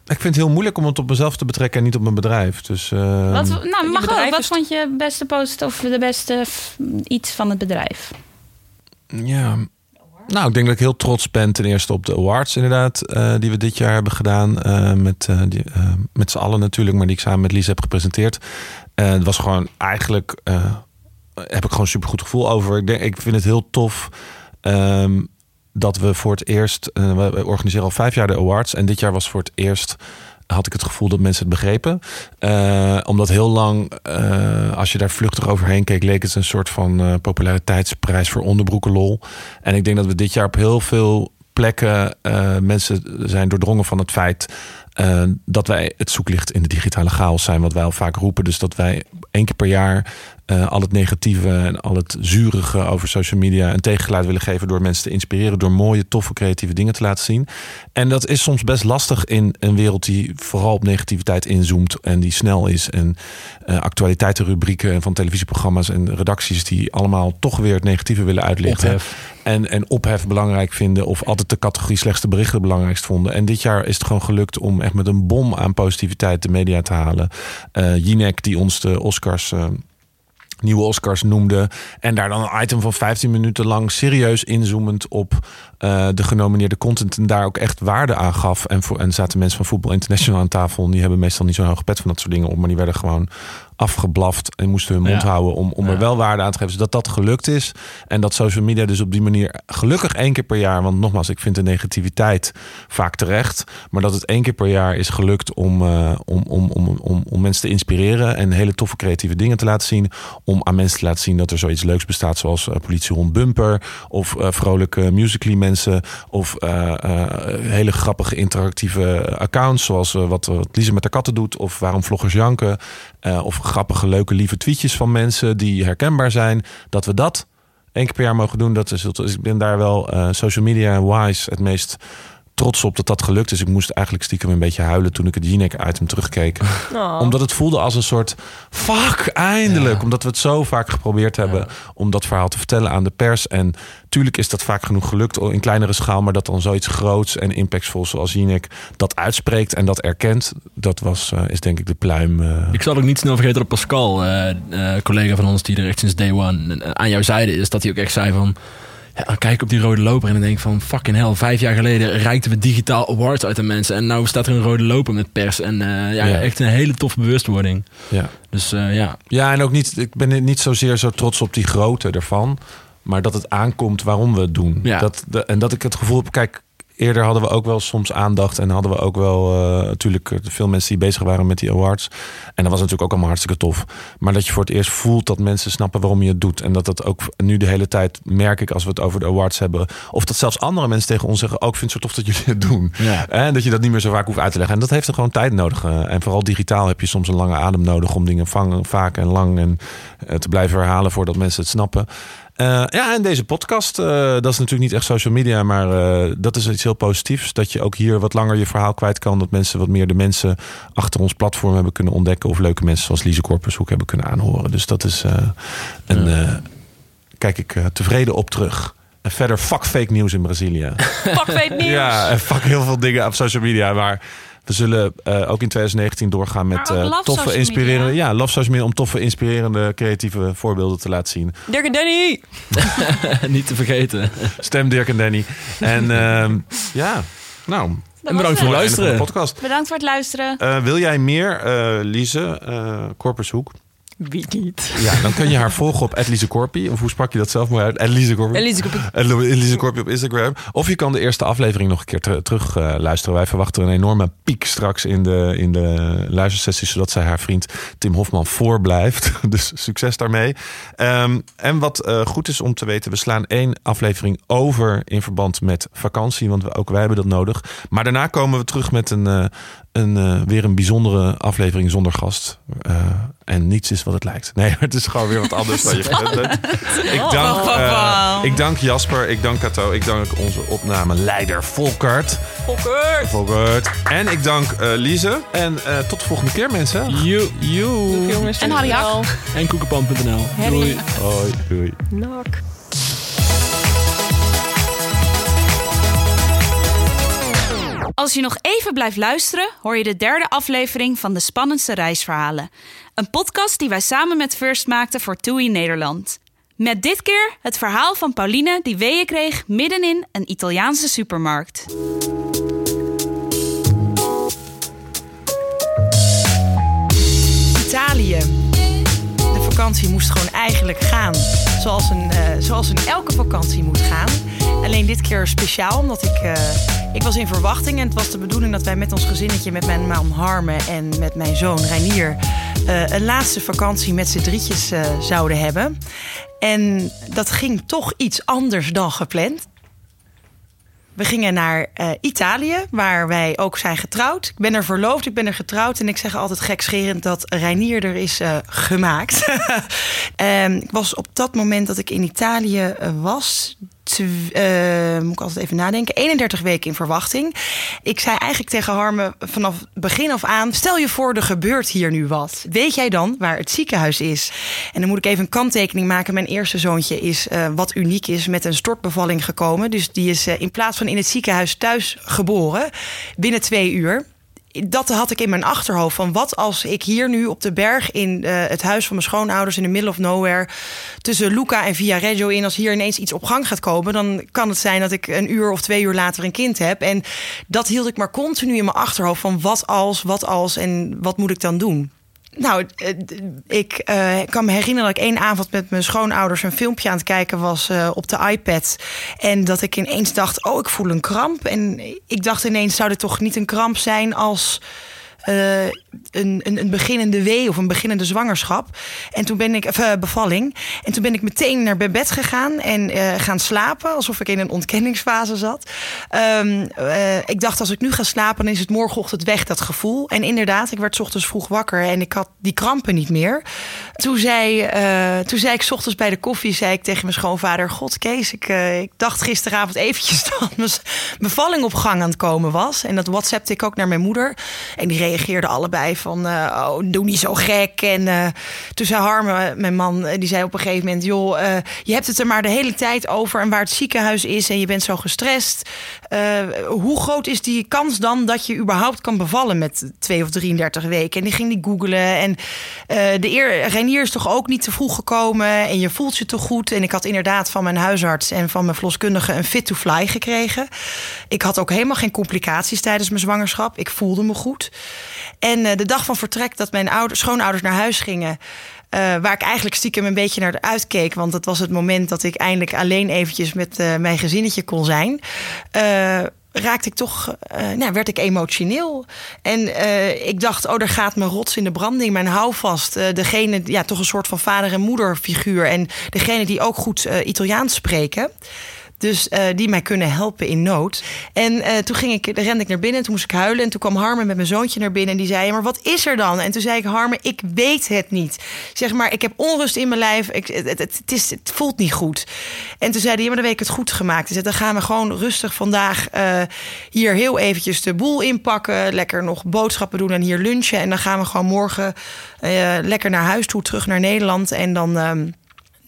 Ik vind het heel moeilijk om het op mezelf te betrekken en niet op mijn bedrijf. Dus, eh, Wat, nou, je mag bedrijf ook. Wat is- vond je beste post of de beste iets van het bedrijf? Ja. Nou, ik denk dat ik heel trots ben ten eerste op de awards inderdaad. eh, die we dit jaar hebben gedaan. eh, met, eh, die, met z'n allen natuurlijk, maar die ik samen met Lies heb gepresenteerd. Het was gewoon eigenlijk... heb ik gewoon een supergoed gevoel over. Ik, denk, ik vind het heel tof ehm, dat we voor het eerst... we organiseren al vijf jaar de awards. En dit jaar was voor het eerst... had ik het gevoel dat mensen het begrepen. Eh, omdat heel lang, eh, als je daar vluchtig overheen keek... leek het een soort van eh, populariteitsprijs voor onderbroekenlol. En ik denk dat we dit jaar op heel veel plekken... mensen zijn doordrongen van het feit... dat wij het zoeklicht in de digitale chaos zijn, wat wij al vaak roepen. Dus dat wij één keer per jaar eh, al het negatieve en al het zurige over social media een tegengeluid willen geven door mensen te inspireren, door mooie, toffe, creatieve dingen te laten zien. En dat is soms best lastig in een wereld die vooral op negativiteit inzoomt en die snel is. En uh, actualiteitenrubrieken van televisieprogramma's en redacties die allemaal toch weer het negatieve willen uitlichten. En, en ophef belangrijk vinden of altijd de categorie slechtste berichten belangrijkst vonden. En dit jaar is het gewoon gelukt om echt met een bom aan positiviteit de media te halen. Uh, Jinek die ons de Oscars nieuwe Oscars noemde. En daar dan een item van 15 minuten lang serieus inzoomend op uh, de genomineerde content. En daar ook echt waarde aan gaf. En, voor, en zaten mensen van Voetbal International aan tafel. En die hebben meestal niet zo'n hoog pet van dat soort dingen op. Maar die werden gewoon afgeblaft en moesten hun mond houden om, om er wel waarde aan te geven. Zodat dat gelukt is. En dat social media dus op die manier gelukkig één keer per jaar. Want nogmaals, ik vind de negativiteit vaak terecht. Maar dat het één keer per jaar is gelukt om, uh, om, om, om, om, om mensen te inspireren. En hele toffe creatieve dingen te laten zien. Om aan mensen te laten zien dat er zoiets leuks bestaat. Zoals uh, politie rond bumper. Of uh, vrolijke musically mensen. Of hele grappige interactieve accounts. Zoals wat, wat Lise met haar katten doet. Of waarom vloggers janken. Of grappige, leuke, lieve tweetjes van mensen die herkenbaar zijn. Dat we dat één keer per jaar mogen doen. Dat is, dus ik ben daar wel uh, social media wise het meest trots op dat dat gelukt is. Ik moest eigenlijk stiekem een beetje huilen toen ik het Jinek-item terugkeek. Oh. Omdat het voelde als een soort fuck, eindelijk. Omdat we het zo vaak geprobeerd hebben om dat verhaal te vertellen aan de pers. En tuurlijk is dat vaak genoeg gelukt in kleinere schaal. Maar dat dan zoiets groots en impactvol zoals Jinek dat uitspreekt en dat erkent. Dat was, uh, is denk ik de pluim. Uh... Ik zal ook niet snel vergeten dat Pascal, uh, collega van ons die er echt sinds day one aan jouw zijde is. Dat hij ook echt zei van ja, dan kijk ik op die rode loper en dan denk ik van fucking hell. Vijf jaar geleden reikten we digitaal awards uit de mensen. En nu staat er een rode loper met pers. En uh, ja, ja, echt een hele toffe bewustwording. Ja. Dus uh, ja. Ja, en ook niet, ik ben niet zozeer zo trots op die grootte ervan. Maar dat het aankomt waarom we het doen. Ja. Dat, de, en dat ik het gevoel heb, kijk, eerder hadden we ook wel soms aandacht. En hadden we ook wel uh, natuurlijk veel mensen die bezig waren met die awards. En dat was natuurlijk ook allemaal hartstikke tof. Maar dat je voor het eerst voelt dat mensen snappen waarom je het doet. En dat dat ook nu de hele tijd merk ik als we het over de awards hebben. Of dat zelfs andere mensen tegen ons zeggen: Ook oh, ik vind het zo tof dat jullie het doen. Ja. En dat je dat niet meer zo vaak hoeft uit te leggen. En dat heeft er gewoon tijd nodig. En vooral digitaal heb je soms een lange adem nodig om dingen vangen, vaak en lang en te blijven herhalen voordat mensen het snappen. Uh, ja, en deze podcast, uh, dat is natuurlijk niet echt social media, maar uh, dat is iets heel positiefs. Dat je ook hier wat langer je verhaal kwijt kan. Dat mensen wat meer de mensen achter ons platform hebben kunnen ontdekken. Of leuke mensen zoals Lise Korpershoek hebben kunnen aanhoren. Dus dat is een, ja. kijk ik tevreden op terug. En verder, fuck fake nieuws in Brazilië. fuck fake nieuws. Ja, en fuck heel veel dingen op social media. Maar we zullen uh, ook in 2019 doorgaan met uh, toffe, inspirerende. Ja, love social media om toffe, inspirerende, creatieve voorbeelden te laten zien. Dirk en Danny! Niet te vergeten. Stem Dirk en Danny. En uh, ja, nou. En bedankt voor het luisteren. Podcast. Bedankt voor het luisteren. Uh, wil jij meer, Lise, Korpershoek? Wie niet? Ja, dan kun je haar volgen op Elise Corpy. Of hoe sprak je dat zelf mooi uit? Elise Corpy. Elise Corpy op Instagram. Of je kan de eerste aflevering nog een keer ter terug uh, luisteren. Wij verwachten een enorme piek straks in de, in de luistersessie. Zodat zij haar vriend Tim Hofman voorblijft. dus succes daarmee. Um, en wat uh, goed is om te weten. We slaan één aflevering over in verband met vakantie. Want we, ook wij hebben dat nodig. Maar daarna komen we terug met een, uh, een, uh, weer een bijzondere aflevering zonder gast. Uh, en niets is wat het lijkt. Nee, het is gewoon weer wat anders dan je gewend bent. Ik dank, uh, ik dank Jasper, ik dank Kato, ik dank onze opnameleider Volkert. Volkert. Volkert. En ik dank Lise. En tot de volgende keer mensen. You. You. En Harry. En koekenpan.nl. Doei. Hoi. Doei. Als je nog even blijft luisteren, hoor je de derde aflevering van de spannendste reisverhalen. Een podcast die wij samen met First maakten voor TUI Nederland. Met dit keer het verhaal van Pauline die weeën kreeg middenin een Italiaanse supermarkt. Italië. De vakantie moest gewoon eigenlijk gaan zoals een, uh, zoals een elke vakantie moet gaan. Alleen dit keer speciaal, omdat ik, uh, ik was in verwachting. En het was de bedoeling dat wij met ons gezinnetje, met mijn man Harme en met mijn zoon Reinier... Uh, een laatste vakantie met z'n drietjes zouden hebben. En dat ging toch iets anders dan gepland. We gingen naar uh, Italië, waar wij ook zijn getrouwd. Ik ben er verloofd, ik ben er getrouwd. En ik zeg altijd gekscherend dat Reinier er is uh, gemaakt. um, ik was op dat moment dat ik in Italië was uh, moet ik altijd even nadenken, 31 weken in verwachting. Ik zei eigenlijk tegen Harme vanaf begin af aan: stel je voor, er gebeurt hier nu wat. Weet jij dan waar het ziekenhuis is? En dan moet ik even een kanttekening maken. Mijn eerste zoontje is uh, wat uniek is met een stortbevalling gekomen. Dus die is uh, in plaats van in het ziekenhuis thuis geboren binnen twee uur dat had ik in mijn achterhoofd. Van wat als ik hier nu op de berg in uh, het huis van mijn schoonouders in de middle of nowhere. tussen Luca en Via Reggio in. als hier ineens iets op gang gaat komen. dan kan het zijn dat ik een uur of twee uur later een kind heb. En dat hield ik maar continu in mijn achterhoofd. van wat als, wat als en wat moet ik dan doen? Nou, eh, ik uh, kan me herinneren dat ik één avond met mijn schoonouders een filmpje aan het kijken was uh, op de iPad. En dat ik ineens dacht: Oh, ik voel een kramp. En ik dacht ineens: zou dit toch niet een kramp zijn als uh, een, beginnende wee of een beginnende zwangerschap. En toen ben ik, uh, bevalling. En toen ben ik meteen naar bed gegaan en uh, gaan slapen. Alsof ik in een ontkenningsfase zat. Um, ik dacht, als ik nu ga slapen, dan is het morgenochtend weg, dat gevoel. En inderdaad, ik werd ochtends vroeg wakker en ik had die krampen niet meer. Toen zei, toen zei ik ochtends bij de koffie, zei ik tegen mijn schoonvader: God, Kees, ik, ik dacht gisteravond eventjes dat mijn bevalling op gang aan het komen was. En dat WhatsAppte ik ook naar mijn moeder. En die reageerden allebei van, uh, oh, doe niet zo gek. En uh, toen zei Harme, mijn man, eh, die zei op een gegeven moment... joh, je hebt het er maar de hele tijd over en waar het ziekenhuis is... en je bent zo gestrest. hoe groot is die kans dan dat je überhaupt kan bevallen met 2 of 33 weken? En die ging die googelen. En de eer, Renier is toch ook niet te vroeg gekomen en je voelt je toch goed. En ik had inderdaad van mijn huisarts en van mijn verloskundige een fit to fly gekregen. Ik had ook helemaal geen complicaties tijdens mijn zwangerschap. Ik voelde me goed. En uh, de dag van vertrek dat mijn ouders, schoonouders naar huis gingen. Uh, waar ik eigenlijk stiekem een beetje naar uitkeek. Want het was het moment dat ik eindelijk alleen eventjes met uh, mijn gezinnetje kon zijn. raakte ik toch, nou, werd ik emotioneel. En ik dacht, oh, er gaat mijn rots in de branding, mijn houvast. degene, ja, toch een soort van vader- en moederfiguur. En degene die ook goed Italiaans spreken. Dus uh, die mij kunnen helpen in nood. En uh, toen ging ik, rende ik naar binnen. En toen moest ik huilen. En toen kwam Harmen met mijn zoontje naar binnen. En die zei: Maar wat is er dan? En toen zei ik: Harmen, ik weet het niet. Zeg maar, ik heb onrust in mijn lijf. Ik, het, het, het, is, het voelt niet goed. En toen zei hij: Ja, maar dan weet ik het goed gemaakt. Zei: Dan gaan we gewoon rustig vandaag uh, hier heel eventjes de boel inpakken. Lekker nog boodschappen doen en hier lunchen. En dan gaan we gewoon morgen lekker naar huis toe, terug naar Nederland. En dan.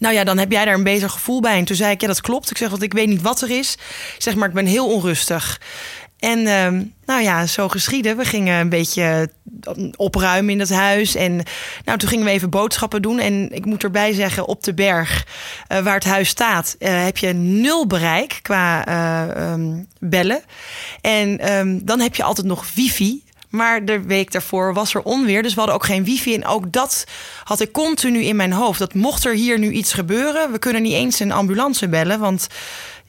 Nou ja, dan heb jij daar een beter gevoel bij. En toen zei ik, ja, dat klopt. Ik zeg, want ik weet niet wat er is. Ik zeg, maar ik ben heel onrustig. En uh, nou ja, zo geschieden. We gingen een beetje opruimen in het huis. En nou, toen gingen we even boodschappen doen. En ik moet erbij zeggen, op de berg uh, waar het huis staat, uh, heb je nul bereik qua um, bellen. En dan heb je altijd nog wifi. Maar de week daarvoor was er onweer. Dus we hadden ook geen wifi. En ook dat had ik continu in mijn hoofd. Dat mocht er hier nu iets gebeuren. We kunnen niet eens een ambulance bellen. Want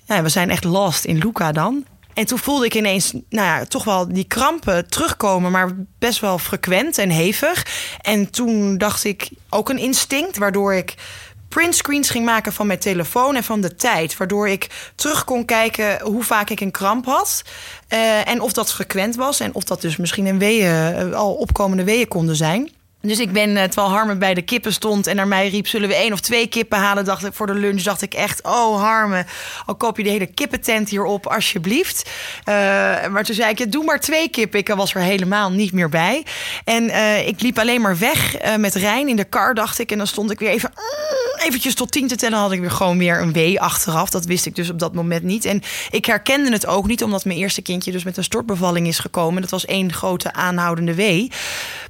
ja, we zijn echt lost in Luca dan. En toen voelde ik ineens, nou ja, toch wel die krampen terugkomen, maar best wel frequent en hevig. En toen dacht ik ook een instinct, waardoor ik printscreens ging maken van mijn telefoon en van de tijd. Waardoor ik terug kon kijken hoe vaak ik een kramp had. Uh, en of dat frequent was. En of dat dus misschien een weeën, uh, al opkomende weeën konden zijn. Dus ik ben, uh, terwijl Harmen bij de kippen stond en naar mij riep: Zullen we één of twee kippen halen? Dacht ik voor de lunch. Dacht ik echt: Oh, Harmen, al koop je de hele kippentent hier op, alsjeblieft. Uh, maar toen zei ik: ja, Doe maar twee kippen. Ik was er helemaal niet meer bij. En uh, ik liep alleen maar weg met Rijn in de kar, dacht ik. En dan stond ik weer even. Mm, eventjes tot tien te tellen, had ik weer gewoon weer een W achteraf. Dat wist ik dus op dat moment niet. En ik herkende het ook niet, omdat mijn eerste kindje dus met een stortbevalling is gekomen. Dat was één grote aanhoudende W.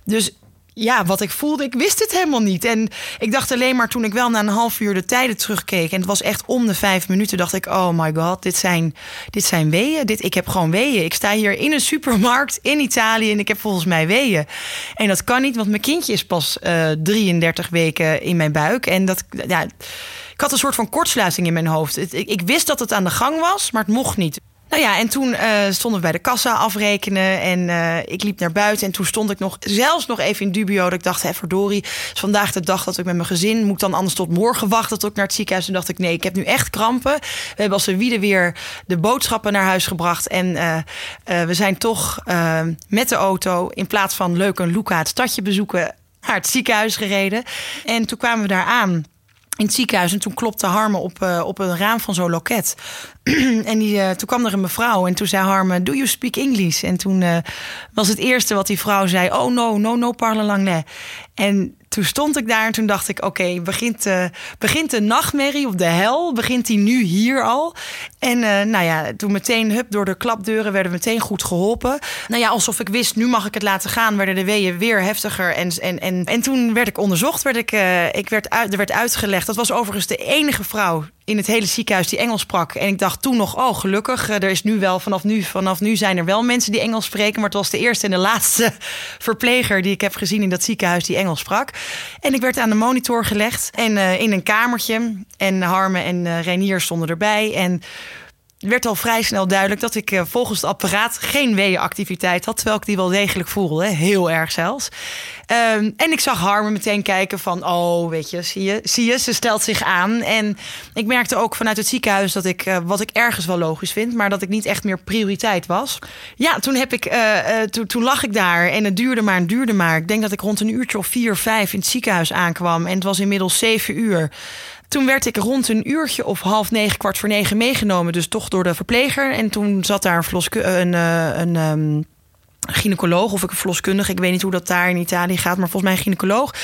Dus ja, wat ik voelde, ik wist het helemaal niet. En ik dacht alleen maar toen ik wel na een half uur de tijden terugkeek... en het was echt om de vijf minuten, dacht ik... oh my god, dit zijn, dit zijn weeën. Dit, ik heb gewoon weeën. Ik sta hier in een supermarkt in Italië en ik heb volgens mij weeën. En dat kan niet, want mijn kindje is pas uh, eh, 33 weken in mijn buik. En dat, ja, ik had een soort van kortsluiting in mijn hoofd. ik, ik wist dat het aan de gang was, maar het mocht niet. Nou ja, en toen eh, stonden we bij de kassa afrekenen. En eh, ik liep naar buiten. En toen stond ik nog, zelfs nog even in dubio. Dat ik dacht, hé, verdorie, is vandaag de dag dat ik met mijn gezin... moet dan anders tot morgen wachten tot ik naar het ziekenhuis. Toen dacht ik, nee, ik heb nu echt krampen. We hebben als een wiede weer de boodschappen naar huis gebracht. En uh, we zijn toch met de auto... in plaats van leuk een Luca het stadje bezoeken... naar het ziekenhuis gereden. En toen kwamen we daar aan in het ziekenhuis. En toen klopte Harme op, uh, op een raam van zo'n loket. en die, uh, toen kwam er een mevrouw en toen zei Harme, do you speak English? En toen uh, was het eerste wat die vrouw zei, oh no, no, no parle l'anglais. En toen stond ik daar en toen dacht ik: oké, begint, uh, begint de nachtmerrie of de hel? Begint die nu hier al? En uh, nou ja, toen meteen hup door de klapdeuren werden we meteen goed geholpen. Nou ja, alsof ik wist, nu mag ik het laten gaan, werden de weeën weer heftiger. En, en, en, en toen werd ik onderzocht, werd ik, uh, ik werd uit, er werd uitgelegd. Dat was overigens de enige vrouw in het hele ziekenhuis die Engels sprak. En ik dacht toen nog, oh gelukkig, er is nu wel vanaf nu, vanaf nu zijn er wel mensen die Engels spreken. Maar het was de eerste en de laatste verpleger die ik heb gezien in dat ziekenhuis die Engels sprak. En ik werd aan de monitor gelegd en uh, in een kamertje. En Harme en uh, Renier stonden erbij. En werd al vrij snel duidelijk dat ik uh, volgens het apparaat geen weeënactiviteit had. Terwijl ik die wel degelijk voelde. Heel erg zelfs. Um, en ik zag Harme meteen kijken van... oh, weet je, zie je, zie je, ze stelt zich aan. En ik merkte ook vanuit het ziekenhuis dat ik... Uh, wat ik ergens wel logisch vind... maar dat ik niet echt meer prioriteit was. Ja, toen, heb ik, uh, toen lag ik daar en het duurde maar en duurde maar. Ik denk dat ik rond een uurtje of vier, vijf in het ziekenhuis aankwam. En het was inmiddels zeven uur. Toen werd ik rond een uurtje of half negen, kwart voor negen meegenomen. Dus toch door de verpleger. En toen zat daar een, vloske, een, een, een gynaecoloog of ik een verloskundige. Ik weet niet hoe dat daar in Italië gaat, maar volgens mij een gynaecoloog.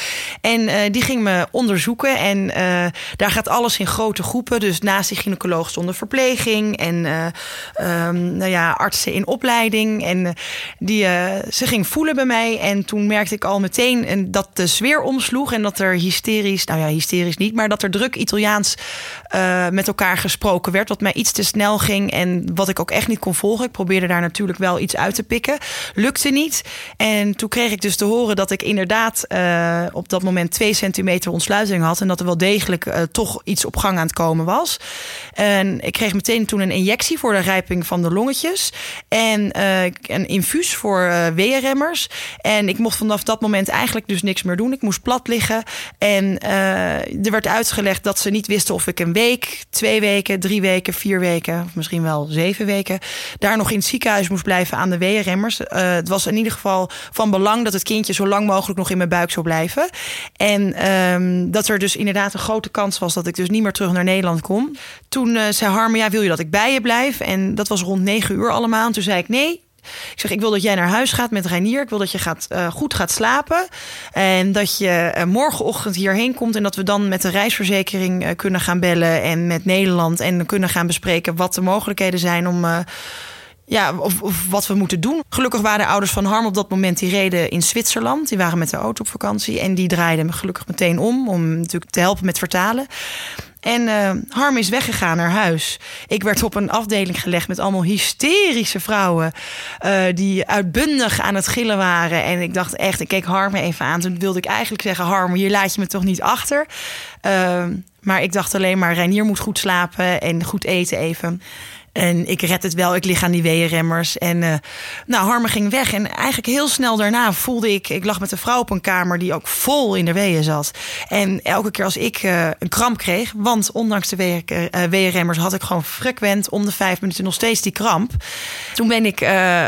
En uh, die ging me onderzoeken. En uh, daar gaat alles in grote groepen. Dus naast die gynaecoloog stond verpleging en uh, um, nou ja, artsen in opleiding. En die, ze ging voelen bij mij. En toen merkte ik al meteen dat de sfeer omsloeg. En dat er hysterisch, nou ja, hysterisch niet, maar dat er druk Italiaans met elkaar gesproken werd. Wat mij iets te snel ging en wat ik ook echt niet kon volgen. Ik probeerde daar natuurlijk wel iets uit te pikken lukte niet. En toen kreeg ik dus te horen dat ik inderdaad uh, op dat moment twee centimeter ontsluiting had. En dat er wel degelijk uh, toch iets op gang aan het komen was. En ik kreeg meteen toen een injectie voor de rijping van de longetjes. En uh, een infuus voor weerremmers. En ik mocht vanaf dat moment eigenlijk dus niks meer doen. Ik moest plat liggen. En er werd uitgelegd dat ze niet wisten of ik een week, twee weken, drie weken, vier weken, of misschien wel zeven weken, daar nog in het ziekenhuis moest blijven aan de weerremmers. Uh, het was in ieder geval van belang dat het kindje zo lang mogelijk nog in mijn buik zou blijven. En um, dat er dus inderdaad een grote kans was dat ik dus niet meer terug naar Nederland kom. Toen uh, zei Harme, ja, wil je dat ik bij je blijf? En dat was rond negen uur allemaal. En toen zei ik nee. Ik zeg, ik wil dat jij naar huis gaat met Reinier. Ik wil dat je gaat, uh, goed gaat slapen. En dat je morgenochtend hierheen komt. En dat we dan met de reisverzekering kunnen gaan bellen. En met Nederland. En kunnen gaan bespreken wat de mogelijkheden zijn om ja, of, wat we moeten doen. Gelukkig waren de ouders van Harm op dat moment die reden in Zwitserland. Die waren met de auto op vakantie en die draaiden me gelukkig meteen om om natuurlijk te helpen met vertalen. En uh, Harm is weggegaan naar huis. Ik werd op een afdeling gelegd met allemaal hysterische vrouwen. Uh, die uitbundig aan het gillen waren. En ik dacht echt, ik keek Harm even aan. Toen wilde ik eigenlijk zeggen: Harm, hier laat je me toch niet achter. Uh, maar ik dacht alleen maar: Reinier moet goed slapen en goed eten even. En ik red het wel, ik lig aan die weeënremmers. En uh, nou, Harme ging weg. En eigenlijk heel snel daarna voelde ik... Ik lag met een vrouw op een kamer die ook vol in de weeën zat. En elke keer als ik uh, een kramp kreeg... Want ondanks de weeënremmers had ik gewoon frequent... om de vijf minuten nog steeds die kramp. Toen ben ik... Uh,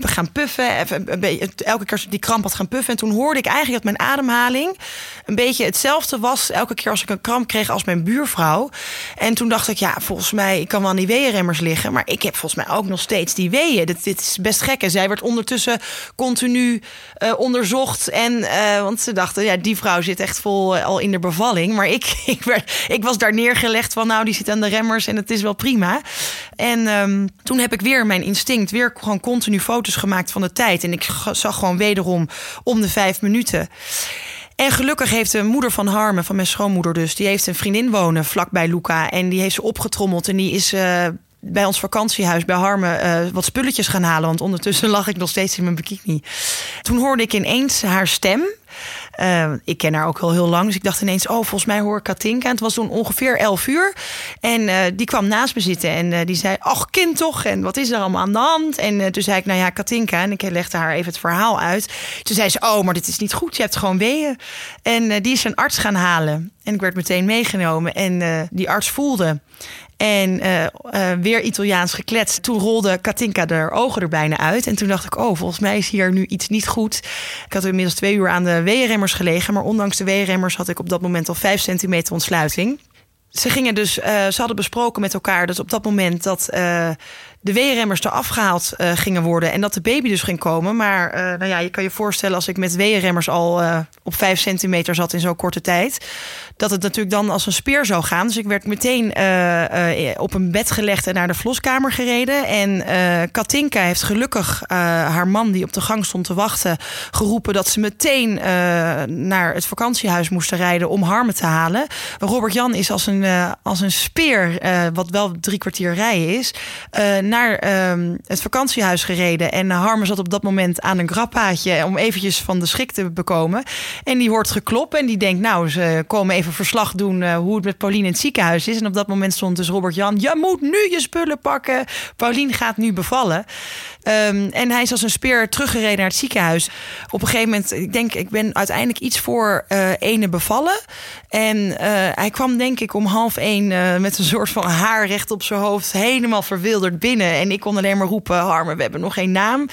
gaan puffen. Even, elke keer die kramp had gaan puffen. En toen hoorde ik eigenlijk dat mijn ademhaling een beetje hetzelfde was. Elke keer als ik een kramp kreeg als mijn buurvrouw. En toen dacht ik, ja, volgens mij, ik kan wel aan die weeënremmers liggen. Maar ik heb volgens mij ook nog steeds die weeën. Dit, dit is best gek. En zij werd ondertussen continu uh, onderzocht. En, uh, want ze dachten, ja, die vrouw zit echt vol uh, al in de bevalling. Maar ik, ik, werd, ik was daar neergelegd van, nou, die zit aan de remmers en het is wel prima. En um, toen heb ik weer mijn instinct, weer gewoon continu foto's gemaakt van de tijd. En ik zag gewoon wederom om de vijf minuten. En gelukkig heeft de moeder van Harme, van mijn schoonmoeder dus, die heeft een vriendin wonen vlakbij Luca. En die heeft ze opgetrommeld en die is uh, bij ons vakantiehuis bij Harme uh, wat spulletjes gaan halen. Want ondertussen lag ik nog steeds in mijn bikini. Toen hoorde ik ineens haar stem. Eh, ik ken haar ook wel heel lang. Dus ik dacht ineens, oh, volgens mij hoor ik Katinka. En het was toen ongeveer 11 uur. En eh, die kwam naast me zitten en eh, die zei, ach, kind toch? En wat is er allemaal aan de hand? En eh, toen zei ik, nou ja, Katinka. En ik legde haar even het verhaal uit. Toen zei ze, oh, maar dit is niet goed. Je hebt gewoon weeën. En die is een arts gaan halen. En ik werd meteen meegenomen. En die arts voelde. En eh, eh, weer Italiaans gekletst. Toen rolde Katinka haar ogen er bijna uit. En toen dacht ik, oh, volgens mij is hier nu iets niet goed. Ik had inmiddels twee uur aan de weeënremmers gelegen. Maar ondanks de weeënremmers had ik op dat moment al vijf centimeter ontsluiting. Ze gingen dus, eh, ze hadden besproken met elkaar dat op dat moment dat de weeënremmers eraf gehaald eh, gingen worden en dat de baby dus ging komen. Maar eh, nou ja, je kan je voorstellen als ik met weeënremmers al eh, op vijf centimeter zat in zo'n korte tijd, dat het natuurlijk dan als een speer zou gaan. Dus ik werd meteen op een bed gelegd en naar de verloskamer gereden. En Katinka heeft gelukkig haar man die op de gang stond te wachten geroepen dat ze meteen naar het vakantiehuis moesten rijden om Harmen te halen. Robert Jan is als een, als een speer, wat wel drie kwartier rijden is, ehm, het vakantiehuis gereden. En Harmen zat op dat moment aan een grappaatje om eventjes van de schrik te bekomen. En die hoort geklop en die denkt, nou, ze komen even verslag doen eh, hoe het met Pauline in het ziekenhuis is. En op dat moment stond dus Robert Jan, je moet nu je spullen pakken. Pauline gaat nu bevallen. Ehm, en hij is als een speer teruggereden naar het ziekenhuis. Op een gegeven moment, ik denk, ik ben uiteindelijk iets voor eh ene bevallen. En eh, hij kwam denk ik om half één eh, met een soort van haar recht op zijn hoofd. Helemaal verwilderd binnen. En ik kon alleen maar roepen, Harmen, we hebben nog geen naam.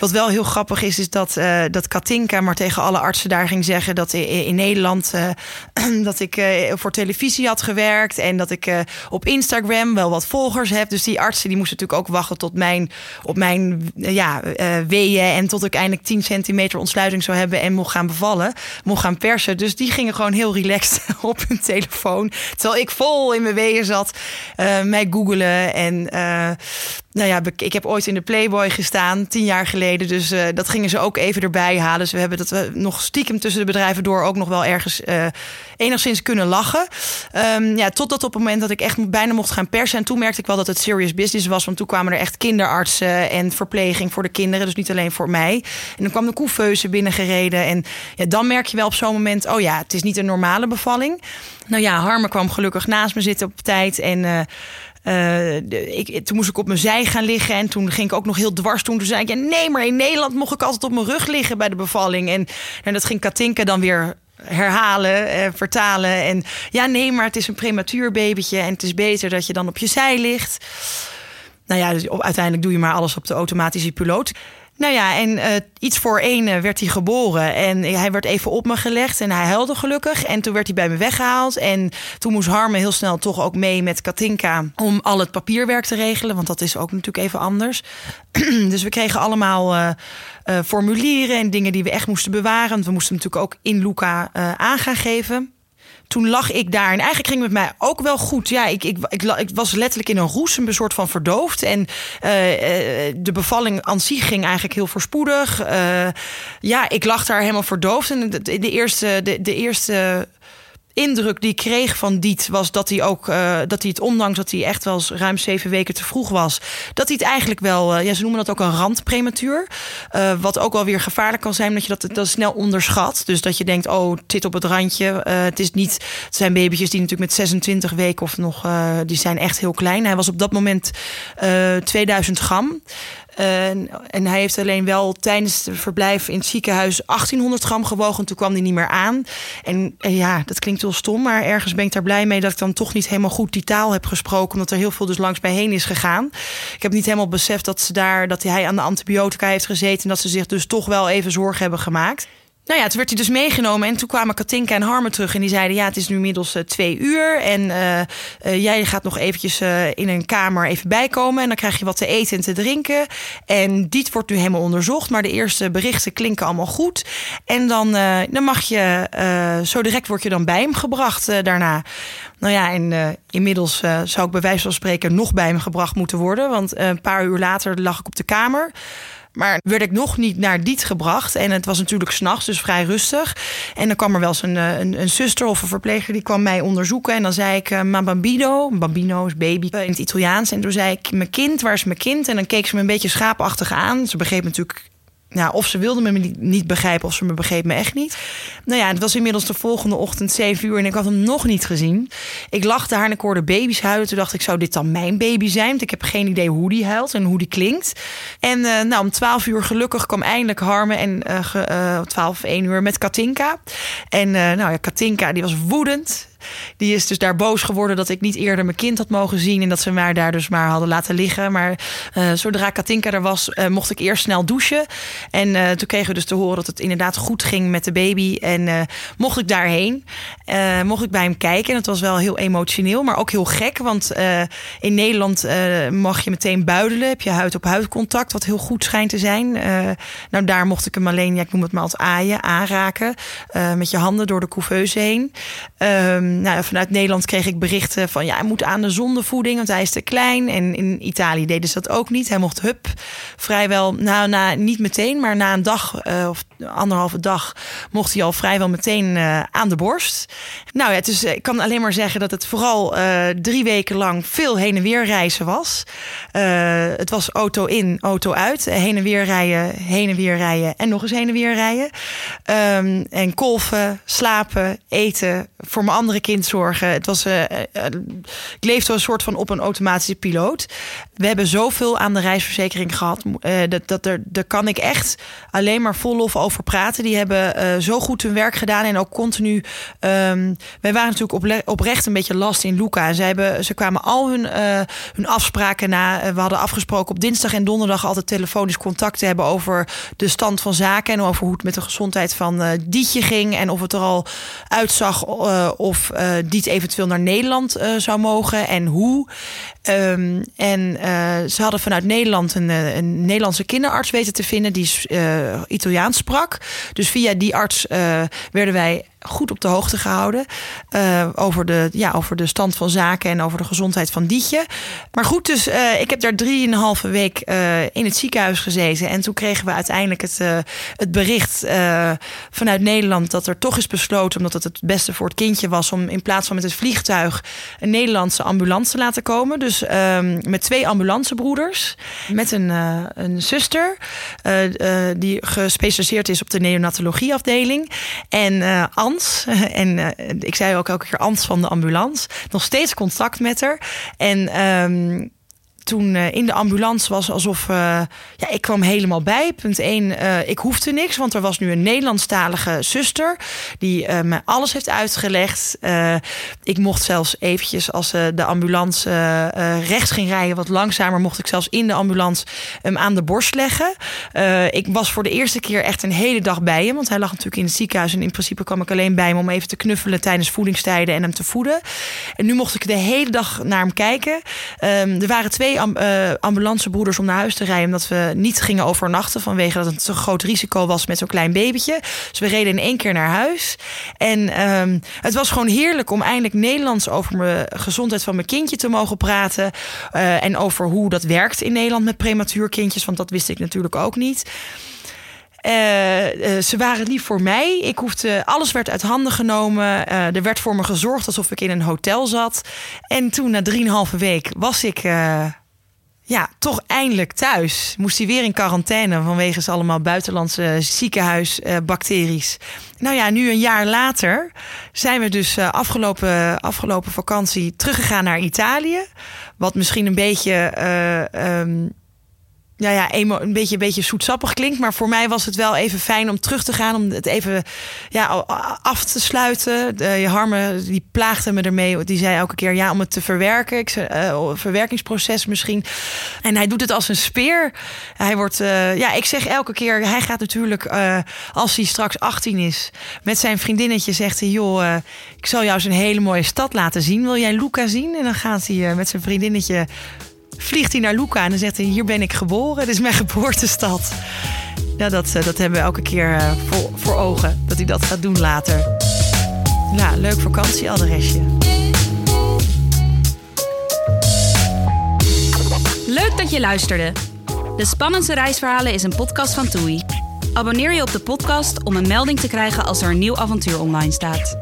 Wat wel heel grappig is, is dat, dat Katinka maar tegen alle artsen daar ging zeggen... dat in, in Nederland dat ik voor televisie had gewerkt... en dat ik op Instagram wel wat volgers heb. Dus die artsen die moesten natuurlijk ook wachten tot mijn, op mijn eh, ja, eh, weeën... en tot ik eindelijk 10 centimeter ontsluiting zou hebben en mocht gaan bevallen. Mocht gaan persen. Dus die gingen gewoon heel relaxed op hun telefoon. Terwijl ik vol in mijn weeën zat, eh, mij googelen. En nou ja, ik heb ooit in de Playboy gestaan, tien jaar geleden. Dus eh, dat gingen ze ook even erbij halen. Dus we hebben dat we nog stiekem tussen de bedrijven door ook nog wel ergens eh, enigszins kunnen lachen. Ehm, ja, totdat op het moment dat ik echt bijna mocht gaan persen. En toen merkte ik wel dat het serious business was. Want toen kwamen er echt kinderartsen en verpleging voor de kinderen. Dus niet alleen voor mij. En dan kwam de couveuse binnengereden. En ja, dan merk je wel op zo'n moment, oh ja, het is niet een normale bevalling. Nou ja, Harme kwam gelukkig naast me zitten op tijd. En eh, de- ik, toen moest ik op mijn zij gaan liggen. En toen ging ik ook nog heel dwars. Toen zei ik, ja, nee, maar in Nederland mocht ik altijd op mijn rug liggen bij de bevalling. En, en dat ging Katinka dan weer herhalen, eh, vertalen. En ja, nee, maar het is een prematuur babytje. En het is beter dat je dan op je zij ligt. Nou ja, dus uiteindelijk doe je maar alles op de automatische piloot. Nou ja, en eh, iets voor één eh, werd hij geboren. En hij werd even op me gelegd en hij huilde gelukkig. En toen werd hij bij me weggehaald. En toen moest Harme heel snel toch ook mee met Katinka... om al het papierwerk te regelen, want dat is ook natuurlijk even anders. dus we kregen allemaal eh, eh, formulieren en dingen die we echt moesten bewaren. Want we moesten natuurlijk ook in Luca eh, aan gaan geven toen lag ik daar. En eigenlijk ging het met mij ook wel goed. Ja, ik, ik, ik, was letterlijk in een roes, een soort van verdoofd. En eh, eh, de bevalling aan zich ging eigenlijk heel voorspoedig. Eh, ja, ik lag daar helemaal verdoofd. En de, eerste... De eerste indruk die ik kreeg van Diet was dat hij ook eh, dat hij het ondanks dat hij echt wel eens ruim zeven weken te vroeg was, dat hij het eigenlijk wel, eh, ja, ze noemen dat ook een randprematuur, Eh, wat ook wel weer gevaarlijk kan zijn, dat je dat, dat snel onderschat. Dus dat je denkt, oh, het zit op het randje. Het is niet, het zijn babytjes die natuurlijk met 26 weken of nog, die zijn echt heel klein. Hij was op dat moment eh 2000 gram. En, en hij heeft alleen wel tijdens het verblijf in het ziekenhuis 1800 gram gewogen. Toen kwam hij niet meer aan. En ja, dat klinkt heel stom, maar ergens ben ik daar blij mee dat ik dan toch niet helemaal goed die taal heb gesproken. Omdat er heel veel dus langs mij heen is gegaan. Ik heb niet helemaal beseft dat ze daar, dat hij aan de antibiotica heeft gezeten. En dat ze zich dus toch wel even zorgen hebben gemaakt. Nou ja, toen werd hij dus meegenomen en toen kwamen Katinka en Harme terug en die zeiden: ja, het is nu inmiddels eh, twee uur en eh, eh, jij gaat nog eventjes in een kamer even bijkomen en dan krijg je wat te eten en te drinken. En dit wordt nu helemaal onderzocht, maar de eerste berichten klinken allemaal goed. En dan, dan mag je, zo direct word je dan bij hem gebracht daarna. Nou ja, en inmiddels zou ik bij wijze van spreken nog bij hem gebracht moeten worden, want een paar uur later lag ik op de kamer. Maar werd ik nog niet naar Diet gebracht. En het was natuurlijk s'nachts, dus vrij rustig. En dan kwam er wel eens een, eh, een, zuster of een verpleger... die kwam mij onderzoeken. En dan zei ik, eh, ma bambino. Bambino is baby in het Italiaans. En toen zei ik, mijn kind, waar is mijn kind? En dan keek ze me een beetje schaapachtig aan. Ze begreep natuurlijk nou, of ze wilde me niet, begrijpen of ze me begreep me echt niet. Nou ja, het was inmiddels de volgende ochtend 7 uur en ik had hem nog niet gezien. Ik lag daar en ik hoorde baby's huilen. Toen dacht ik, zou dit dan mijn baby zijn? Want ik heb geen idee hoe die huilt en hoe die klinkt. En eh, nou, om 12 uur gelukkig kwam eindelijk Harme en uh, 12, 1 uur met Katinka. En uh, nou ja, Katinka die was woedend. Die is dus daar boos geworden dat ik niet eerder mijn kind had mogen zien. En dat ze mij daar dus maar hadden laten liggen. Maar uh, zodra Katinka er was, uh, mocht ik eerst snel douchen. En uh, toen kregen we dus te horen dat het inderdaad goed ging met de baby. En mocht ik daarheen. mocht ik bij hem kijken. En het was wel heel emotioneel, maar ook heel gek. Want in Nederland mag je meteen buidelen. Heb je huid op huid contact, wat heel goed schijnt te zijn. nou, daar mocht ik hem alleen, ja, ik noem het maar als aaien, aanraken. met je handen door de couveuse heen. Um, nou, vanuit Nederland kreeg ik berichten van ja, hij moet aan de zondevoeding, want hij is te klein. En in Italië deden ze dat ook niet. Hij mocht hup vrijwel, nou, na, niet meteen, maar na een dag uh, of anderhalve dag mocht hij al vrijwel meteen uh, aan de borst. Nou ja, dus ik kan alleen maar zeggen dat het vooral drie weken lang veel heen en weer reizen was. het was auto in, auto uit, heen en weer rijden, heen en weer rijden en nog eens heen en weer rijden. Um, en kolven, slapen, eten, voor mijn andere kind zorgen. Het was, uh, ik leefde een soort van op een automatische piloot. We hebben zoveel aan de reisverzekering gehad. Uh, dat, dat er, daar kan ik echt alleen maar vol lof over praten. Die hebben zo goed hun werk gedaan en ook continu. Um, wij waren natuurlijk oprecht een beetje last in Luca. Ze, hebben, ze kwamen al hun, hun afspraken na. we hadden afgesproken op dinsdag en donderdag altijd telefonisch contact te hebben over de stand van zaken en over hoe het met de gezondheid van Dietje ging en of het er al uitzag of die het eventueel naar Nederland uh, zou mogen en hoe. Um, en uh, ze hadden vanuit Nederland een, een, Nederlandse kinderarts weten te vinden die Italiaans sprak. Dus via die arts werden wij goed op de hoogte gehouden. Over, de, ja, over de stand van zaken en over de gezondheid van Dietje. Maar goed, dus ik heb daar drieënhalve week in het ziekenhuis gezeten. En toen kregen we uiteindelijk het, het bericht vanuit Nederland dat er toch is besloten, omdat het het beste voor het kindje was, om in plaats van met het vliegtuig een Nederlandse ambulance te laten komen. Dus ehm, met twee ambulancebroeders, met een, een zuster die gespecialiseerd is op de neonatologieafdeling. En Anne En ik zei ook elke keer Ans van de ambulance. Nog steeds contact met haar. En um, toen uh, in de ambulance was alsof uh, ja, ik kwam helemaal bij. Punt 1, uh, eh, ik hoefde niks, want er was nu een Nederlandstalige zuster die me alles heeft uitgelegd. ik mocht zelfs eventjes als de ambulance rechts ging rijden, wat langzamer, mocht ik zelfs in de ambulance hem aan de borst leggen. ik was voor de eerste keer echt een hele dag bij hem, want hij lag natuurlijk in het ziekenhuis en in principe kwam ik alleen bij hem om even te knuffelen tijdens voedingstijden en hem te voeden. En nu mocht ik de hele dag naar hem kijken. Um, er waren twee twee uh, ambulancebroeders om naar huis te rijden. Omdat we niet gingen overnachten vanwege dat het zo'n groot risico was met zo'n klein babytje. Dus we reden in één keer naar huis. En um, het was gewoon heerlijk om eindelijk Nederlands over mijn gezondheid van mijn kindje te mogen praten. Uh, en over hoe dat werkt in Nederland met prematuurkindjes. Want dat wist ik natuurlijk ook niet. Uh, ze waren lief voor mij. Ik hoefde, alles werd uit handen genomen. Er werd voor me gezorgd alsof ik in een hotel zat. En toen, na drieënhalve week, was ik ja, toch eindelijk thuis. Moest hij weer in quarantaine vanwege allemaal buitenlandse ziekenhuisbacteries. nou ja, nu een jaar later zijn we dus uh, afgelopen, afgelopen vakantie teruggegaan naar Italië. Wat misschien een beetje. Uh, um, nou ja, een beetje, een beetje zoetsappig klinkt. Maar voor mij was het wel even fijn om terug te gaan. Om het even ja, af te sluiten. De Harme die plaagde me ermee. Die zei elke keer ja, om het te verwerken. Ik zei, uh, verwerkingsproces misschien. En hij doet het als een speer. Hij wordt, uh, ja, ik zeg elke keer. Hij gaat natuurlijk, uh, als hij straks 18 is, met zijn vriendinnetje zegt hij: Joh, ik zal jou eens een hele mooie stad laten zien. Wil jij Luca zien? En dan gaat hij met zijn vriendinnetje vliegt hij naar Luca en dan zegt hij: Hier ben ik geboren, dit is mijn geboortestad. Ja, dat, eh, dat hebben we elke keer eh, voor, voor ogen, dat hij dat gaat doen later. Ja, leuk vakantieadresje. Leuk dat je luisterde. De Spannendste Reisverhalen is een podcast van TUI. Abonneer je op de podcast om een melding te krijgen als er een nieuw avontuur online staat.